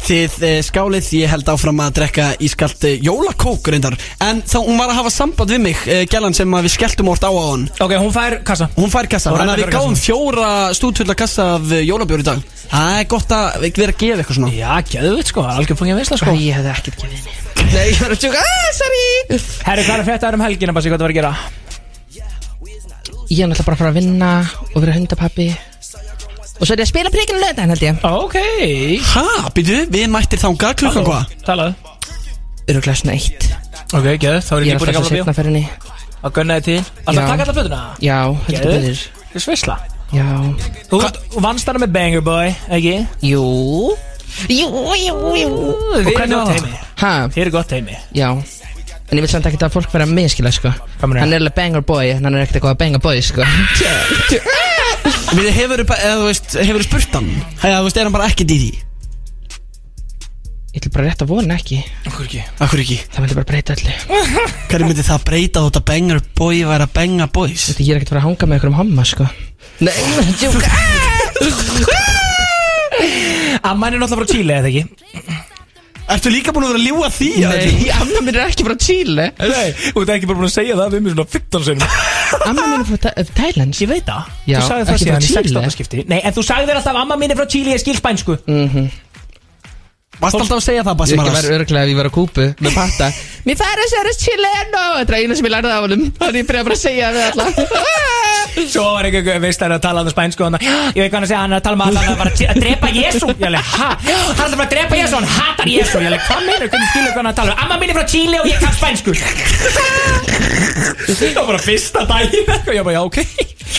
Þið uh, skálið, ég held áfram að drekka ískalt uh, jólakók reyndar. En þá hún var að hafa samband við mig, uh, gælan sem að við skelltum órt á á hann. Ok, hún fær kassa. Hún fær kassa, þannig að við kassanum. fjóra stúdfulla kassa af jólabjór í dag. Það er gott að við vera að gefa eitthvað svona. Já, geðvitt sko, það er algjör fungið veisla sko. Ég hefði ekkert gefið henni Nei, ég var að tjóka, ah, sorry. Herri, hvað er þér um helgina, Bassi, hvað það var að gera? Ég er náttúrulega bara að fara að vinna og vera hundapappi Og svo er ég að spila príkinu lögðan held ég. Ok. Ha, býtu, við mættir þangað klukkan hvað? Talaðu. Öruglega svona eitt. Ok, geðvitt, þá er Ég ég er búin í alltaf gamla svo bíó. setna ferðinni Að gunna þið til. Alltaf Já. taka alla fötuna Já, heldur Geðveikt. betur. Það er svisla. Já. Þú þú vannst hana með Banger Boy, ekki? Jú. Jú, jú, jú. Og hvernig var teimi? Ha, Þið eru gott teimi já En ég vil samt ekki að fólk vera miskila, sko? Hann er alveg banger boy, en hann er ekkert eitthvað að banga boy, sko. Við hefur, eða þú veist, hefur spurt hann? Eða þú veist, er hann bara ekkert í því? Ég ætla bara rétt að vona ekki. Okkur ekki? Akkur ekki? Það myndi bara breyta öllu. Hverju myndi það breyta þótt að bengar boy væri að benga boys? Þetta ég er ekkert að fara að hanga með ykkur um homma, sko. Nei, ég var að djóka Amman er náttúrulega frá Chile, eða ekki? Ertu líka búin að vera að ljúga því? Nei, amma mín er ekki frá Chile. Nei, þú ert ekki bara búin að segja það við mig svona 15 sinum Amma mín er frá Tha- Thailands Ég veit það. Já, Þú sagði það ekki síðan frá í Chile. 16. skipti. Nei, en þú sagði þér alltaf amma mín er frá Chile, ég skil spænsku Varst alltaf að segja það, Ég Bassi ekki Maras? verið örglega ef ég var á kúpu með patta Mér færi að segja chileno Þetta er eina sem ég lærði af honum Þannig ég byrjaði bara að segja það við alla Svo var einhver veist að tala um spænsku og hann, ég veit hvað hann að segja, hann er að tala um að hann var að að drepa Jésu Ég alveg, ha? Hann er að fara að drepa Jésu, hann hatar Jésu Ég alveg, hvað meina, hvernig skilur hvað hann að tala um Amma mín er frá Chile og ég kann spænsku. Það var bara fyrsta daginn. Og ég bara, já, ok.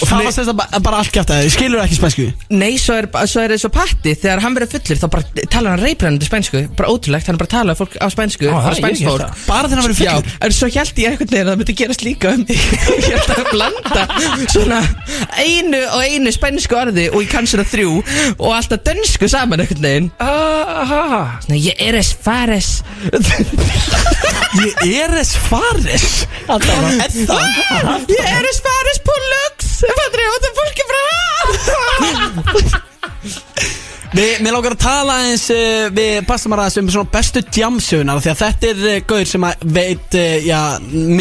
Og það var sérst að bara allt kæft að þið skilur ekki spænsku? Nei, svo er, svo er eins og patti Þegar hann verður fullur þá bara talar hann reybrennandi spænsku Bara ótrúlegt, hann er bara að tala fólk á spænsku Á, það er ég, ég fólk. það. Bara þegar hann verður Já, fullur en svo held ég einhvern veginn að það myndi gerast líka um mig. Ég held að blanda svona einu og einu spænsku orði og ég kann svona þrjú og alltaf dönsku saman einhvern veginn. Aha. Nei, ég er es fares. Ég er þess faris Er það? Ég er es fares pullux Fattur ég, þetta er fólki frá Við, mér langar að tala eins uh, við Bassamaraðs um svona bestu djamsögunar Því að þetta er uh, gaur sem að veit uh, já,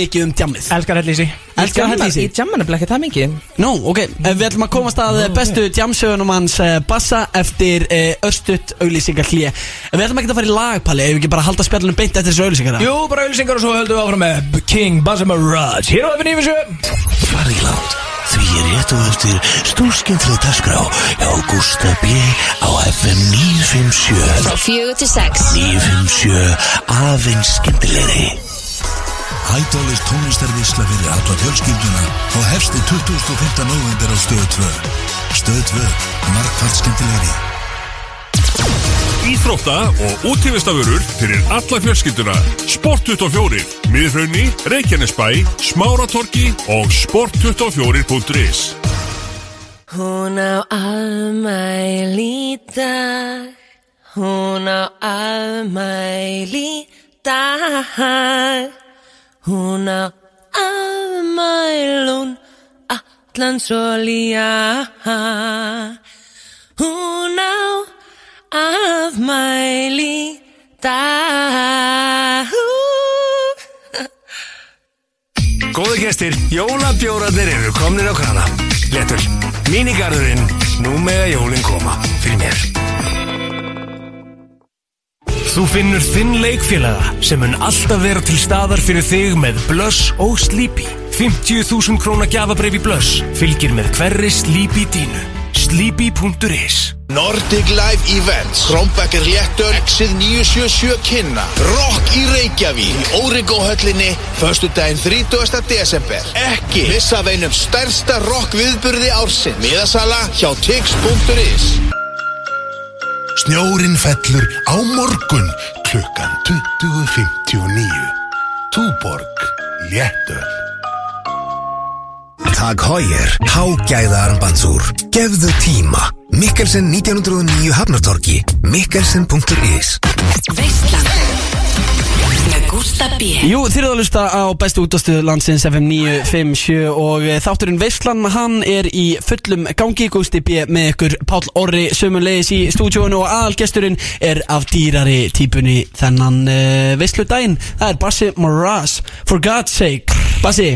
mikið um djamið Elskar Hellísi Elskar sig Ég jamma nefnilega ekki það mikið. Nú, ok, eh, við ætlum að komast að bestu djamsögunum hans Bassa eftir örstutt auglýsingar hlje Við ætlum ekki að fara í lagpalli ef við ekki bara halda spjallunum beint eftir þessu auglýsingar Jú, bara auðlýsingar og svo höldum við áfram með King Bassam Raj Hér á FM 97 Farilátt Því er rétt og eftir stórskemmtileg dagskrá hjá Gústa B. á FM 957 Frá fjögur til sex 957 aðeins skemmtilegri Hædólis tónlistarvísla fyrir alla fjölskylduna og hefsti 25. november á Stöð 2 Stöð 2, margfald skemmtilegri Íþrótta og útífistafurur fyrir alla fjölskylduna. Sport 24, Miðraunni, Reykjanesbæ, Smáratorki og sport24.is. Hún á afmæli dag Hún á afmæli dag Hún á afmælun Allan solja Hún á afmæli dag Góði gestir, jólabjóraðir eru komnir á krana. Letur, mínigarðurinn, nú með að jólinn koma fyrir mér. Þú finnur þinn leikfélaga sem mun alltaf vera til staðar fyrir þig með Blöss og Sleepy. 50.000 krónar gjafabreif í Blöss fylgir með hverri Sleepy dínu. Sleepy.is Nordic Live Events. Krombecker Léttöl Exið 977 kynna. Rock í Reykjavík. Órigó höllinni Föstudaginn 30. desember. Ekki missa veinum stærsta rock viðburði ársinn Miðasala hjá tix.is Snjórin fellur á morgun klukkan 20.59 Túborg Léttöl Tag Heuer, hágæða armbandsúr Gefðu tíma Mikkelsen 1909 Hafnartorki Mikkelsen.is Jú, þið eruð að lusta á bestu útastuðu landsins FM 957 og eh, þátturinn Veistlan, hann er í fullum gangi Gústi B með ykkur Páll Orri sömulegis í stúdjóinu og aðalgesturinn er af dýrari típunni þennan uh, Veistludaginn það er Bassi Moraz For God's sake. Bassi,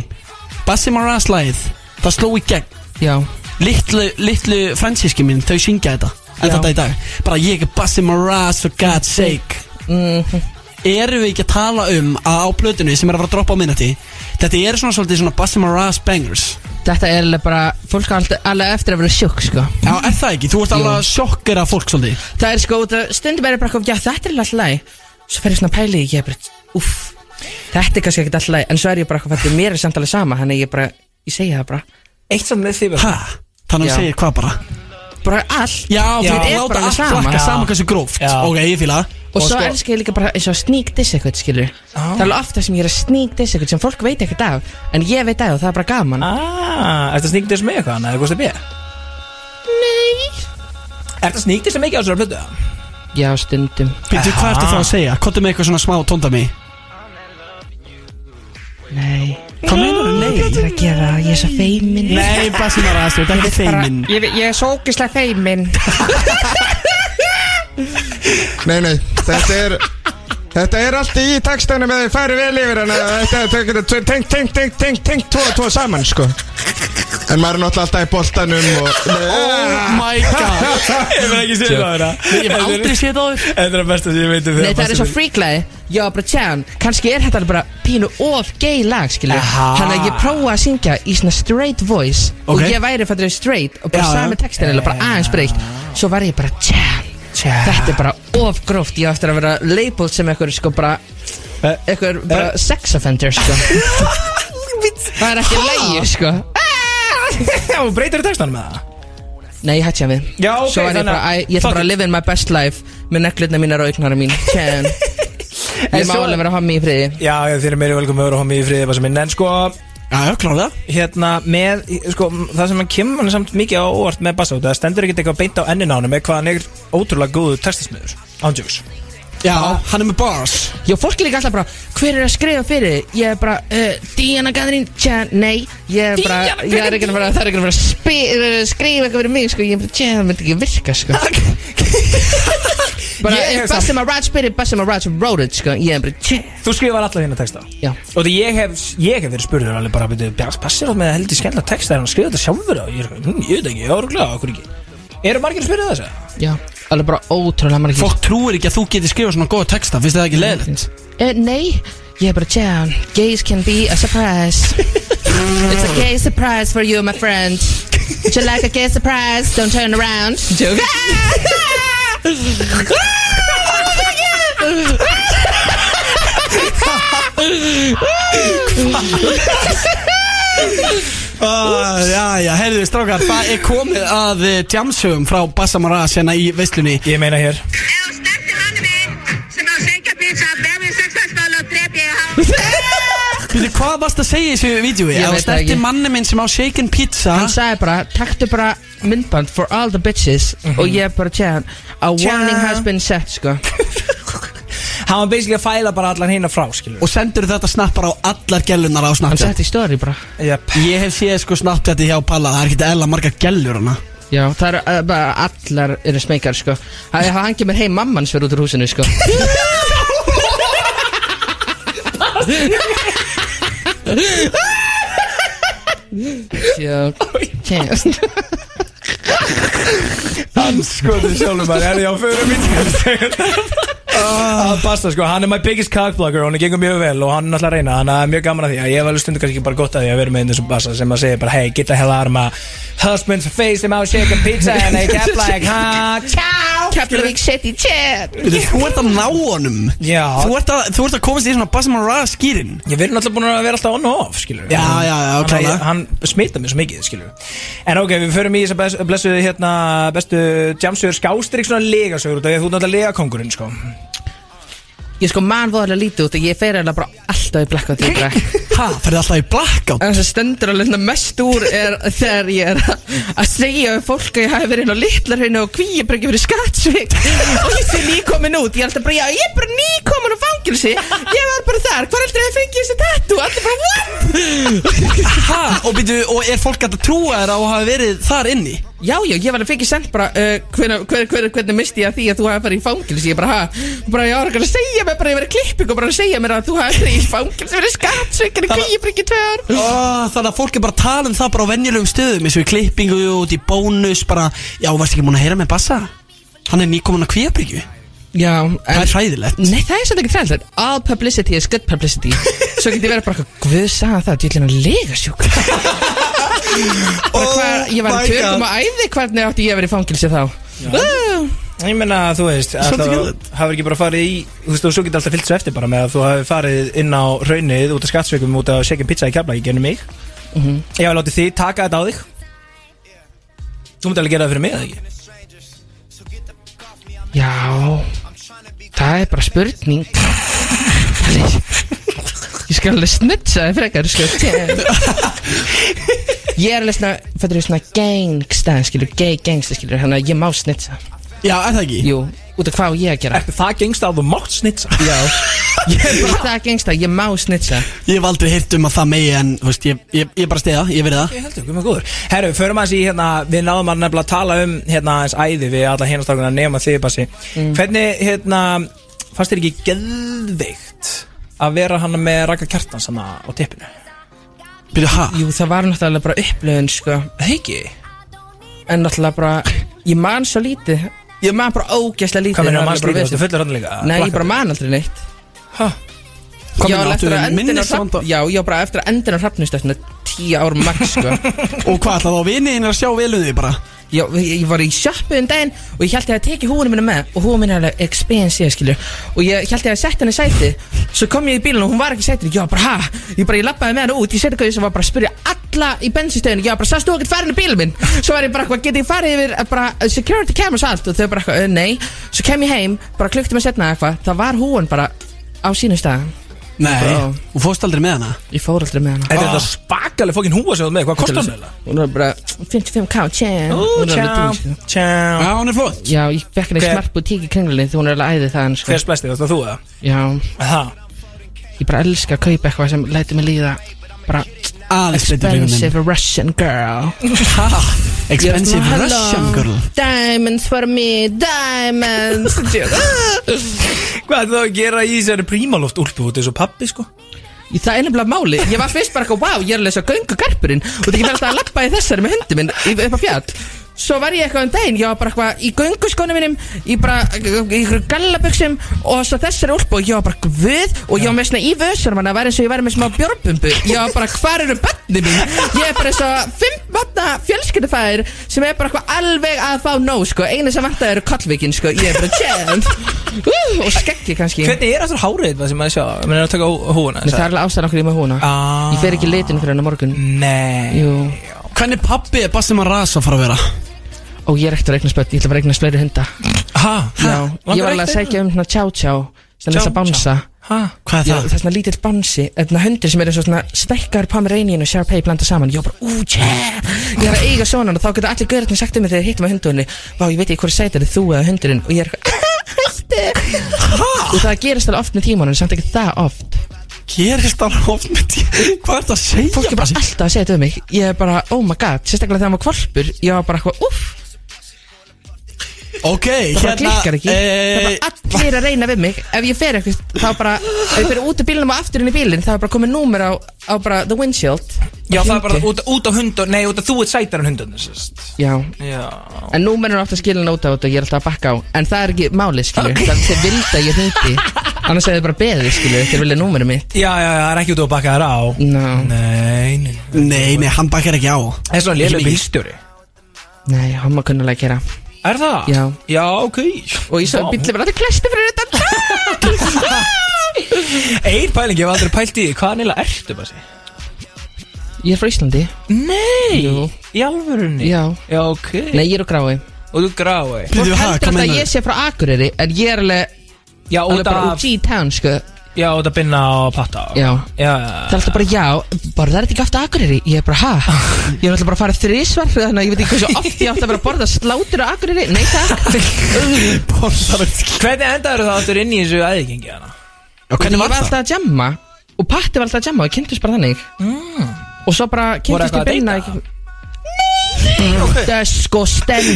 Bassi Moraz lagið það sló í gegn. Já Litlu, litlu fransíski minn, þau syngja þetta. En þetta í dag. Bara ég er Bassi Moraz For God's sake. Mhm. erum við ekki að tala um að á plötunni sem er að fara að droppa á minnati þetta er svona svolítið svona Bassi Moraz bangers. Þetta er alveg bara, fólk á alltaf alveg eftir að vera sjokk sko. Já, er það ekki? Þú ert alveg að sjokkera fólk svolítið. Það er sko, það stundum er ég bara eitthvað, já þetta er alltaf læg Svo fer ég svona að pæli, ég er bara, uff Þetta er kannski ekkert alltaf læg En svo er ég bara eitthvað, þetta er mér er samt alveg sama Þannig ég bara, ég segi það bara. Eitt samt með því Hæ? Þannig Já. að segja hvað bara? Bara allt Já, þú Þetta er láta bara allt sama. flakka Já. saman hversu gróft Já. Ok, ég fíla það. Og, svo sko- elskar ég líka bara eins og sneak diss eitthvað, skilur Það er alveg ofta sem ég er að sneak diss eitthvað sem fólk veit ekkert af En ég veit af og það er bara gaman Ah, ertu að þessu með eitthvað annað, eða Gústi B? Nei Ertu að þessu mikið á þessari plötu? Já, stundum Býttu, hvað ertu þá að segja? Kottu með eitthvað svona smá tóndami Nei Hvað meinar þú? Nei Ég er að gera, ég er svo feimin. Nei, Bassi Moraz, þú ert ekki feimin. Ég, ég er svo ógislega feimin. Nei, nei, þetta er Þetta er allt í textanum eða þið færi vel yfir en þetta er tengt, tengt, tengt, tengt, tengt, tengt, tvo, tvo saman, sko. En maður er náttúrulega alltaf í boltanum og Oh my god. Ég verð ekki séð það hérna Ég hef aldrei séð það Þetta er það besta sem ég veit um Nei, það er svo fríklæði Já, bara tján, kannski er þetta bara pínu of gay lag, skilju. Þannig að ég prófa að syngja í svona straight voice. Og ég væri fættur straight Og bara sami textin eða bara aðeins breytt. Svo var ég bara tján Þetta er bara of gróft. Ég eftir að vera labeled sem eitthvað sko bara Eitthvað bara sex offender sko. Það er ekki lægi sko. Já, breytir þú textanum með það? Nei, ég hætti að við. Já, ok, Svo var ég þannig bara, að- æ, ég ætla bara að live in my best life Með neglutna mínar og augnara mín. Tján. Ég má svo- alveg vera hommi í friði. Já, já, þið er meiri velkomið að vera homið í friði bara sem minn En sko, Já, já, klálega. Hérna með, sko, það sem hann kemur hann samt mikið á óvart með bassa Það stendur ekkert eitthvað beint á ennin á hann með hvað hann er ótrúlega góðu textasmiður Ándjóks Já, hann er með bars. Já, fólk er líka alltaf bara Hver er að skrifa fyrir? Ég er bara uh, Diana Gathering Tja, nei Ég er bara Díana Ég er ekki að fara Það er ekki að fara að spi, uh, skrifa eitthvað fyrir mig Sko, ég er bara Tja, það myndi ekki virka Sko Bara Ég hef If samt- Basim Arad spyrir Basim Arad wrote it Sko, ég er bara Tja Þú skrifar alla þína texta. Já. Og því ég hef, ég hef verið spurður alveg bara byrju, Bjarns passir átt með heldur skemmtilega texta Er hann að skrifa þetta sjálfur á? Ég er hm, ég veit ekki, ég er glæða, okkur ekki? Eru margir að spyrja þess að? Já Alveg bara ótrúlega margir. Fólk trúir ekki að þú getur skrifað svona góða texta Finnst þið það ekki leðilegt? uh, Nei Ég er bara Tja Gays can be a surprise. It's a gay surprise for you, my friend. Would you like a gay surprise? Don't turn around. Joke Uh, já, já, heyrðu strákar, það er komið að uh, jamsögum frá Bassa Maras hérna í veislunni. Ég meina hér Býtu, hvað varst að segja í þessu vídjói? Ég Ef veit þú það snerti ekki. manni minn sem á shaken pizza. Hann sagði bara, taktu bara myndband for all the bitches. Og ég bara tjá A warning has been set, sko. Hann var basically að fæla bara allan hinn frá, skilur Og sendur þetta snapp bara á allar gellunar á Hann Snapchat setti í story bara. Yep. Ég hef séð sko Snapchati hjá Palla. Það er ekki eðla margar gellur hana Já, það eru uh, bara allar eru smekar, sko. Það er hann kemur heim mamman sver út úr húsinu, sko Skoði sjálfum að er ég á förum mín að basta sko, hann er my biggest cockblocker og hann gengur mjög vel og hann er alltaf að reyna þannig að það er mjög gaman að því. Að ég hef alveg stundu kannski bara gott að því að vera með einn þessum basta sem að segja bara hey, get the hell out of my husband's face him out shaking pizza and I kept like ha, ciao Keflavík City Chat Þú ert að ná honum. Já. Þú ert að, þú ert að komast í svona Basman Ra skýrin. Ég verður náttúrulega búin að vera alltaf on og off, skilur Já, já, já, Hann, klálega. hann smita mér svo mikið, skilur En ok, við förum í þess að blessu hérna bestu jamsögur skástrík svona legasögur út af því að þú ert náttúrulega legakongurinn, sko Ég sko man voðalega lítið út og ég fer eiginlega bara alltaf í blackout í dag Hæ, ferði alltaf í blackout? En það stendur alveg svona mest úr er þegar ég er að- segja við fólk að ég hafi verið inn á litlarhraunu og kvíabryggja fyrir skattsvik og ég sé nýkomin út, ég er alltaf bara, já, ég er bara nýkomin á fangilsi ég var bara þar, hvað heldur ég að fengi þessi tattu? Allir bara, what? Hæ, og, og er fólk að trúa þér á að hafa verið þar inni? Já, já, ég var alveg fengið sent bara uh, hver, hver, hver, hvernig misti ég að því að þú hafi farið í fangilsi ég bara, ha, bara ég var að segja mér bara ég verið klipping og bara að segja mér að þú hafi farið í fangilsi fyrir skattsvikinu kvíabryggja tvö ár. Ó, þannig að fólk er bara að tala um það bara á venjulegum stöðum eins og í klippingu og út í bónus bara, já, varst ekki múin að heyra með Bassa? Hann er nýkomin að kvíabryggju. Já, Það er hræðilegt. Nei, það er svolítið ekki hræðilegt. All publicity is good publicity. Svo get ég verið bara eitthvað, Guð sagði það, djöllin að lega sjúk Bara hvað, ég var í tökum á æði Hvernig átti ég að vera í fangilsi þá? Uh, Ég meina, þú veist, að Svolítið það geðveikt. hafur ekki bara farið í Þú veist, og svo getur alltaf fyllt svo eftir bara með að þú hafi farið inn á raunnið út af skattsveikum út af shaking pizza í kefla, ekki gennum mig. Mhm. Ég hef látið þið taka þetta á þig. Þú mútti alveg gera það fyrir mig, eða ekki? Já Það er bara spurning Ég skal alveg snutsa þið frekar sko. Ég er alveg svona Fættur við svona gangsta Skilur, gay gangsta skilur að ég má snutsa Já, er það ekki? Jú, út af hvað ég að gera? Ertu það gengst að þú mátt snitsa? Já. Ég er bara það gangsta, ég má snutsa Ég hef aldrei heyrt um að það megi en, þú veist, ég, ég, ég bara stiða, ég verið það. Ég heldur, hvað með góður. Herru, förum aðeins í hérna, við náðum að nefnilega tala um hérna aðeins æði við alla hinastákuna nema þig bassi. Hvernig, hérna, fannst þér ekki geðveikt að vera hana með Raka Kjartans hana á tippinu? Byrju, ha? Jú, það var náttúrulega bara upplöfun sko Heiki? En náttúrulega bara Ég man svo lítið Ég man bara ógæslega lítið Hvað meina það líka, vesen. þú fullur hann líka? Nei, ég bara man aldrei neitt Hæ? Hvað meina, eftir áttu á minnisvanda? Já, já, bara eftir að endin á hrafnist Eftir tíu árum max, sko Og hvað, ætlaðu á viniðin að sjá vel um því bara? Já, ég ég var í sjoppu um daginn Og ég held ég að teki húinu minna með Og húinu minna er alveg expensive, skilju Og ég held ég að setja henni í sæti Svo kom ég í bílun og hún var ekki í sætinu. Já, bara, ha? Ég bara, ég lappaði með henni út Ég seti hvað sem var bara að spyrja alla í bensinstöðinu Já, bara, sást þú ekkert farin í bílun minn? Svo var ég bara, hvað, get ég farið yfir? Eh, bara, uh, Security cameras og allt. Og þau bara, uh, nei. Svo kem ég heim, bara klukti mig setna eitthvað Það var húin bara á sínum stað Nei, Bara- þú fórst aldrei með hana Ég fór aldrei með hana Þetta er þetta spakalega fokkin húa sem þú ert með, hvað kostar hann eiginlega? Hún var bara 55k, tjá Ú, Hún er alveg tjá, dýr, sko. tjá Já, hún er flott Já, ég fekk henni Hver- smart boutique í kringlinni Því hún er alveg æðið það sko. Hver splæsti, þetta þú eða? Já, Aha. ég bara elska að kaupa eitthvað sem læti mig líða Bara Aðeins frekar expensive Russian girl. Ha? Expensive svona, Russian "Hello, girl. Diamonds for me, diamonds. Hvað er það að gera í þessari prímaloft úlpu út eins og pappi sko? Í Það er nefnilega máli Ég var fyrst bara eitthvað, wow, ég er að lesa göngu garpurinn Og það ekki verið alltaf að lappa í þessari með hundi minn í- upp á fjall Svo var ég eitthvað um daginn, ég var bara eitthvað í gönguskónu mínum Í bara, í ykkur gallaböksum Og svo þessari úlpu og ég var bara guð Og ég var með svona í vössunum hann að vera eins og ég væri með smá bjórbumbu. Ég var bara, hvar eru bönni mín? Ég er bara eins og fimm vatna fjölskyldufæðir Sem er bara eitthvað alveg að fá nóg, sko. Einu sem vantar eru kollvíkin, sko. Ég er bara tjent uh, Og skeggi kannski. Hvernig er aftur hárið það sem maður sjá? Mér er að taka á húuna Nei, það er alveg ástæðan okkur í með húna ah. Ég fer ekki litin fyrir hennar morgun. Nei. Jú Hvernig pappi er Bassi Maras að fara að vera? Ó, ég er ekkert að reikna spött, ég ætla að reikna fleiri hunda. Ha? Já, ég var alveg að segja um svona tjá tjá Svona að bánsa Ha? Hvað er það? það er svona lítill bánsi Þetta hundir sem eru svona stækkar Pomeranian og Sharpei blanda saman. Ég var bara, ú, tjá Ég er að eiga svona og þá getur allir gaurarnir sagt um mig þegar þeir hittum á hundunni Vá, ég veit ekki hvort sætir þú eða hundurinn. Og ég er eitthvað Og það gerist alveg oft með tímanum, samt ekki það oft Gerist það oft með tí Hvað er það að segja? Fólk er bara alltaf að segja þetta um mig. Ég er bara, oh my god, sérstaklega þegar maður kvalpur Ég var bara eitthvað, uff Ok, það bara klikkar ekki. Það er eh, bara allir að reyna við mig. Ef ég fer eitthvað þá bara ef ég fer út úr bílnum og aftur inn í bílinn þá er bara komið númer á, á bara the windshield. Já, það er bara út, út á hundur, nei, út af þú ert sætar en hundur Já. Já. En nú mennur ofta hann út á þetta ég er alltaf að bakka á. En það er ekki málið, skilju Það er Annars hefði bara beðið, skilju Þeir vilja númerið mitt. Já, já, já, það er ekki út á að bakka þér á. No. Nei, nei Nei, nei, hann bakkar ekki á. Það er svona lélega bílstjóri. Nei, hann má kunnulega gera Er það? Já. Já, ok. Og ég svo Vá. bílið var alltaf klesti fyrir þetta Einn pæling, ég hef aldrei pælt í því, Hvað neila ertu, Bassi? Ég er frá Íslandi. Nei Jú. Í alvörunni? Já. Já, ok. Nei, ég er á grái Og þú grái Fólk heldur alltaf að ég sé frá Akureyri En ég er alveg Já, Alveg út bara af- úr G-Town, sko Já, og það binna á patta Já. Já, Það er alltaf bara já Borðar þetta ekki aftur Akureyri? Ég er bara ha Ég er alltaf bara að fara þrísvar Þannig að ég veit ekki hversu oft ég átti að vera að borða slátur á Akureyri Nei takk Hvernig endaður það áttur inn í þessu aðgengi hana? Og hvernig var það? Ég var alltaf að jamma Og Patti var alltaf að jamma Og kynntust bara þannig mm. Og svo bara kynntust eitthvað ég að binna deyta? Nei. Það sko stenn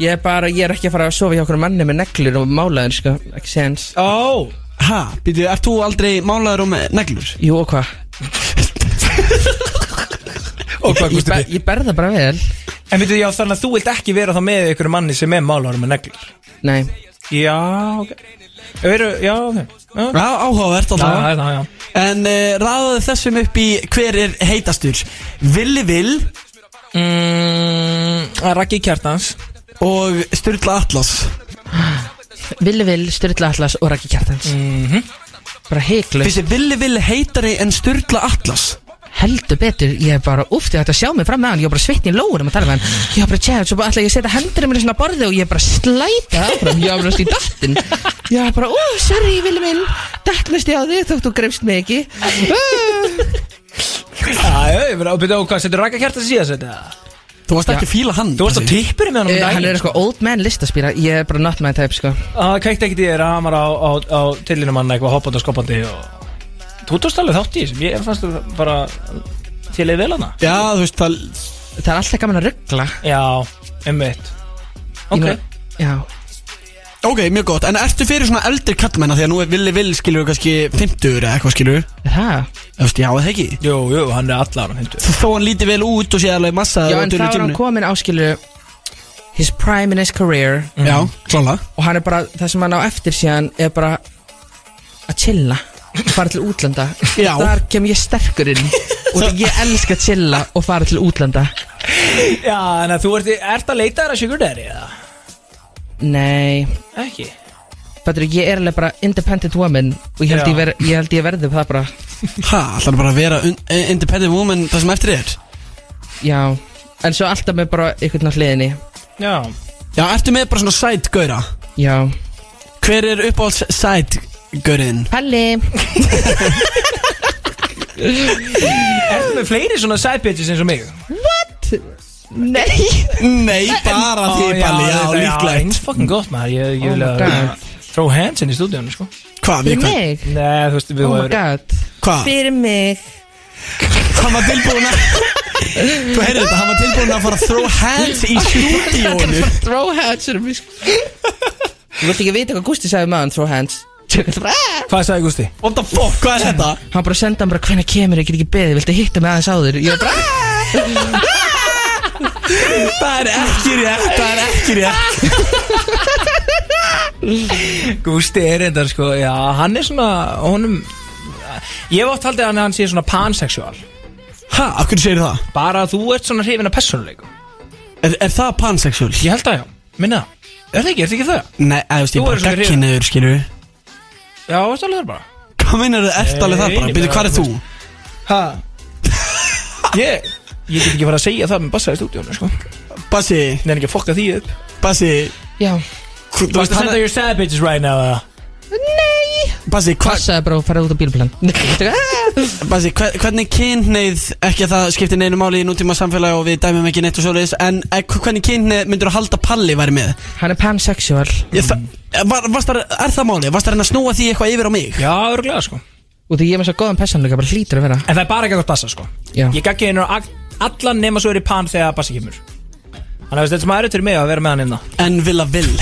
Ég er bara, ég er ekki að fara að sofa hjá okkur manni með neglur og málaður, sko, ekki séns. Ó Ha, býtu, ert þú aldrei málaður um neglur? Jú, og hvað? Og hvað, Ég, Gústi? ber, ég berða bara vel. En veitu, já, þannig að þú vilt ekki vera þá með ykkur manni sem er málar með neglur? Nei. Já, ok. Eru, já, ok. Já, Já, áhugavert alltaf Já, já, já. En uh, ræðaðu þessum upp í hver er heitastur. Villi Vill mm, Raggi Kjartans Og Sturla Atlas. Villi Vill, Sturla Atlas og Raki Kjartans. Mhm. Bara heiklu Finnst þið Villi Vill heitari en Sturla Atlas? Heldur betur, ég er bara ætti að sjá mig fram með hann Ég var bara svitn í lóðum að tala með hann. Ég var bara tjæð, svo bara ætla ég að setja hendur mér í svona borði Og ég bara slæta áfram, ég var bara í dattin Ég var bara, ó, sorry, Villi minn Dattnast ég á þig, þótt þú greifst mig ekki. Já, já, ég verið að byrja á hvað, setur Raggi Kjartans síðan setja Þú varst ekki að fíla hann Þú varst á tippurinn með hann um Eh, Hann daginn. er eitthvað old man listaspýra Ég er bara not my type, sko. Það kveikti ekkert í þér að hann var á, á, á tillinum hann eitthvað hoppandi og skoppandi og Þú tókst alveg þátt í þessum, ég fannst þú bara til eða vel hana. Já, þú veist það Það er alltaf gaman að ruggla. Já, einmitt. Ok. Já. Ok, mjög gott, en ertu fyrir svona eldri kallmenna Því að nú er Villi Vill skilur kannski 50 eða eitthvað skilur Það? Þú veist, já, eða ekki? Jú, jú, hann er allar á 50 Þó hann líti vel út og sé alveg massa Já, en þá er hann komin áskilu His prime in his career. Já, klála Og hann er bara, það sem hann á eftir síðan Er bara að chilla. Fara til útlanda. Já. Þar kem ég sterkur inn. Og ég elska að chilla og fara til útlanda. Já, en þú ert, ert að leita þér að sugar daddy eða? Nei. Ekki Betur, ég er alveg bara independent woman Og ég held ég, ver, ég, held ég verði það bara. Ha, ætlar bara að vera un- eh, independent woman það sem eftir er? Já En svo alltaf með bara einhvern á hliðinni. Já. Já, ertu með bara svona side gauðra? Já. Hver er uppáhalds side gauðin? Palli. Ertu með fleiri svona side bitches eins og mig? What? Nei. Nei, bara Ó, því Palli, já, þetta- líklegt. eins fucking gott maður. Ég, ég Oh my að God. Throw hands inn í stúdíunum sko Hvað, Fyrir við hvað? mig? Nei, þú veist, við Oh my vorum god Hvað? Fyrir mig Hann var tilbúin að Þú heyrðu þetta, hann var tilbúin að fara að throw hands í stúdíónu Throw hands er mig Þú vilt ekki vita hvað Gusti sagði maður Throw hands Hvað sagði Gústi? What the fuck, hvað er þetta? Hann bara senda hann bara hvernig kemur ég get ekki beðið Viltu hitta mig aðeins áður Ég var bara Það er ekki rétt, það er ekki rétt Gústi er reyndar sko, já, hann er svona, honum Ég oft haldið að hann sé svona pansexual Ha, af hverju segir það? Bara að þú ert svona hrifin af personleikum Er, er það pansexual? Ég held að já, minna það Er það ekki, er það ekki það? Nei, þú veist, ég bara hrifin. gagkinniður, skilur Já, veist alveg það bara Hvað meinar þú, ert alveg það Nei, bara? ég meina, hvað er þú? Ha? Ég, ég get ekki fara að segja það með bassa í stúdíónu, sko. Bassi. Nei, ekki að fokka því upp. Bassi. Já. Þú Þú veist að senda your sad bitches right now, eða? Nei. Bassi, hvað Passaði bara að fara út á bílplan Bassi, hver, hvernig kynneið Ekki að það skiptir neinu máli í nútíma samfélagi Og við dæmum ekki neitt og svoleiðis En eh, hvernig kynneið myndur að halda Palli væri með? Hann er pansexual. Ég, það, var, varst það, er það máli? Varst það að snúa því eitthvað yfir á mig? Já, örglega, sko. Og því ég er með svo góðan personleika bara hlýtur að vera. En það er bara ekki eitthvað bassa, sko. Já. Ég gaggi hennar á allan nema svo er í pan þegar bassi kemur. Þannig að þetta er sem aðrið til mig að vera með hann innan En vilja vill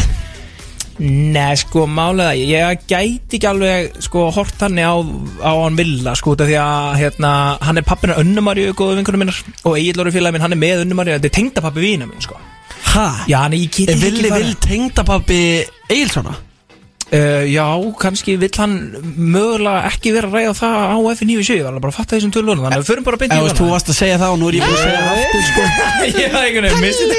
Nei, sko, málega Ég gæti ekki alveg, sko, hort hann á, á hann Villa, sko, því að hérna, hann er pappina Önnumarju, góðu vinkunum minnar og Egil Lóri félagi minn, hann er með Önnumarju þetta er tengdapappi vína minn, sko. Ha? Já, nei, ég get ekki Villi fara- Vill tengdapappi Egilssona? Uh, já, kannski vill hann mögulega ekki vera að ræða það á F97 Ég var alveg bara að fatta þessum tölunum Þannig að við förum bara að Ef beinta veist, þú varst að segja það og nú er ég búin að segja það aftur sko. Var einhvern veginn mistið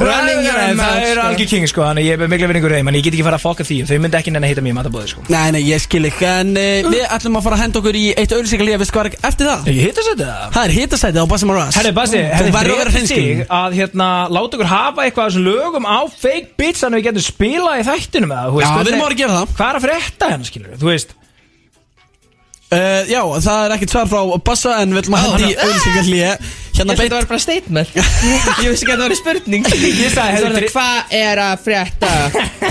Running your Það mouth, er sko. algjör king sko Þannig ég er mikla vinningur þeim En ég get ekki fara að fokka því Þau myndi ekki nenni að heita mér í matabóði sko. Nei, nei, ég skil ekki En uh, við ætlum að fara að henda okkur í eitt auðlýsingalíða Er eftir það? Þetta á Þú að að á að í veist, Já, við erum að gera það. Hvað er að frétta hérna skilur Þú veist. Uh, já, það er ekkert svar frá Bassa en við ætlum að henda í auðlýsingalíða Hérna að beint þetta var bara statement. Ég vissi ekki að það var spurning. Ég sagði, hefði Þetta dre- Hvað er að frétta?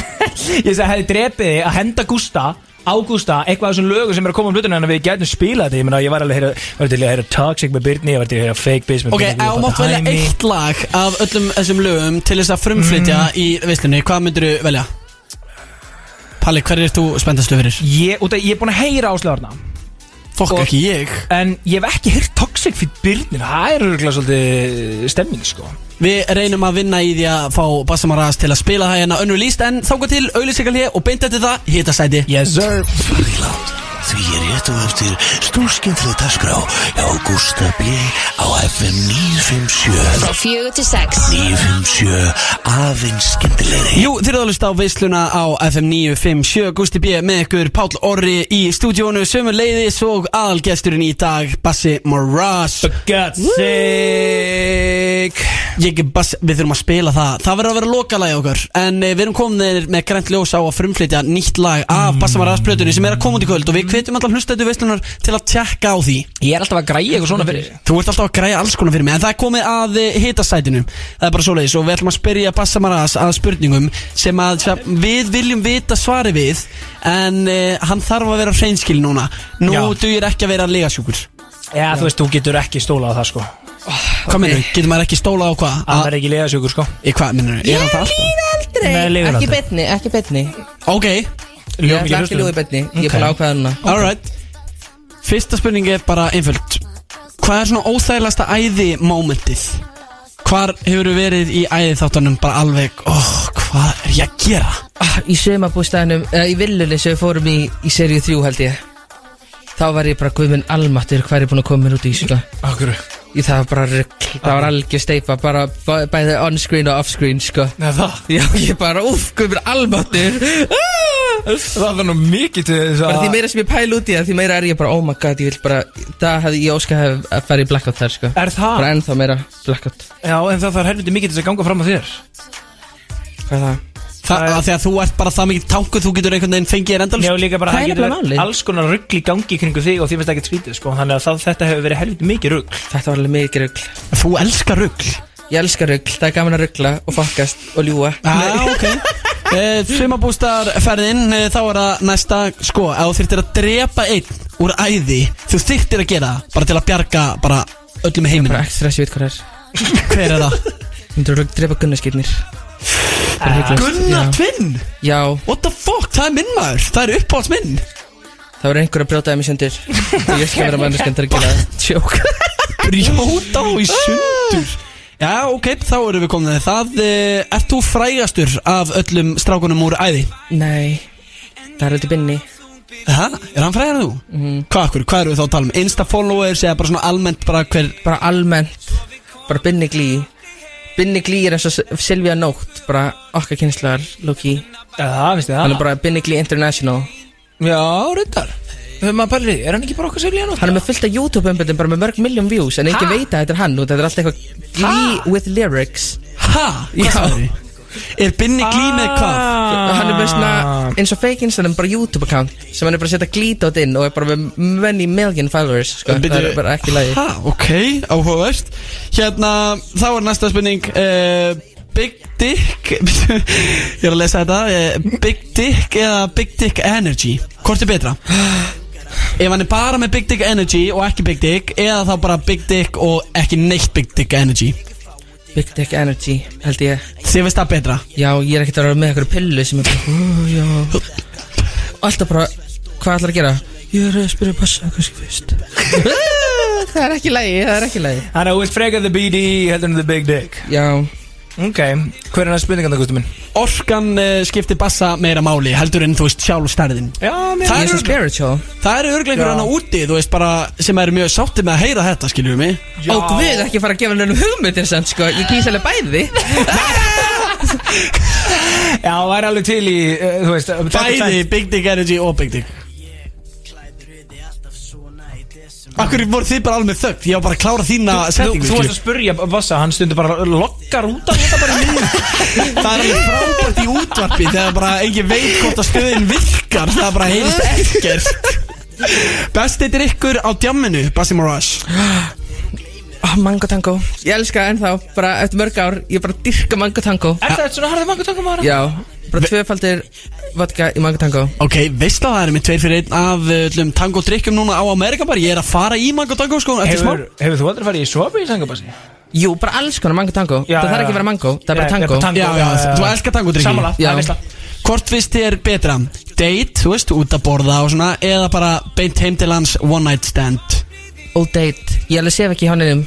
Ég sagði hefði drepið þig að henda Gústa Ágústa, eitthvað af þessum lögum sem er að koma um hlutina en við gætum spilað þetta, ég meina ég var alveg að heyra, var til að heyra Toxic með Byrni, ég var til að heyra Fake Biz með Ok, Byrni, ef þú mátt velja eitt lag af öllum þessum lögum til þess að frumflytja í veislunni, hvað myndir þú velja? Palli, hver er þú spenntastu fyrir? Ég, út af, ég er búin að heyra áslöðarna Fokk Og- ekki ég. En ég hef ekki heyrt Toxic fyrir Byrni Það er örgulega svolítið stemming sko. Við reynum að vinna í því að fá Bassamaras til að spila það hérna önnu líst En þáka til auðlýsingalíða og beint eftir það hitasæti. Yes sir. Farðiland Því er rétt og eftir stórskemmtileg dagskrá hjá Gústa B. á FM 957 Frá fjögur til sex. 957 afinn skemmtilegri. Jú, þið eruð að hlusta á veisluna á FM 957 Gusti B. með ykkur Páll Orri í stúdíónu Sömur leiðis og aðalgesturinn í dag Bassi God's sake. Ég er Bassi, við þurfum að spila það. Það verður að vera lokalagi okkur En eh, við erum komin með grænt ljós á að frumflytja nýtt lag af Bassi Maras plötunni sem er að koma út í kvöld og við hvetjum allar hlusta þetta veislunar til að tjekka á því Ég er alltaf að græja eitthvað svona fyrir Þú ert alltaf að græja alls konar fyrir mig En það er komið að hitasætinu Það er bara svoleiðis Og við ætlum að spyrja Bassa Maras að spurningum Sem að sem við viljum vita svari við En uh, hann þarf að vera hreinskil núna Nú Já. dugir ekki að vera legasjúkur Já, þú veist, þú getur ekki stólað á það sko Hvað okay. minnur? Getur maður ekki stóla á hvað? Það er ekki legasjökur sko Í hvað minnur? Er hann það alltaf? Aldrei, Nei, ekki betni, ekki betni Ok, Ég ætla ekki ljóði betni, ég er bara ákveða hana alright Fyrsta spurning er bara einföld. Hvað er svona óþægilegasta æði momentið? Hvar hefur verið í æði þáttunum bara alveg oh, Hvað er ég að gera? ah, Í sömabústæðinum, eða í við fórum í, í seríu 3 held ég Þá var ég bara guðminn almattur hvað er ég búin að koma mér út í sko? Akkur Í það var bara rugl, það var algjör steipa Bara bæ- bæði on-screen og off-screen sko. Nei það? Já, ég bara, uff, guðminn almattur! Það var nú mikið til þess Bara að því meira sem ég pæl út í það, því meira er ég bara, oh my god, ég vil bara Það hefði ég óskað hef að fara í blackout þar sko. Er það? Bara ennþá meira blackout. Já, en það þarf helviti mikið til þess að ganga fram á þér. Hvað er það? Það, að því að þú ert bara það mikið tankuð Þú getur einhvern veginn fengið þér endalist Já, líka bara það er getur alls konar rugg í gangi kringu þig og því finnst það ekkert skrítið sko. Þannig að það, þetta hefur verið helviti mikið rugg Þetta var alveg mikið rugl. Þú elskar rugg Ég elska rugl, það er gaman að ruggla og fokkast og ljúa Já, ok. Uh, Sumabústarferðin uh, Þá er það næsta Sko, ef þú þyrftir að drepa einn úr æði Þú þyrftir að gera Bara til að bjarga bara öllum heiminum Bara ekki stress, ég veit hvað það er Hver er það? Myndur að drepa gunnaskirnir Gunnar Tvinn Já, What the fuck, það er minn maður. Það er uppáhalds minn. Það var einhver að brjóta í sundur. Og ég skal vera manneskjönd að gera það Tjók Brjóta á í sundur? Já, ok, þá erum við komin að það. Uh, Ert þú frægastur af öllum strákunum úr æði? Nei, það er eitthvað binni. Hæ, er hann frægar en þú? Mhm. Hvað, hver, hvað erum við þá að tala um? Insta followers eða bara svona almennt bara hver Bara almennt, bara binni glý Binni glý er eins og Silvía Nótt Bara okkar kynnslaðar, Loki. Já, það? Finnst þið Hann er bara binni glý international. Já, reyndar. Þegar maður pælir í, er hann ekki bara okkur seflíðan Hann er með fullt af YouTube-umböndum bara með mörg miljón views En ekki Ha? veit að þetta er hann og Þetta er alltaf eitthvað glý with lyrics. Ha? Já Er Binni Glí með hvað? Hann er með svona eins og fake Instagram bara YouTube account sem hann er bara að setja glítót inn og er bara með many million followers sko. Það er bara ekki lægi Ha, ok, áhugavert Hérna, þá er næsta spurning uh, Big Dick Ég er að lesa þetta uh, Big Dick eða Big Dick Energy Hvort er betra? Ef hann er bara með Big Dick Energy og ekki Big Dick Eða þá bara Big Dick og ekki neitt Big Dick Energy Big Dick Energy held ég. Þið veist það betra? Já, ég er ekkert að vera með eitthvað pillu sem er bara "Ó, Já. Og alltaf bara, hvað ætlar að gera? Ég er að spyrja passa kannski fyrst? Það er ekki lægi, það er ekki lægi Þannig að þú vilt freka the BD heldur en the big dick? Já Ok, hver er næst spurningan það, Gusti minn? Orkan uh, skiptir bassa meira máli heldur en þú veist sjálf stærðin. Já, mér Það er er örugglega- spiritual. Það eru örglega einhver Já. annað úti, þú veist bara sem eru mjög sáttið með að heyra þetta, skiljum við mig Ó guð, ekki fara að gefa nefnum hugmyndir sem sko. Ég kýs alveg bæði. Já, það er alveg til í, uh, þú veist Bæði Big Dick Energy og Big Dick Akkur voru þið bara alveg þögn? Ég var bara að klára þína Þú, setningu þú varst að spurja Vassa, hann stundur bara lokkar út af þetta bara í minni Það er alveg frábært í útvarpi Þegar bara engin veit hvort að stöðin virkar Það bara heyrist ekkert. Besti drikkur á djamminu Bassi Moraes oh, Mango tango. Ég elska ennþá, bara eftir mörg ár Ég bara dyrka mango tango. Er það svona harðið mango tango maður? Já, bara tvöfaldir vodka í mango tango. Ok, veist það, það er með tveir fyrir einn af uh, öllum tango drikkjum núna á Amerika bara. Ég er að fara í mango tango sko eftir smá. Hefur, hefur þú aldrei farið í sopi í sangabassi? Jú, bara alls konar mango tango. Já, Það þarf ekki að vera mango, það er bara tango. bara tango. Já, já, Já, þú elskar tango drikki Sammála, það Já. er veistla Hvort finnst þér betra? Date, þú veist, út að borða og svona Eða bara beint heim til hans one night stand Og date, ég alveg sef ekki hjá nefnum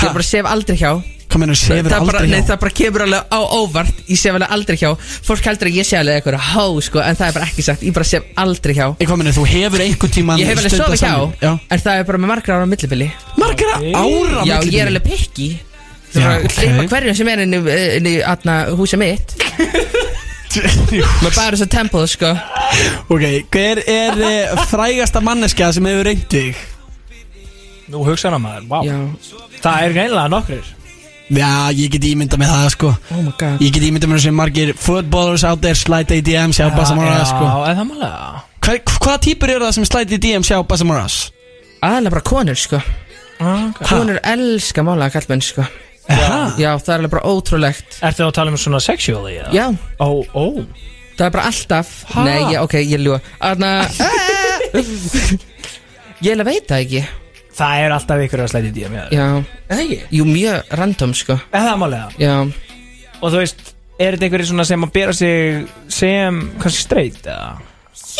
Ég bara sef aldrei hjá. Hvað meina, sefur það bara, aldrei nei, hjá? það bara kemur alveg á óvart. Ég sef alveg aldrei hjá. Fólk heldur að ég sé alveg eitthvað hó sko En það er bara ekki sagt. Ég bara sef aldrei hjá. Ég hvað meina, þú hefur einhvern tíman Ég hef alveg sofið hjá. En það er bara með margra ára á millibili. Margra ára Já, millibili? ég er alveg pikki. Það Já, er bara ok. að klippa hverjum sem er inn í, inn í atna, húsið mitt. Með bara þess að tempo sko. Ok, hver er uh, frægasta manneska sem hefur reynt þig? Nú hugsaðan að maður, vá. Já. Það er greinlega nokkrir. Já, ég get ímynda með það sko. Oh my god. Ég get ímynda með þessi margir footballers out there Slide ADM, sjá Bassa Moraes sko. Já, eða málega Hva, Hvaða típur eru það sem slide ADM, sjá Bassa Moraes? Aðalega bara konur sko. Konur elska málaða kallmenn sko. Já. Já, það er alveg bara ótrúlegt. Ertu að tala um svona sexually? eða? Já. Ó, ó. Það er bara alltaf. Ha? Nei, ég, ok, ég ljúa Aðna Ég alveg veit það ekki Það er alltaf ykkur að slæti DM Já. Eða ekki? Jú, mjög random sko. Eða málega Já. Og þú veist, er þetta einhverjir svona sem að bera sig sem kannski straight eða?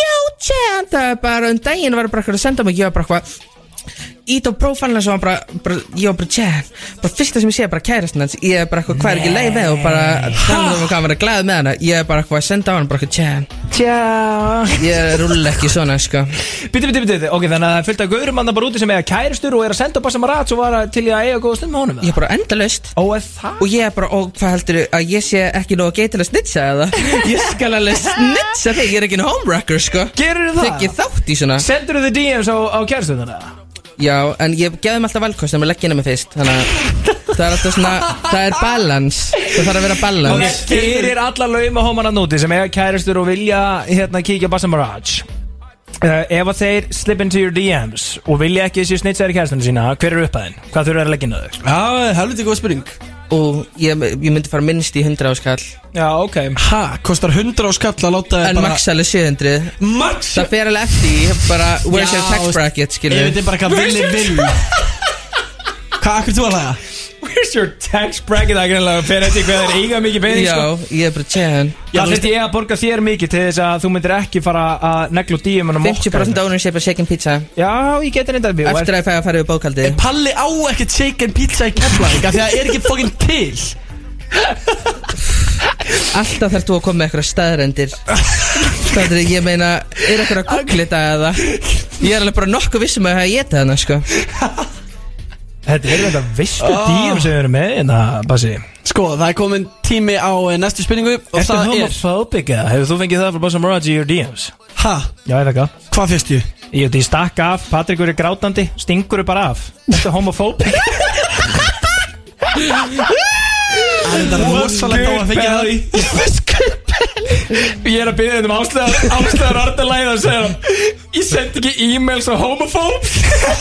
Já, tján Það er bara um daginn var bara eitthvað að senda mig Ég var bara eitthvað Ít á prófælina sem var bara, bara Ég var bara tján Bara fyrsta sem ég sé er bara kærastin hans. Ég er bara eitthvað hvað er ekki leið með Og bara Þannig að maður vera glæð með hana. Ég er bara eitthvað að senda á hana Bara eitthvað Tjá. Ég rúll ekki svona sko. Biti, biti, biti, ok, þannig að af gaurum andan bara úti sem eiga kærustur og er að senda að rat og var að- til í að eiga góða stund með honum Ég er bara endalaust. Ó, er það? Og ég er bara, og hvað heldur að ég sé ekki nóg að geta til að snitsa eða? Ég skal alveg snitsa þig, ég er ekki en homewrecker sko. Gerur það? Þykki þátt í svona. Sendur þú þið DMs á, á kærustundan eða? Já, en ég gefðum alltaf valkost en maður leggja henni mig fyrst Þannig að það er alltaf svona, það er balance Það þarf að vera Ok, balance fyrir alla lauma hómanar núti sem eiga kærustur og vilja hérna kíkja Bassa Mirage uh, Ef að þeir slip into your DMs og vilja ekki þessi snitsaðir kærustunum sína hver er upphæðin? Hvað þurfa að leggja inn á þau? Já, helviti góð spurning Og ég, ég myndi fara minnst í 100 áskall Já, ok Ha, kostar 100 á skall að láta þig En bara max alveg 700 Max? Það fer alveg eftir í, bara Where's Já, your tax veist, bracket, skilur Ég veit bara hvað villi vil Hvað, akkur þú að hlæða? Where's your tax bracket? Það er greinlega fyrir eftir hvað þeir eiga mikið pening Já, sko. ég er bara tján. Það finnst ég að borga þér mikið til þess að þú myndir ekki fara að negla út DM-unum 50% ownership af shaken pizza. Já, ég geti reynda að Eftir að ég fæ að fara yfir bókaldið Palli á ekkert chicken pizza í Keflavík af Því að það er ekki fucking til. Alltaf þarf þú að koma með eitthvað staðrendir Staðrendir, ég meina Er eitthvað að googla þetta eða? Ég er alveg bara nokkuð vissum að hafa getið hana sko Þetta er þetta vistu Ah. DM sem við erum með hérna, Bassi Sko, það er komin tími á eh, næstu spurningu Og Ertu það er homophobic eða? Hefur þú fengið það frá Bassa Mirage í your DMs? Ha? Já, ég veit ekki Hvað fyrst ég? Ég veit, ég stakk af, Patrikur er grátandi Stingur bara af Þetta er homophobic Það er rosalega góð að fengja það Ég er að byrja þetta um ástæðar Ástæðar orðalæði og segja hann, Ég sendi ekki e-mails á homophobes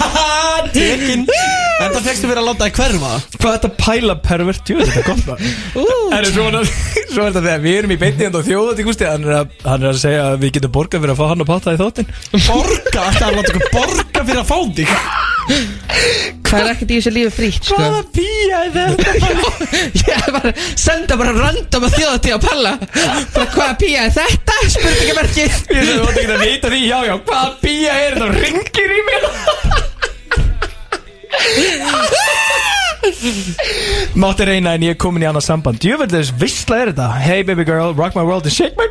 Tekin En það fegstu fyrir að láta það hverfa. Hvað er þetta pæla pervert? Jú, þetta er gott maður. Er svona Svo er þetta þegar við erum í beinni hérna á þjóða til Gústi hann, er að- hann er að segja að við getum borgað fyrir að fá hann og patta í þáttinn. Borga? Það er að láta ykkur borga fyrir að fá þig Það er ekkert í þessu lífi frítt sko? Hvaða pía er þetta? Ég bara senda bara random að þjóða til að palla. Bara hvaða pía er þetta? Spurningamerki Ég sem þú átti ekki að vita því, já, já, hvaða pía er þetta? Ringir í mér. Mátti reyna en ég er komin í annað samband. Djöfellis, vissla er þetta. Hey baby girl, rock my world and shake my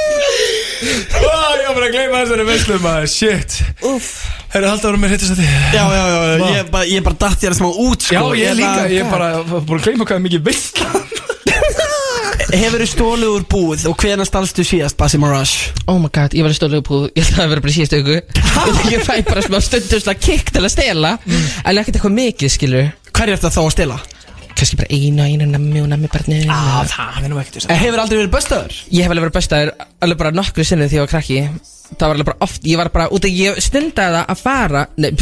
Ó, Ég var bara að gleyma þessari visslu maður, shit. Uff Herru, halda ára mér hittast þetta Já, já, já, já, ég, bara, ég bara datt ég að smá út sko. Já, ég líka, ég er bara búin að gleyma hvað er mikið vissla Hefur þú stólið úr búð og hvena stalstu síðast Basim Rush? Oh my god, ég var í stólu uppú Ég held að verið bara síðustu ykkur Ég fæ bara smá stundum svona kikk til að stela En ekkert eitthvað mikið skilur Hver er þetta þá að stela? Kannski bara einu, einu nammi og nammi barni Á, það er nú ekkert En hefur aldrei verið bestaður? Ég hef alveg verið bestaður alveg bara nokkru sinni þegar ég var krakki Það var alveg bara oft, ég var bara út að ég stundaði það að fara Nei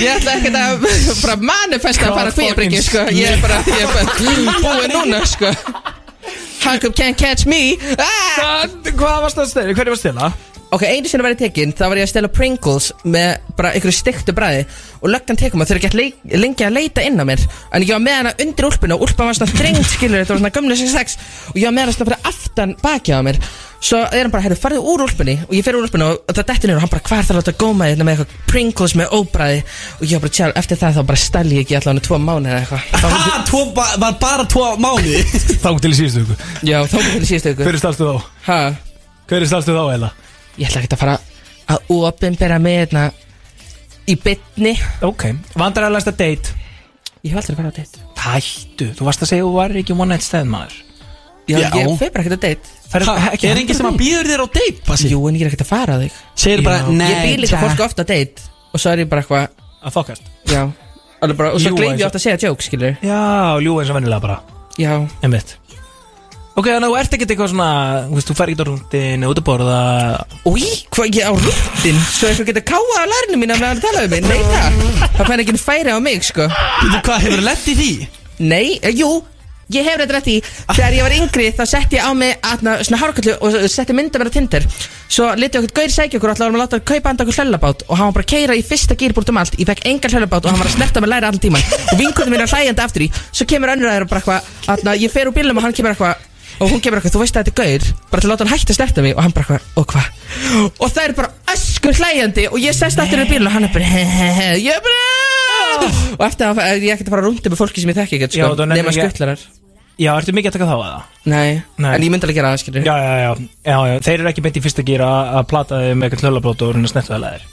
Ég ætla ekkert að bara manifesta að fara kvíabryggju sko Ég er bara, ég er bara búið núna sko Hankup can't catch me ah! Hvað varst það að stela? Hverju var að stela? Ok, einu sinni var ég tekinn, þá var ég að stela Pringles með bara einhverju stiktu bræði og löggan tekum að þau eru leik, lengi að leita inn á mér. En ég var með hana undir úlpuna og úlpan var svona þrengt skilur, þetta var svona gömlu 66 og ég var með hana svona fyrir aftan baki á mér. Svo er hann bara, herru, farðu úr úlpunni. Og ég fer úr úlpunni og það dettur niður og hann bara, hvað er það að láta góma þérna með eitthvað Pringles með óbræði og ég var bara, tjár, eftir það þá bara stæli ég ekki allavega tvo mánu eða eitthvað. Ha, tvo, ba var bara tvo mánuði? Þá til í síðustu viku. Já, þá til í síðustu viku. Hver er stalstu þá? Ha? Hver er stalstu þá, Eila? Ég ætla ekki að fara að opinbera með hérna í bytni Ok, vandrarlegasta date. Ég hef aldrei farið á date. Hættu, þú varst að segja að þú var ekki one night stand maður. Já, ég fer bara ekkert á date. Ferð- Ha, ekki Er enginn sem að býður þér á date, Basi? Jú, en ég er ekkert að fara að þig. Segir bara, nei Ég býð líka fólk ofta á date Og svo er ég bara eitthvað Að fokast Já. Alveg bara, Og svo Ljúga gleym eins ég og- ofta að segja joke, skilur Já, ljú eins og vennilega bara. Já. Einmitt Ok, þannig að þú ert ekkert eitthvað svona Þú veist, þú fer ekki á rúndin, út að borða. Új, hvað ég á rúttin Svo eitthvað getur káa á lærinu mín að tala um mig? Nei, það. Það fær ekki færi á mig, sko. Þú hvað, hefur lett í því? Nei, eh, jú Ég hef þetta rétt í Þegar ég var yngri þá setti ég á mig atna, svona hárkallu og setti mynda mér á Tinder. Svo litið okkur gaur sækja okkur og ætlaði að láta að kaupa handa okkur hlöllabát og hann var bara að keira í fyrsta gýr búrt um allt. Ég fekk engan hlöllabát og hann var að snerta með læra allan tíman og vinkunum mín er hlægjandi aftur í. Svo kemur önnur aðeir og bara eitthvað atna, Ég fer úr bílnum og hann kemur eitthvað og hún kemur eitthvað, þú veist að þetta er gaur bara til að láta hann hætta að snerta mig. Og hann bara eitthvað, og hvað? Og það er bara öskur hlægjandi og ég sest aftur í bílun og hann er bara he he he ég er bara og eftir að er ég ekkert að fara rúndi með fólki sem ég þekki ekkert sko, nema skuttlarar Já, ertu mikið að taka þá að það? Nei, Nei. en ég myndi alveg gera það, skilur Já, já, já, já, já, þeir eru ekki beint í fyrsta gýra að plata þig með eitthvað hlöllabrót og snerta það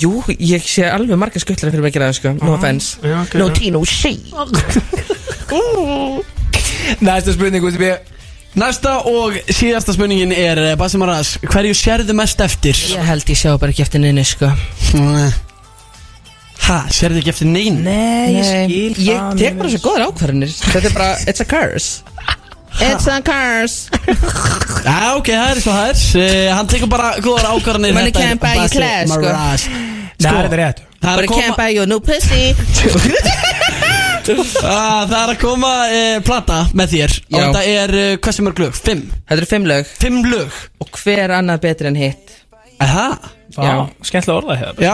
Jú, ég sé alveg marga skuttlarar fyrir mig að gera það, sko. No offense. No já. tea, no shade Næsta spurning, út í bíð Næsta og síðasta spurningin er eh, Basim Rush, hverju sérðu mest eftir? Ég held ég sjá bara ekki eftir neinu, sko. Ha, sérðu ekki eftir nein? Nei, ég skil Ég tek bara svo góðar ákvarðanir. Þetta er bara, it's a curse. It's a curse. Já, ok, það er svo það er. Uh, Hann tekur bara góðar ákvarðanir Money þetta can't buy you class, sko. Nei, þetta er rétt. Það er But að I can't buy you a new pussy ah, það er að koma uh, plata með þér. Og Já. þetta er, uh, hvað sem er glög? Fimm. Þetta eru fimm lög. Fimm lög. Og hver annað betri en hitt Aha Já, skemmtilega orða hér Já,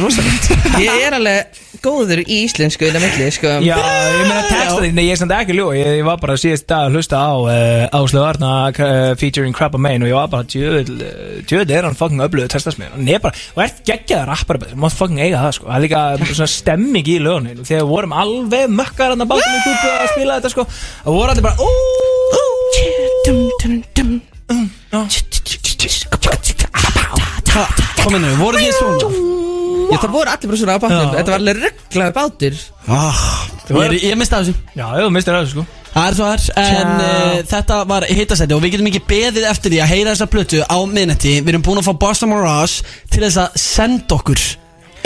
rosalegt Ég er alveg góður í íslensku Innan milli, sko Já, ég meina textaði, nei ég er samt ekki ljó ég, ég var bara síðast dag að hlusta á uh, Áslu Arna uh, featuring Crabba Main og ég var bara djöðl, djöðl er hann fucking öflugur textasmið og ég bara, og ert geggjaða rappar þú mátt fucking eiga það sko, það er líka svona stemming í lögunni, þegar við vorum alveg mökkar hann að bátum í kúpu að spila þetta sko og voru allir bara, óóóó Dum, dum, dum Kom inn, voru þið svona? Já, það voru allir bara svona á bátnum Þetta var alveg rugglaður bátur Ah, ég, ég mista þessu. Já, ég mistir það sko. Það er svo þar, en uh, þetta var hitasæti og við getum ekki beðið eftir því að heyra þessa plötu á minnetti Við erum búin að fá Boston Mirage til þess að senda okkur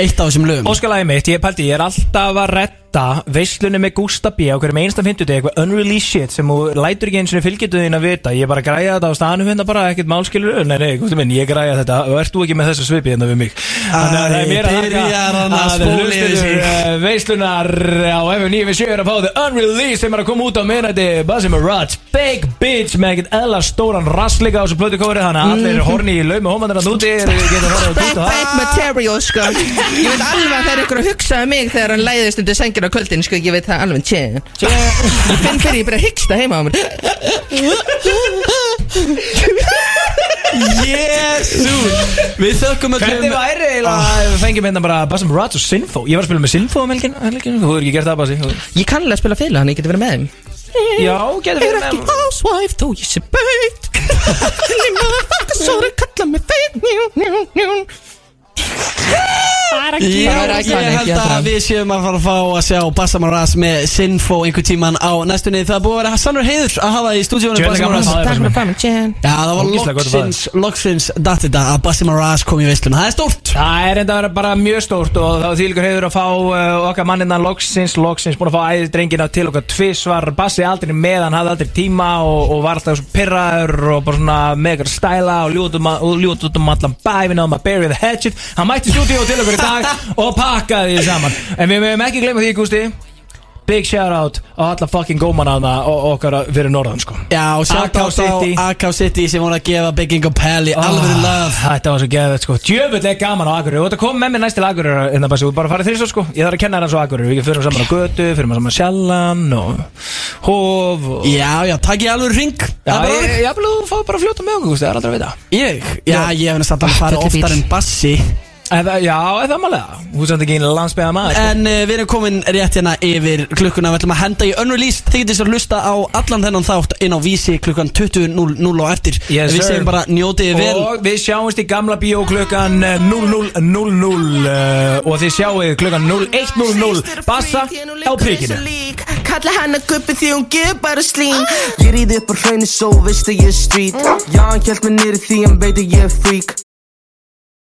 eitt af þessum lögum. Óskalagi mitt, ég pælti, ég er alltaf að redda halda veislunni með Gústa B á hverjum einsta fimmtudegi eitthvað unreleased shit sem þú lætur ekki eins og fylgjetu þín að vita. Ég bara græja þetta á staðanum hérna bara ekkert málskilur nei, nei, Gústi minn, ég græja þetta. Og ert þú ekki með þessu svipi hérna við mig? Þannig að það er mér að hann að hlustendur uh, veislunar á F957 er að fá the unreleased sem er að koma út á minnætti Buzzy Mirage, Big Bitch með ekkert eðla stóran rassleika á þessu plötu kóri þannig að allir Mhm. horni í laum og hómandir að núti farið að Big kúta bad material sko. Ég veit alveg að það er ykkur að hugsa um mig Þegar hann læðist undir sengina á kvöldin sko Ég veit það alveg tjén Ég finn fyrir ég bara að hyggsta heima á mér. Jésús Við þökkum öllum Hvernig væri eiginlega að við fengjum hérna bara Buzzy Mirage og Sinfo Ég var að spila með Sinfo um helgin, helgin Þú hefur ekki gert það Buzzy Ég kann alveg að spila fila, hann ég geti verið með þeim. Já, getur Ég verið er ekki housewife þó ég sé bauð Lili motherfucker svo þeir kalla mig feit. Njú, njú, njú Já, er ég iconic, held ég held að það. við séum að fara að fá að sjá Bassam Ras með Sinfo einhver tíman á næstunni. Það er búið að vera sannur heiður að hafa það í stúdíónu Djöfull er Bassam gaman Ras. að hafa þig, Takk fyrir famin, tjén Já, það var Ógeðslega gott að fá loksins, loksins datt þetta að Bassam Ras kom í veisluna. Það er stórt. Það er enda að vera bara mjög stórt og það var þýlikur hefur að fá uh, okkar mannina loksins, loksins, búin að fá æðið drengina til okkar tvisvar, Bassi aldrei með, hann hafði aldrei tíma og, og var alltaf svo pirraður og bara svona með ykkur stæla og ljút um, út um allan bæ, við náðum að bury the hatchet, hann mætti stúdíu til okkur í dag og pakkaði því saman, en við mögum ekki glemja því, Gústi, big shout out á alla fucking gómanana og okkar fyrir norðan, sko. Já, og á AK City. AK City sem voru að gefa Bygging of Pelli Alveg löf Þetta var svo geðvett sko. Djöfull er gaman á Akureyri. Þú ert að koma með mér næst til Akureyri Innan bara svo bara farið þrýstur sko. Ég þarf að kenna þér hans á Akureyri. Við fyrir saman á götu Fyrir saman á sjallan Og Hóf og Já, já, takk ég alveg ring Já, ég, ég vil þú fá bara að fljóta með okkur Það er aldrei að vita Ég? Já, ég hef næst að fara Fellibíll. oftar en Bassi Eða, Já, eða málega. Þú samt ekki einu landsbyða maður sko. En uh, við erum komin rétt hérna yfir klukkuna. Við ætlum að henda í önnur lýst Þið getið sér að hlusta á allan þennan þátt inn á vísi klukkan 20.00 og eftir. Yes, Við segjum bara njótiði vel. Og við sjáumst í gamla bíó klukkan eh, 00.00 uh, Og þið sjáuð klukkan 01.00 Bassa á prikinu. Kalla hana guppi því hún gefur bara slín Ég ríði upp á hraunni svo veist að ég er street. Já, hann hjælt mig niður því hann veit að ég er freak